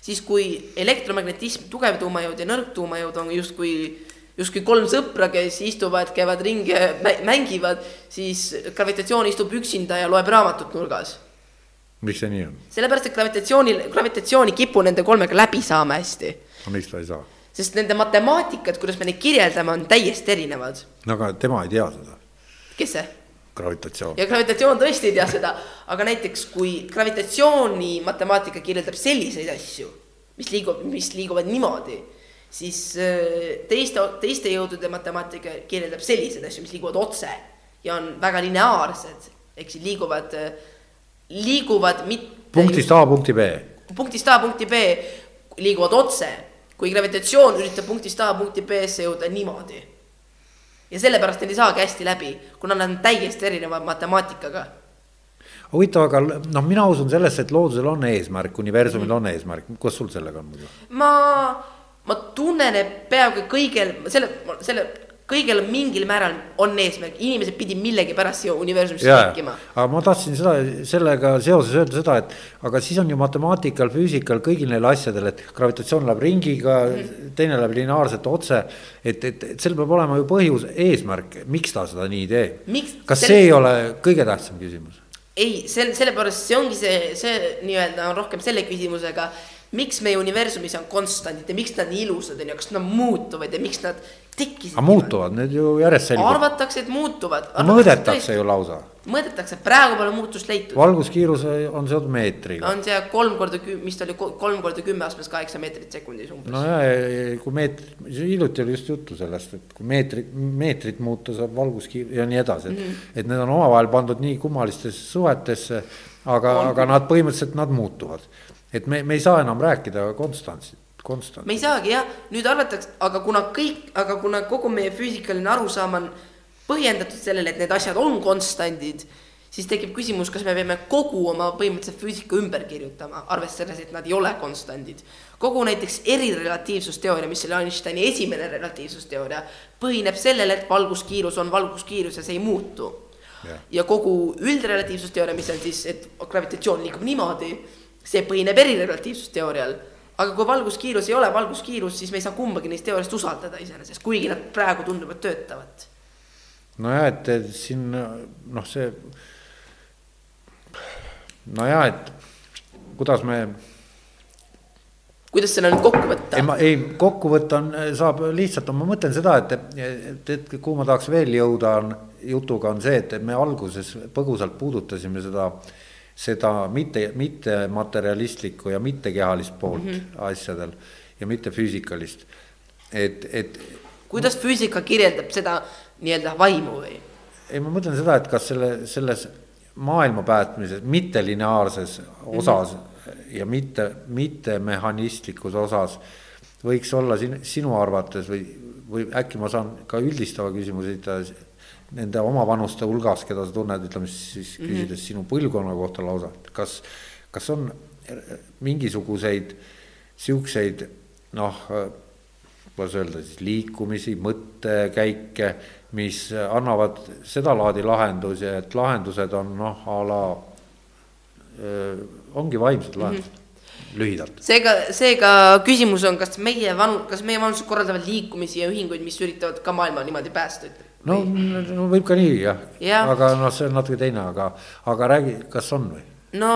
siis kui elektromagnetism, tugev tuumajõud ja nõrk tuumajõud on justkui justkui kolm sõpra, kes istuvad, käivad ringi mängivad, siis gravitatsioon istub üksinda ja loeb raamatut nurgas miks see nii on? sellepärast, et gravitatsioonil, gravitatsioon ei kipu nende kolmega läbi saama hästi. no miks ta ei saa? sest nende matemaatikad, kuidas me neid kirjeldame, on täiesti erinevad. no aga tema ei tea seda, kes see? gravitatsioon. ja gravitatsioon tõesti ei tea seda, aga näiteks kui gravitatsiooni matemaatika kirjeldab selliseid asju, mis liigub, mis liiguvad niimoodi, siis äh, teiste, teiste jõudude matemaatika kirjeldab selliseid asju, mis liiguvad otse ja on väga lineaarsed, ehk siis liiguvad, liiguvad mitte punktist A punkti B. punktist A punkti B liiguvad otse, kui gravitatsioon üritab punktist A punkti B-sse jõuda niimoodi. Ja sellepärast need ei saagi hästi läbi, kuna nad on täiesti erineva matemaatikaga. huvitav, aga noh, mina usun sellesse, et loodusel on eesmärk, universumil on eesmärk, kuidas sul sellega on muidu? ma, ma tunnen, et peaaegu kõigel, selle, selle, kõigel mingil määral on eesmärk, inimesed pidid millegipärast siia universumisse tekkima. aga ma tahtsin seda, sellega seoses öelda seda, et aga siis on ju matemaatikal, füüsikal, kõigil neil asjadel, et gravitatsioon läheb ringiga mm, -hmm. teine läheb lineaarselt otse. et, et, et seal peab olema ju põhjus, eesmärk, miks ta seda nii teeb kas see ei ole kõige tähtsam küsimus? ei, sel-, sellepärast see ongi see, see nii-öelda on rohkem selle küsimusega, miks meie universumis on konstandid ja miks nad nii ilusad on ja kas nad muutuvad ja miks nad tekkisid. aga muutuvad need ju järjest selgub. arvatakse, et muutuvad. mõõdetakse ju lausa. mõõdetakse, praegu pole muutust leitud. valguskiirus on seotud meetriga. on see kolm korda kü-, mis ta oli, kolm korda kümme astmes kaheksa meetrit sekundis umbes no ja, kui meetrit, hiljuti oli just juttu sellest, et kui meetrit, meetrit muuta saab valguskiir ja nii edasi, et mm, -hmm. et need on omavahel pandud nii kummalistesse suhetesse, aga, aga nad põhimõtteliselt nad muutuvad. Et me, me ei saa enam rääkida konstantsi, konstant me. ei saagi jah, nüüd arvatakse, aga kuna kõik, aga kuna kogu meie füüsikaline arusaam on põhjendatud sellele, et need asjad on konstandid, siis tekib küsimus, kas me peame kogu oma põhimõtteliselt füüsika ümber kirjutama, arvestades, et nad ei ole konstandid. kogu näiteks erirelatiivsusteooria, mis oli Einsteini esimene relatiivsusteooria, põhineb sellel, et valguskiirus on valguskiirus ja see ei muutu. ja kogu üldrelatiivsusteooria, mis on siis, et gravitatsioon liigub niimoodi, see põhineb erirelatiivsusteoorial aga kui valguskiirus ei ole valguskiirus, siis me ei saa kumbagi neist teooriast usaldada iseenesest, kuigi nad praegu tunduvad töötavat. nojah, et, et siin noh, see nojah, et kuidas me. kuidas selle nüüd kokku võtta? ei, ma ei, kokku võtta on, saab lihtsalt, ma mõtlen seda, et, et, et kuhu ma tahaks veel jõuda, on jutuga on see, et me alguses põgusalt puudutasime seda, seda mitte, mitte materialistlikku ja mittekehalist poolt mm -hmm. asjadel ja mitte füüsikalist, et, et. kuidas füüsika kirjeldab seda nii-öelda vaimu või? ei, ma mõtlen seda, et kas selle, selles maailma päästmises mittelineaarses osas mm -hmm. ja mitte, mitte mehhanistlikus osas võiks olla siin sinu arvates või, või äkki ma saan ka üldistava küsimuse esitada nende omavanuste hulgas, keda sa tunned, ütleme siis mm -hmm. küsides sinu põlvkonna kohta lausa, et kas, kas on mingisuguseid siukseid noh, kuidas öelda siis liikumisi, mõttekäike mis annavad sedalaadi lahendusi, et lahendused on noh, a la ongi vaimsed mhm. lahendused mm. -hmm. lühidalt. seega, seega küsimus on, kas meie vanu, kas meie vanused korraldavad liikumisi ja ühinguid, mis üritavad ka maailma niimoodi päästa, ütleb? No, no võib ka nii jah ja., aga noh, see on natuke teine, aga, aga räägi, kas on või? no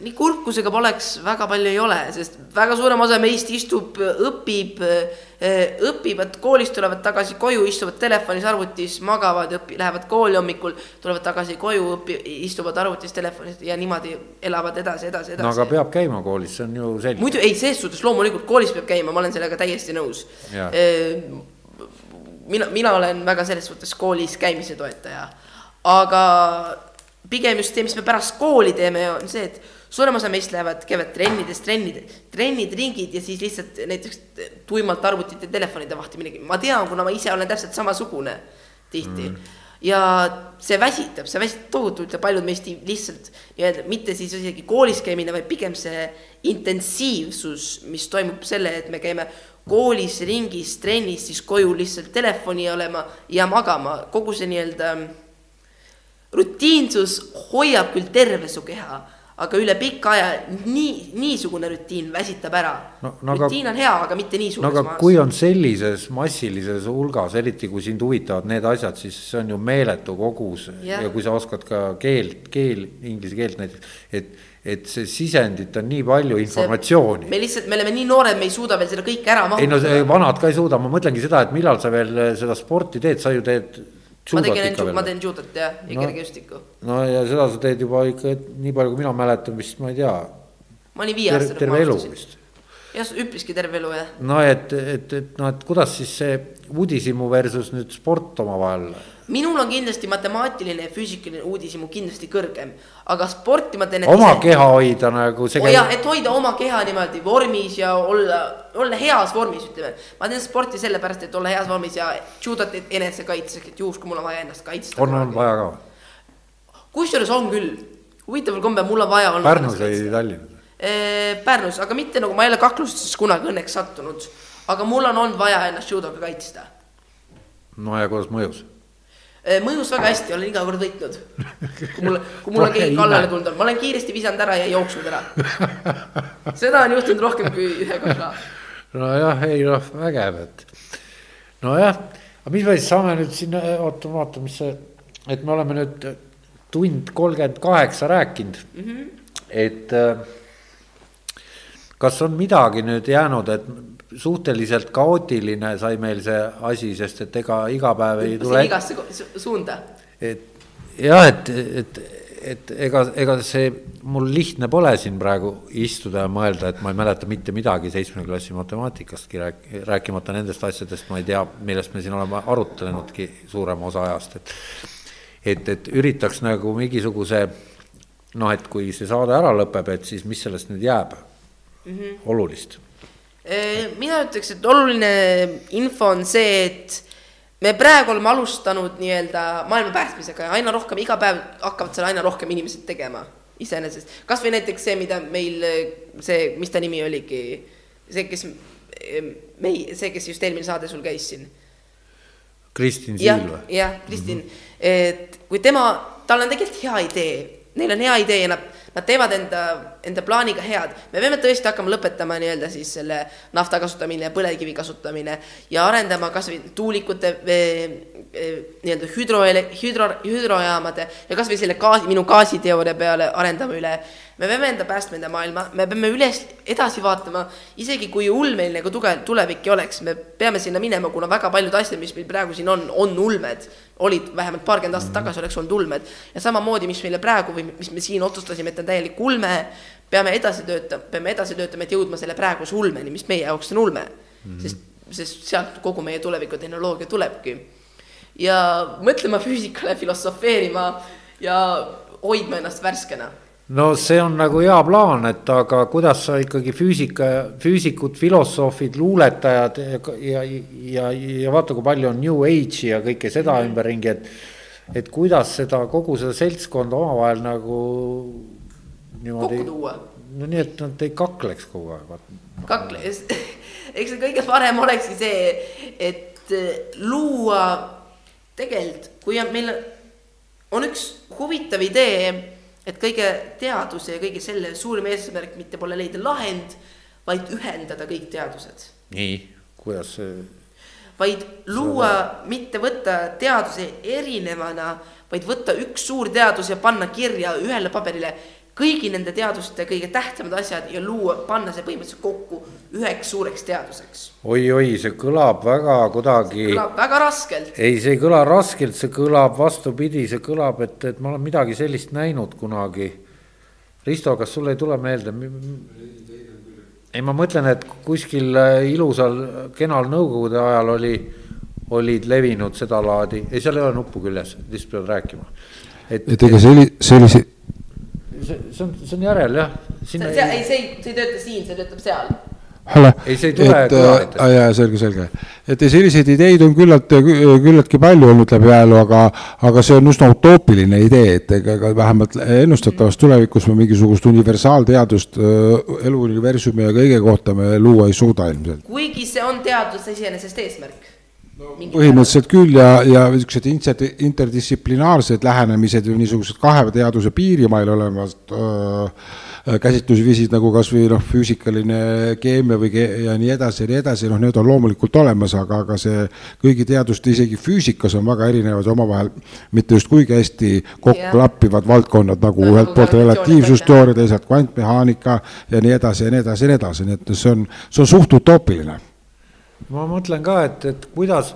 nii kurb, kui see ka poleks, väga palju ei ole, sest väga suurem osa meist istub, õpib, eh, õpivad, koolist tulevad tagasi koju, istuvad telefonis, arvutis, magavad, õpi-, lähevad kooli hommikul, tulevad tagasi koju, õpi-, istuvad arvutis, telefonis ja niimoodi elavad edasi, edasi, edasi. no aga peab käima koolis, see on ju selge. muidu ei, ses suhtes loomulikult koolis peab käima, ma olen sellega täiesti nõus. Mina, mina olen väga selles suhtes koolis käimise toetaja, aga pigem just see, mis me pärast kooli teeme, on see, et suurem osa meist lähevad, käivad trennides, trennid, trennid, ringid ja siis lihtsalt näiteks tuimalt arvutite, telefonide vahtimine. ma tean, kuna ma ise olen täpselt samasugune tihti mm. ja see väsitab, see väsitab tohutult ja paljud meist lihtsalt nii-öelda mitte siis isegi koolis käimine, vaid pigem see intensiivsus, mis toimub selle, et me käime koolis, ringis, trennis, siis koju lihtsalt telefoni olema ja magama, kogu see nii-öelda rutiinsus hoiab küll terve su keha aga üle pika aja nii, niisugune rutiin väsitab ära no,. No, rutiin on hea, aga mitte nii suures no, aga maas. kui on sellises massilises hulgas, eriti kui sind huvitavad need asjad, siis see on ju meeletu kogus ja, ja kui sa oskad ka keelt, keel, inglise keelt näiteks, et et see sisendit on nii palju informatsiooni. me lihtsalt, me oleme nii noored, me ei suuda veel seda kõike ära mahutada. ei no vanad ka ei suuda, ma mõtlengi seda, et millal sa veel seda sporti teed, sa ju teed ma tegin, ma teen judo't jah, ja no, kergejõustikku. no ja seda sa teed juba ikka nii palju, kui mina mäletan, vist ma ei tea. ma olin viieaastane. terve elu vist. jah, üpriski terve elu jah. no et, et, et noh, et kuidas siis see uudishimu versus nüüd sport omavahel minul on kindlasti matemaatiline ja füüsikaline uudishimu kindlasti kõrgem, aga sporti ma teen. oma ise... keha hoida nagu see käib. jah, et hoida oma keha niimoodi vormis ja olla, olla heas vormis, ütleme. ma teen sporti sellepärast, et olla heas vormis ja judot enesekaitseks, et juhus, kui mul on vaja ennast kaitsta. on, on vaja ka kusjuures on küll, huvitaval kombel mul on vaja. Pärnus või Tallinnas? Pärnus, aga mitte nagu ma ei ole kaklustesse kunagi õnneks sattunud, aga mul on olnud vaja ennast judoga kaitsta. no ja kuidas mõjus? Äh, mõjus väga hästi, olen iga kord võitnud. kui mul, kui mul on keegi kallale tulnud on, ma olen kiiresti visanud ära ja jooksnud ära. seda on juhtunud rohkem kui ühe korra. nojah, ei noh, vägev, et nojah, aga mis me siis saame nüüd siin, oota, vaata, mis see, et me oleme nüüd tund kolmkümmend kaheksa rääkinud mm, -hmm. et äh, kas on midagi nüüd jäänud, et suhteliselt kaootiline sai meil see asi, sest et ega iga päev ei tule. igasse suunda. et jah, et, et, et ega, ega see mul lihtne pole siin praegu istuda ja mõelda, et ma ei mäleta mitte midagi seitsme klassi matemaatikastki rääk-, rääkimata nendest asjadest, ma ei tea, millest me siin oleme arutlenudki suurema osa ajast, et. et, et üritaks nagu mingisuguse noh, et kui see saade ära lõpeb, et siis mis sellest nüüd jääb mm -hmm. olulist mina ütleks, et oluline info on see, et me praegu oleme alustanud nii-öelda maailma päästmisega ja aina rohkem, iga päev hakkavad seal aina rohkem inimesed tegema iseenesest. kas või näiteks see, mida meil, see, mis ta nimi oligi, see, kes, mei-, see, kes just eelmine saade sul käis siin. Kristin Siil või? jah, Kristin mm, -hmm. et kui tema, tal on tegelikult hea idee, neil on hea idee ja nad nad teevad enda, enda plaaniga head. me peame tõesti hakkama lõpetama nii-öelda siis selle nafta kasutamine ja põlevkivi kasutamine ja arendama kasvõi tuulikute nii-öelda hüdro, hüdro, hüdrojaamade ja kasvõi selle gaasi, minu gaasiteooria peale arendame üle me peame enda päästma enda maailma, me peame üles, edasi vaatama, isegi kui ulmeline nagu tugev tulevik ei oleks, me peame sinna minema, kuna väga paljud asjad, mis meil praegu siin on, on ulmed. olid vähemalt paarkümmend aastat tagasi oleks olnud ulmed ja samamoodi, mis meile praegu või mis me siin otsustasime, et on täielik ulme, peame edasi töötama, peame edasi töötama, et jõudma selle praeguse ulmeni, mis meie jaoks on ulme mm. -hmm. sest, sest sealt kogu meie tulevikutehnoloogia tulebki. ja mõtlema füüsikale, filosofeerima ja hoidma ennast värskena no see on nagu hea plaan, et aga kuidas sa ikkagi füüsika, füüsikud, filosoofid, luuletajad ja, ja, ja vaata, kui palju on New Age'i ja kõike seda mm -hmm. ümberringi, et. et kuidas seda kogu seda seltskonda omavahel nagu niimoodi. kokku tuua. no nii, et nad ei kakleks kogu aeg. kakle, eks see kõige parem olekski see, et luua tegelikult, kui on meil on üks huvitav idee et kõige teaduse ja kõige selle suurim eesmärk mitte pole leida lahend, vaid ühendada kõik teadused. nii, kuidas vaid luua, mitte võtta teaduse erinevana, vaid võtta üks suur teadus ja panna kirja ühele paberile kõigi nende teaduste kõige tähtsamad asjad ja luua, panna see põhimõtteliselt kokku üheks suureks teaduseks oi,. oi-oi, see kõlab väga kuidagi. kõlab väga raskelt. ei, see ei kõla raskelt, see kõlab vastupidi, see kõlab, et, et ma olen midagi sellist näinud kunagi. Risto, kas sul ei tule meelde? ei, ma mõtlen, et kuskil ilusal kenal nõukogude ajal oli, olid levinud sedalaadi, ei, seal ei ole nuppu küljes, lihtsalt pead rääkima. et, et ega see oli, see oli see see, see on, see on järel jah. see, see, ei, see ei, see ei tööta siin, see töötab seal. ei, see ei tule kõlaritest äh,. jaa, selge, selge. et selliseid ideid on küllalt, küllaltki palju olnud läbi ajaloo, aga, aga see on üsna utoopiline idee, et ega ka vähemalt ennustatavas tulevikus me mingisugust universaalteadust äh, elu, universumi ja kõige kohta me luua ei suuda ilmselt. kuigi see on teaduse iseenesest eesmärk põhimõtteliselt küll ja, ja niisugused inter, interdistsiplinaarsed lähenemised või niisugused kahe teaduse piirimail olevad äh, käsitlusviisid nagu kasvõi noh, füüsikaline keemia või ke ja nii edasi ja nii edasi, noh, need on loomulikult olemas, aga, aga see kõigi teaduste, isegi füüsikas on väga erinevad omavahel mitte just kuigi hästi kokku klappivad valdkonnad nagu no, ühelt poolt relatiivsusteooria, teisalt kvantmehaanika ja nii edasi ja nii edasi ja nii edasi, nii et see on, see on suht utoopiline ma mõtlen ka, et, et kuidas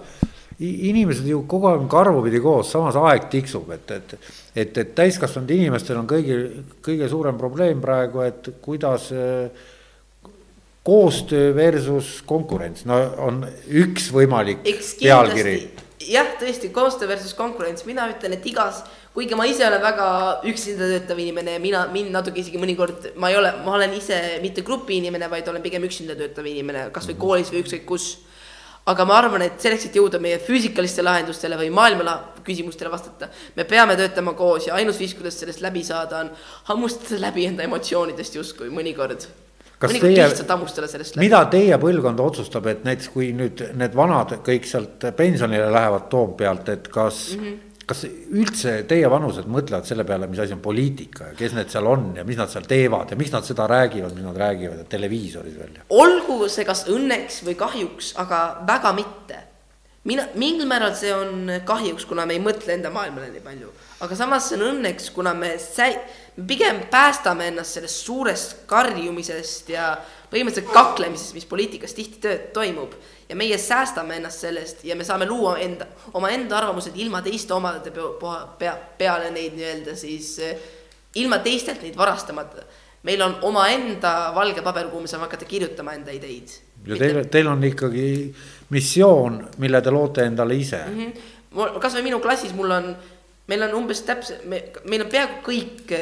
inimesed ju kogu aeg karvupidi koos, samas aeg tiksub, et, et. et, et täiskasvanud inimestel on kõigi, kõige suurem probleem praegu, et kuidas äh, koostöö versus konkurents, no on üks võimalik pealkiri. jah, tõesti, koostöö versus konkurents, mina ütlen, et igas kuigi ma ise olen väga üksinda töötav inimene ja mina, mind natuke isegi mõnikord, ma ei ole, ma olen ise mitte grupi inimene, vaid olen pigem üksinda töötav inimene, kasvõi koolis või ükskõik kus. aga ma arvan, et selleks, et jõuda meie füüsikaliste lahendustele või maailma küsimustele vastata, me peame töötama koos ja ainus viis, kuidas sellest läbi saada, on hammustada läbi enda emotsioonidest justkui mõnikord. Kas teie, mida teie põlvkond otsustab, et näiteks kui nüüd need vanad kõik sealt pensionile lähevad Toompealt, et kas mm, -hmm kas üldse teie vanused mõtlevad selle peale, mis asi on poliitika ja kes need seal on ja mis nad seal teevad ja miks nad seda räägivad, mis nad räägivad ja televiisoris veel? olgu see kas õnneks või kahjuks, aga väga mitte. mina, mingil määral see on kahjuks, kuna me ei mõtle enda maailmale nii palju, aga samas see on õnneks, kuna me säi-, pigem päästame ennast sellest suurest karjumisest ja põhimõtteliselt kaklemisest, mis poliitikas tihti tööd toimub ja meie säästame ennast sellest ja me saame luua enda, omaenda arvamused ilma teiste omade pea, peale neid nii-öelda siis, ilma teistelt neid varastamata. meil on omaenda valge paber, kuhu me saame hakata kirjutama enda ideid. ja teil, teil on ikkagi missioon, mille te loote endale ise mm. -hmm. kasvõi minu klassis mul on meil on umbes täpselt, me, meil on peaaegu kõik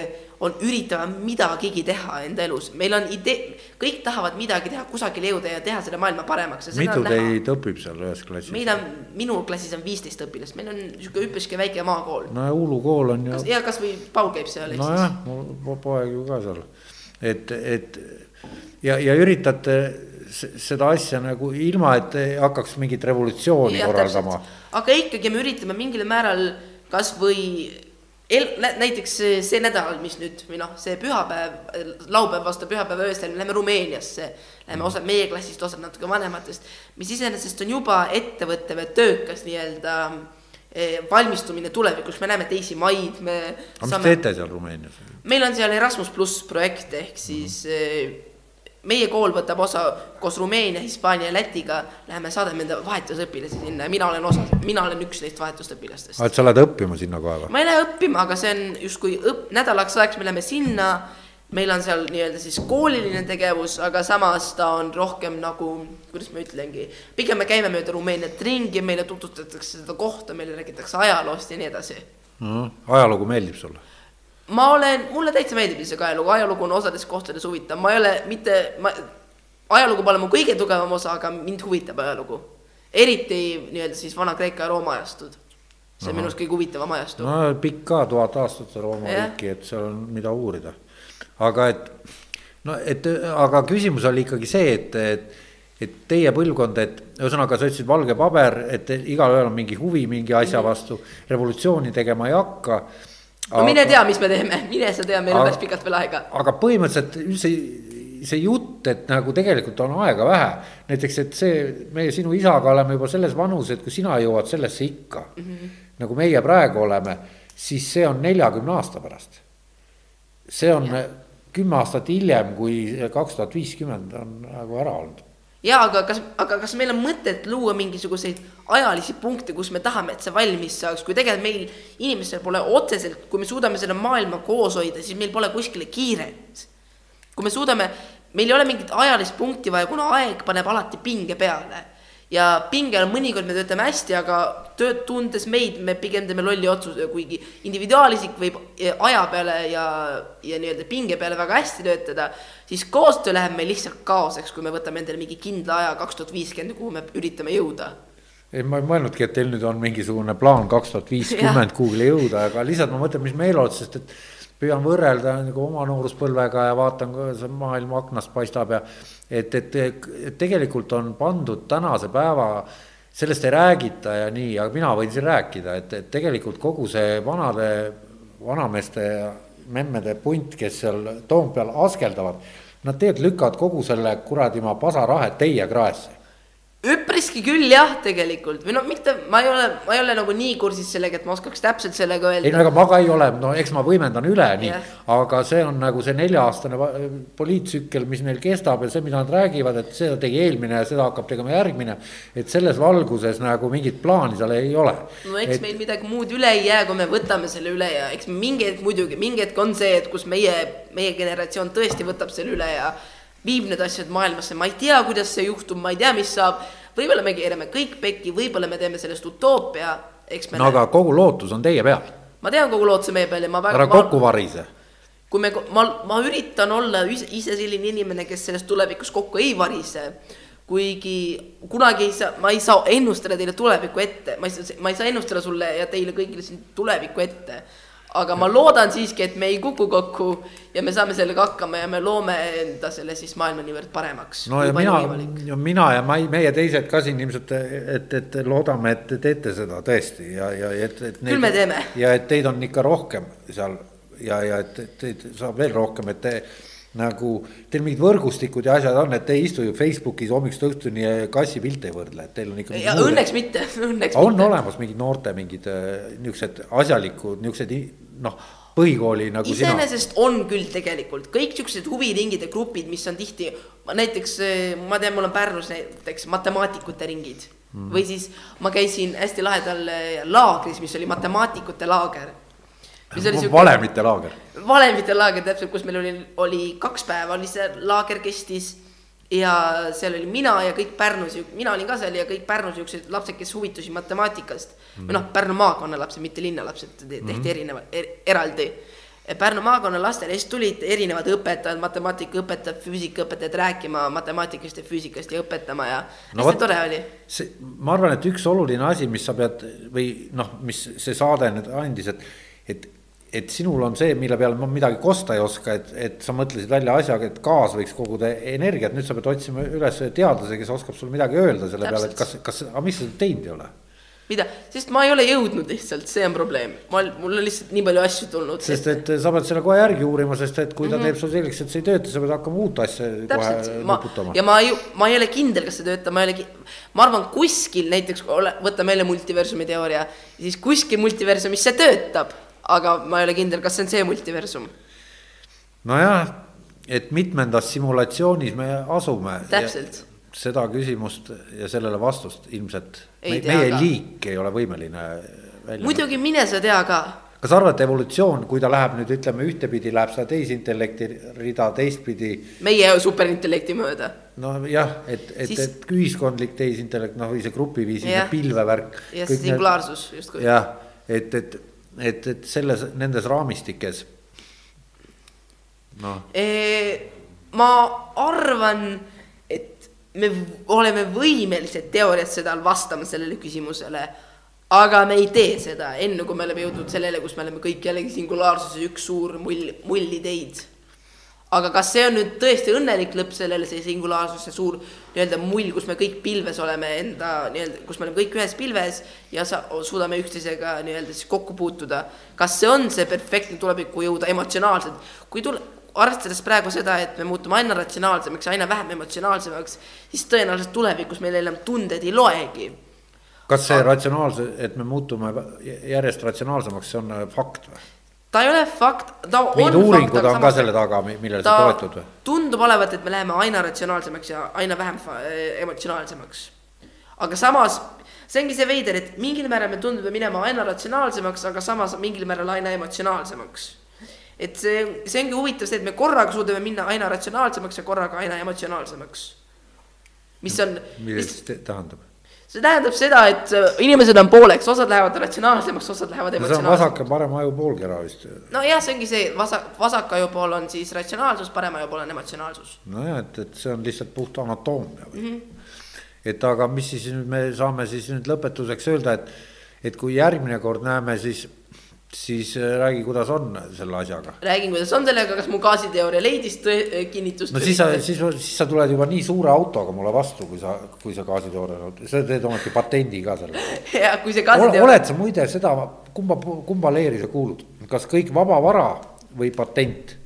on, üritavad midagigi teha enda elus, meil on idee, kõik tahavad midagi teha, kusagile jõuda ja teha selle maailma paremaks ja mitu teid õpib seal ühes klassis? meil on, minu klassis on viisteist õpilast, meil on niisugune üpriski väike maakool. no ja Uulu kool on ju kas, ja kasvõi Paul käib seal, nojah, mul po- poeg ju ka seal, et, et ja, ja üritate seda asja nagu ilma, et hakkaks mingit revolutsiooni Jah, korraldama. aga ikkagi me üritame mingil määral kasvõi el-, näiteks see, nädal, mis nüüd või noh, see pühapäev, laupäev vastu pühapäeva öösel, me läheme Rumeeniasse. Läheme osad meie klassist, osad natuke vanematest, mis iseenesest on juba ettevõttev ja töökas nii-öelda eh, valmistumine tulevikuks, me näeme teisi maid, me aga mis teete seal Rumeenias? meil on seal Erasmus pluss projekt ehk siis mm. Meie kool võtab osa koos Rumeenia, Hispaania ja Lätiga, läheme saadame enda vahetusõpilasi sinna ja mina olen osa, mina olen üks neist vahetusõpilastest. et sa lähed õppima sinna kohe või? ma ei lähe õppima, aga see on justkui õpp, nädalaks ajaks me läheme sinna, meil on seal nii-öelda siis kooliline tegevus, aga samas ta on rohkem nagu, kuidas ma ütlengi, pigem me käime mööda Rumeeniat ringi, meile tutvustatakse seda kohta, meile räägitakse ajaloost ja nii edasi ajalugu meeldib sulle? Ma olen, mulle täitsa meeldib isegi ajalugu, ajalugu on osades kohtades huvitav, ma ei ole mitte, ma, ajalugu pole mu kõige tugevam osa, aga mind huvitab ajalugu. eriti nii-öelda siis Vana-Kreeka ja Rooma ajastud. see on minu arust kõige huvitavam ajastu no.. pikk ka, tuhat aastat see Rooma riiki, et seal on, mida uurida. aga et no et aga küsimus oli ikkagi see, et, et et teie põlvkond, et ühesõnaga sa ütlesid valge paber, et igalühel on mingi huvi mingi asja vastu, revolutsiooni tegema ei hakka. No mine tea, mis me teeme, mine sa tea, meil on päris pikalt veel aega. aga põhimõtteliselt üldse see jutt, et nagu tegelikult on aega vähe, näiteks, et see, meie sinu isaga oleme juba selles vanuses, et kui sina jõuad sellesse ikka mm, -hmm. nagu meie praegu oleme, siis see on neljakümne aasta pärast. see on kümme aastat hiljem, kui kaks tuhat viiskümmend on nagu ära olnud. jaa, aga kas, aga kas meil on mõtet luua mingisuguseid ajalisi punkte, kus me tahame, et see valmis saaks, kui tegelikult meil inimestel pole otseselt, kui me suudame selle maailma koos hoida, siis meil pole kuskile kiiret. kui me suudame, meil ei ole mingit ajalist punkti vaja, kuna aeg paneb alati pinge peale. Ja pinge all mõnikord me töötame hästi, aga tööd tundes meid, me pigem teeme lolli otsuse, kuigi individuaalisik võib aja peale ja, ja nii-öelda pinge peale väga hästi töötada, siis koostöö läheb meil lihtsalt kaoseks, kui me võtame endale mingi kindla aja, kaks tuhat viiskümmend, kuhu me üritame jõuda. Ei, ma ei mõelnudki, et teil nüüd on mingisugune plaan kaks tuhat viiskümmend kuhugile jõuda, aga lihtsalt ma mõtlen, mis meeleolud, sest et püüan võrrelda nagu oma nooruspõlvega ja vaatan, kuidas maailm aknast paistab ja et, et, et tegelikult on pandud tänase päeva sellest ei räägita ja nii, aga mina võin siin rääkida, et, et tegelikult kogu see vanade, vanameeste ja memmede punt, kes seal Toompeal askeldavad, nad tegelikult lükkavad kogu selle kuradi maa pasarahe teie kraesse üpriski küll jah, tegelikult või no mitte, ma ei ole, ma ei ole nagu nii kursis sellega, et ma oskaks täpselt sellega ei no öelda. ega ma ka ei ole, no eks ma võimendan üle nii Jah., aga see on nagu see nelja-aastane poliitsükkel, mis neil kestab ja see, mida nad räägivad, et seda tegi eelmine ja seda hakkab tegema järgmine. et selles valguses nagu mingit plaani seal ei ole. no eks meil midagi muud üle ei jää, kui me võtame selle üle ja eks mingi hetk muidugi, mingi hetk on see, et kus meie, meie generatsioon tõesti võtab selle üle ja viib need asjad maailmasse, ma ei tea, kuidas see juhtub, ma ei tea, mis saab. võib-olla me keerame kõik pekki, võib-olla me teeme sellest utoopia, eks me no aga kogu lootus on teie peal, ma tean kogu lootuse meie peal ja ma väga ära kokku varise. kui me, ma, ma üritan olla ise selline inimene, kes sellest tulevikus kokku ei varise. kuigi kunagi ei saa, ma ei saa ennustada teile tulevikku ette, ma ei saa, ma ei saa ennustada sulle ja teile kõigile siin tulevikku ette. Aga ma loodan siiski, et me ei kuku kokku ja me saame sellega hakkama ja me loome enda selle siis maailma niivõrd paremaks. no ja mina, ja mina ja ma, meie teised ka siin ilmselt, et, et loodame, et te teete seda tõesti ja, ja et, et. Küll me teeme. ja et teid on ikka rohkem seal ja, ja et et teid saab veel rohkem, et te nagu, teil mingid võrgustikud ja asjad on, et te ei istu ju Facebookis hommikust õhtuni kassipilte ei võrdle, et teil on ikka. ja õnneks mitte, õnneks on mitte. olemas mingid noorte mingid äh, niisugused asjalikud niisugused noh, põhikooli nagu sina. iseenesest on küll tegelikult kõik siuksed huviringide grupid, mis on tihti, näiteks eh, ma tean, mul on Pärnus näiteks matemaatikute ringid mm. või siis ma käisin hästi lahedal eh, laagris, mis oli matemaatikute laager. siuke valemite laager. valemite laager täpselt, kus meil oli, oli kaks päeva oli see laager kestis ja seal oli mina ja kõik Pärnus, mina olin ka seal ja kõik Pärnus niisugused lapsed, kes huvitusid matemaatikast. Või noh, Pärnu maakonna lapsed, mitte linnalapsed, tehti mm -hmm. erineva er,, eraldi. Pärnu maakonna lastele, siis tulid erinevad õpetajad, matemaatikaõpetajad, füüsikaõpetajad rääkima matemaatikast ja füüsikast ja õpetama ja no, hästi tore oli. see, ma arvan, et üks oluline asi, mis sa pead või noh, mis see saade nüüd andis, et, et, et sinul on see, mille peale ma midagi kosta ei oska, et, et sa mõtlesid välja asjaga, et gaas võiks koguda energiat, nüüd sa pead otsima üles teadlase, kes oskab sulle midagi öelda selle peale, et kas, kas, aga miks sa seda teinud ei ole? mida, sest ma ei ole jõudnud lihtsalt, see on probleem. ma, mul on lihtsalt nii palju asju tulnud. sest et sa pead selle kohe järgi uurima, sest et kui ta mm -hmm. teeb sul selgeks, et see ei tööta, sa pead hakkama uut asja kohe täpselt, ma nuputama. ja ma ei, ma ei ole kindel, kas see töötab, ma ei ole ma arvan, kuskil näiteks ole, võtame jälle multiversumi teooria, siis kuskil multiversumis see töötab, aga ma ei ole kindel, kas see on see multiversum. nojah, et mitmendas simulatsioonis me asume. Täpselt. Seda küsimust ja sellele vastust ilmselt Ei me, meie ka. liik ei ole võimeline välja. muidugi mine sa tea ka, kas arvad, evolutsioon, kui ta läheb nüüd ütleme ühtepidi, läheb seda tehisintellekti rida teistpidi meie superintellekti mööda. nojah, et, et Siis- et ühiskondlik tehisintellekt, noh, või see grupiviisiline pilvevärk. ja singulaarsus justkui. jah, et, et, et, et selles, nendes raamistikes. noh, ma arvan, me oleme võimelised teoorias seda vastama sellele küsimusele, aga me ei tee seda enne, kui me oleme jõudnud sellele, kus me oleme kõik jällegi singulaarsuses üks suur mull, mullideid. aga kas see on nüüd tõesti õnnelik lõpp sellele, see singulaarsus, see suur nii-öelda mull, kus me kõik pilves oleme enda nii-öelda, kus me oleme kõik ühes pilves ja sa suudame üksteisega nii-öelda siis kokku puutuda. kas see on see perfektne tulevikku jõuda emotsionaalselt, kui tule-, arvestades praegu seda, et me muutume aina ratsionaalsemaks ja aina vähem emotsionaalsemaks, siis tõenäoliselt tulevikus meil enam tunded ei loegi. kas see ratsionaalse, et me muutume järjest ratsionaalsemaks, see on äh, fakt või? ta ei ole fakt, ta on mingid uuringud aga on ka selle taga, millele sa toetud või? tundub olevat, et me läheme aina ratsionaalsemaks ja aina vähem fa- emotsionaalsemaks. aga samas, see ongi see veider, et mingil määral me tundume minema aina ratsionaalsemaks, aga samas mingil määral aina emotsionaalsemaks. Et see, see ongi huvitav see, et me korraga suudame minna aina ratsionaalsemaks ja korraga aina emotsionaalsemaks. mis on, mida mis tähendab? see tähendab seda, et äh, inimesed on pooleks, osad lähevad ratsionaalsemaks, osad lähevad emotsionaalsemaks. vasak ja parem aju poolkera vist. nojah, see ongi see vasak, vasak ajupool on siis ratsionaalsus, parem ajupool on emotsionaalsus. nojah, et, et see on lihtsalt puht anatoomia või mm. -hmm. et aga mis siis nüüd me saame siis nüüd lõpetuseks öelda, et, et kui järgmine kord näeme, siis, siis äh, räägi, kuidas on selle asjaga. räägin, kuidas on sellega, kas mu gaasiteooria leidis tõe- kinnitust no siis sa, siis, siis sa tuled juba nii suure autoga mulle vastu, kui sa, kui sa gaasitoorea, sa teed ometi patendi ka selle. ja kui see oled gaasiteooria, sa muide seda, kumba, kumba leeri sa kuulud, kas kõik vaba vara või patent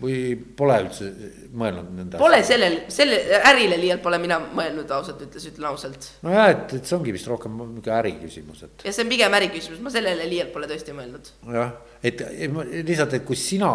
või pole üldse mõelnud nende pole sellel, selle ärile liialt pole mina mõelnud ausalt ütles, ütlen ausalt. nojah, et, et see ongi vist rohkem niisugune äriküsimus, et ja see on pigem äriküsimus, ma sellele liialt pole tõesti mõelnud. jah, et lihtsalt, et kui sina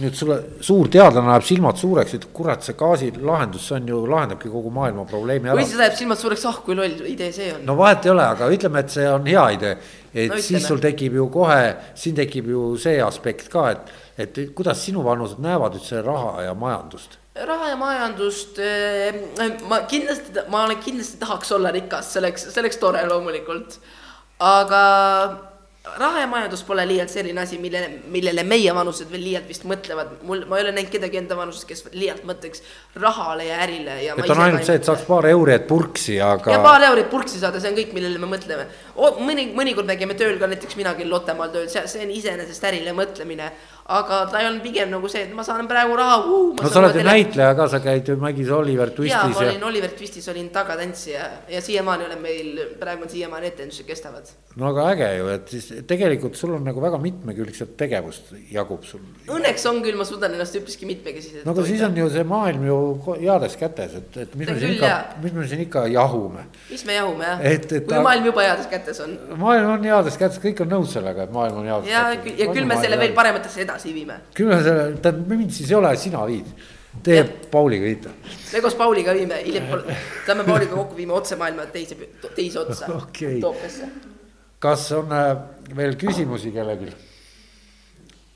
nüüd sulle suur teadlane ajab silmad suureks, et kurat, see gaasilahendus, see on ju, lahendabki kogu maailma probleemi või ära. siis läheb silmad suureks, ah kui loll idee see on. no vahet ei ole, aga ütleme, et see on hea idee. et No no, ütleme. siis sul tekib ju kohe, siin tekib ju see aspekt ka, et, et kuidas sinu vanused näevad üldse raha ja majandust raha ja majandust, ma kindlasti, ma olen kindlasti tahaks olla rikas, see oleks tore loomulikult. aga raha ja majandus pole liialt selline asi, millele, millele meie vanused veel liialt vist mõtlevad. mul, ma ei ole näinud kedagi enda vanuses, kes liialt mõtleks rahale ja ärile ja. et on ainult see, et saaks paar euri, et purksi, ja aga paar eurit purksi saada, see on kõik, millele me mõtleme. mõni, mõnikord me käime tööl ka näiteks mina käin Lottemaal tööl, see, see on iseenesest ärile mõtlemine. Aga ta on pigem nagu see, et ma saan praegu raha. no sa oled ju näitleja ka, sa käid ju Mägis Oliver jaa, Twistis ma ja, olin Oliver Twistis, olin tagatantsija ja siiamaani olen meil, praegu on siiamaani etendused kestavad. no aga äge ju, et siis tegelikult sul on nagu väga mitmekülgset tegevust jagub sul. Õnneks on küll, ma suudan ennast üpriski mitmekesiselt no aga siis on ju see maailm ju heades kätes, et, et mis See me siin ikka jaa., mis me siin ikka jahume. mis me jahume jah kui ta- maailm juba heades kätes on. maailm on heades kätes, kõik on nõus sellega, et maailm on heades ja, kätes. ja küll me selle veel. parematesse edasi viime. küll me selle, tähendab mind siis ei ole, sina viid. Teie Pauliga viite. me koos Pauliga viime, hiljem saame Pauliga kokku, viime otse maailma teise, teise otsa Okei. Toopesse. kas on äh, veel küsimusi kellelgi?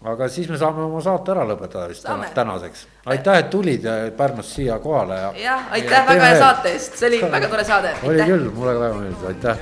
aga siis me saame oma saate ära lõpetada vist Saame. tänaseks. aitäh, et tulid äh, Pärnust siia kohale ja. jah, aitäh väga hea saate eest, see oli väga tore saade. oli küll, mulle ka väga meeldis, aitäh.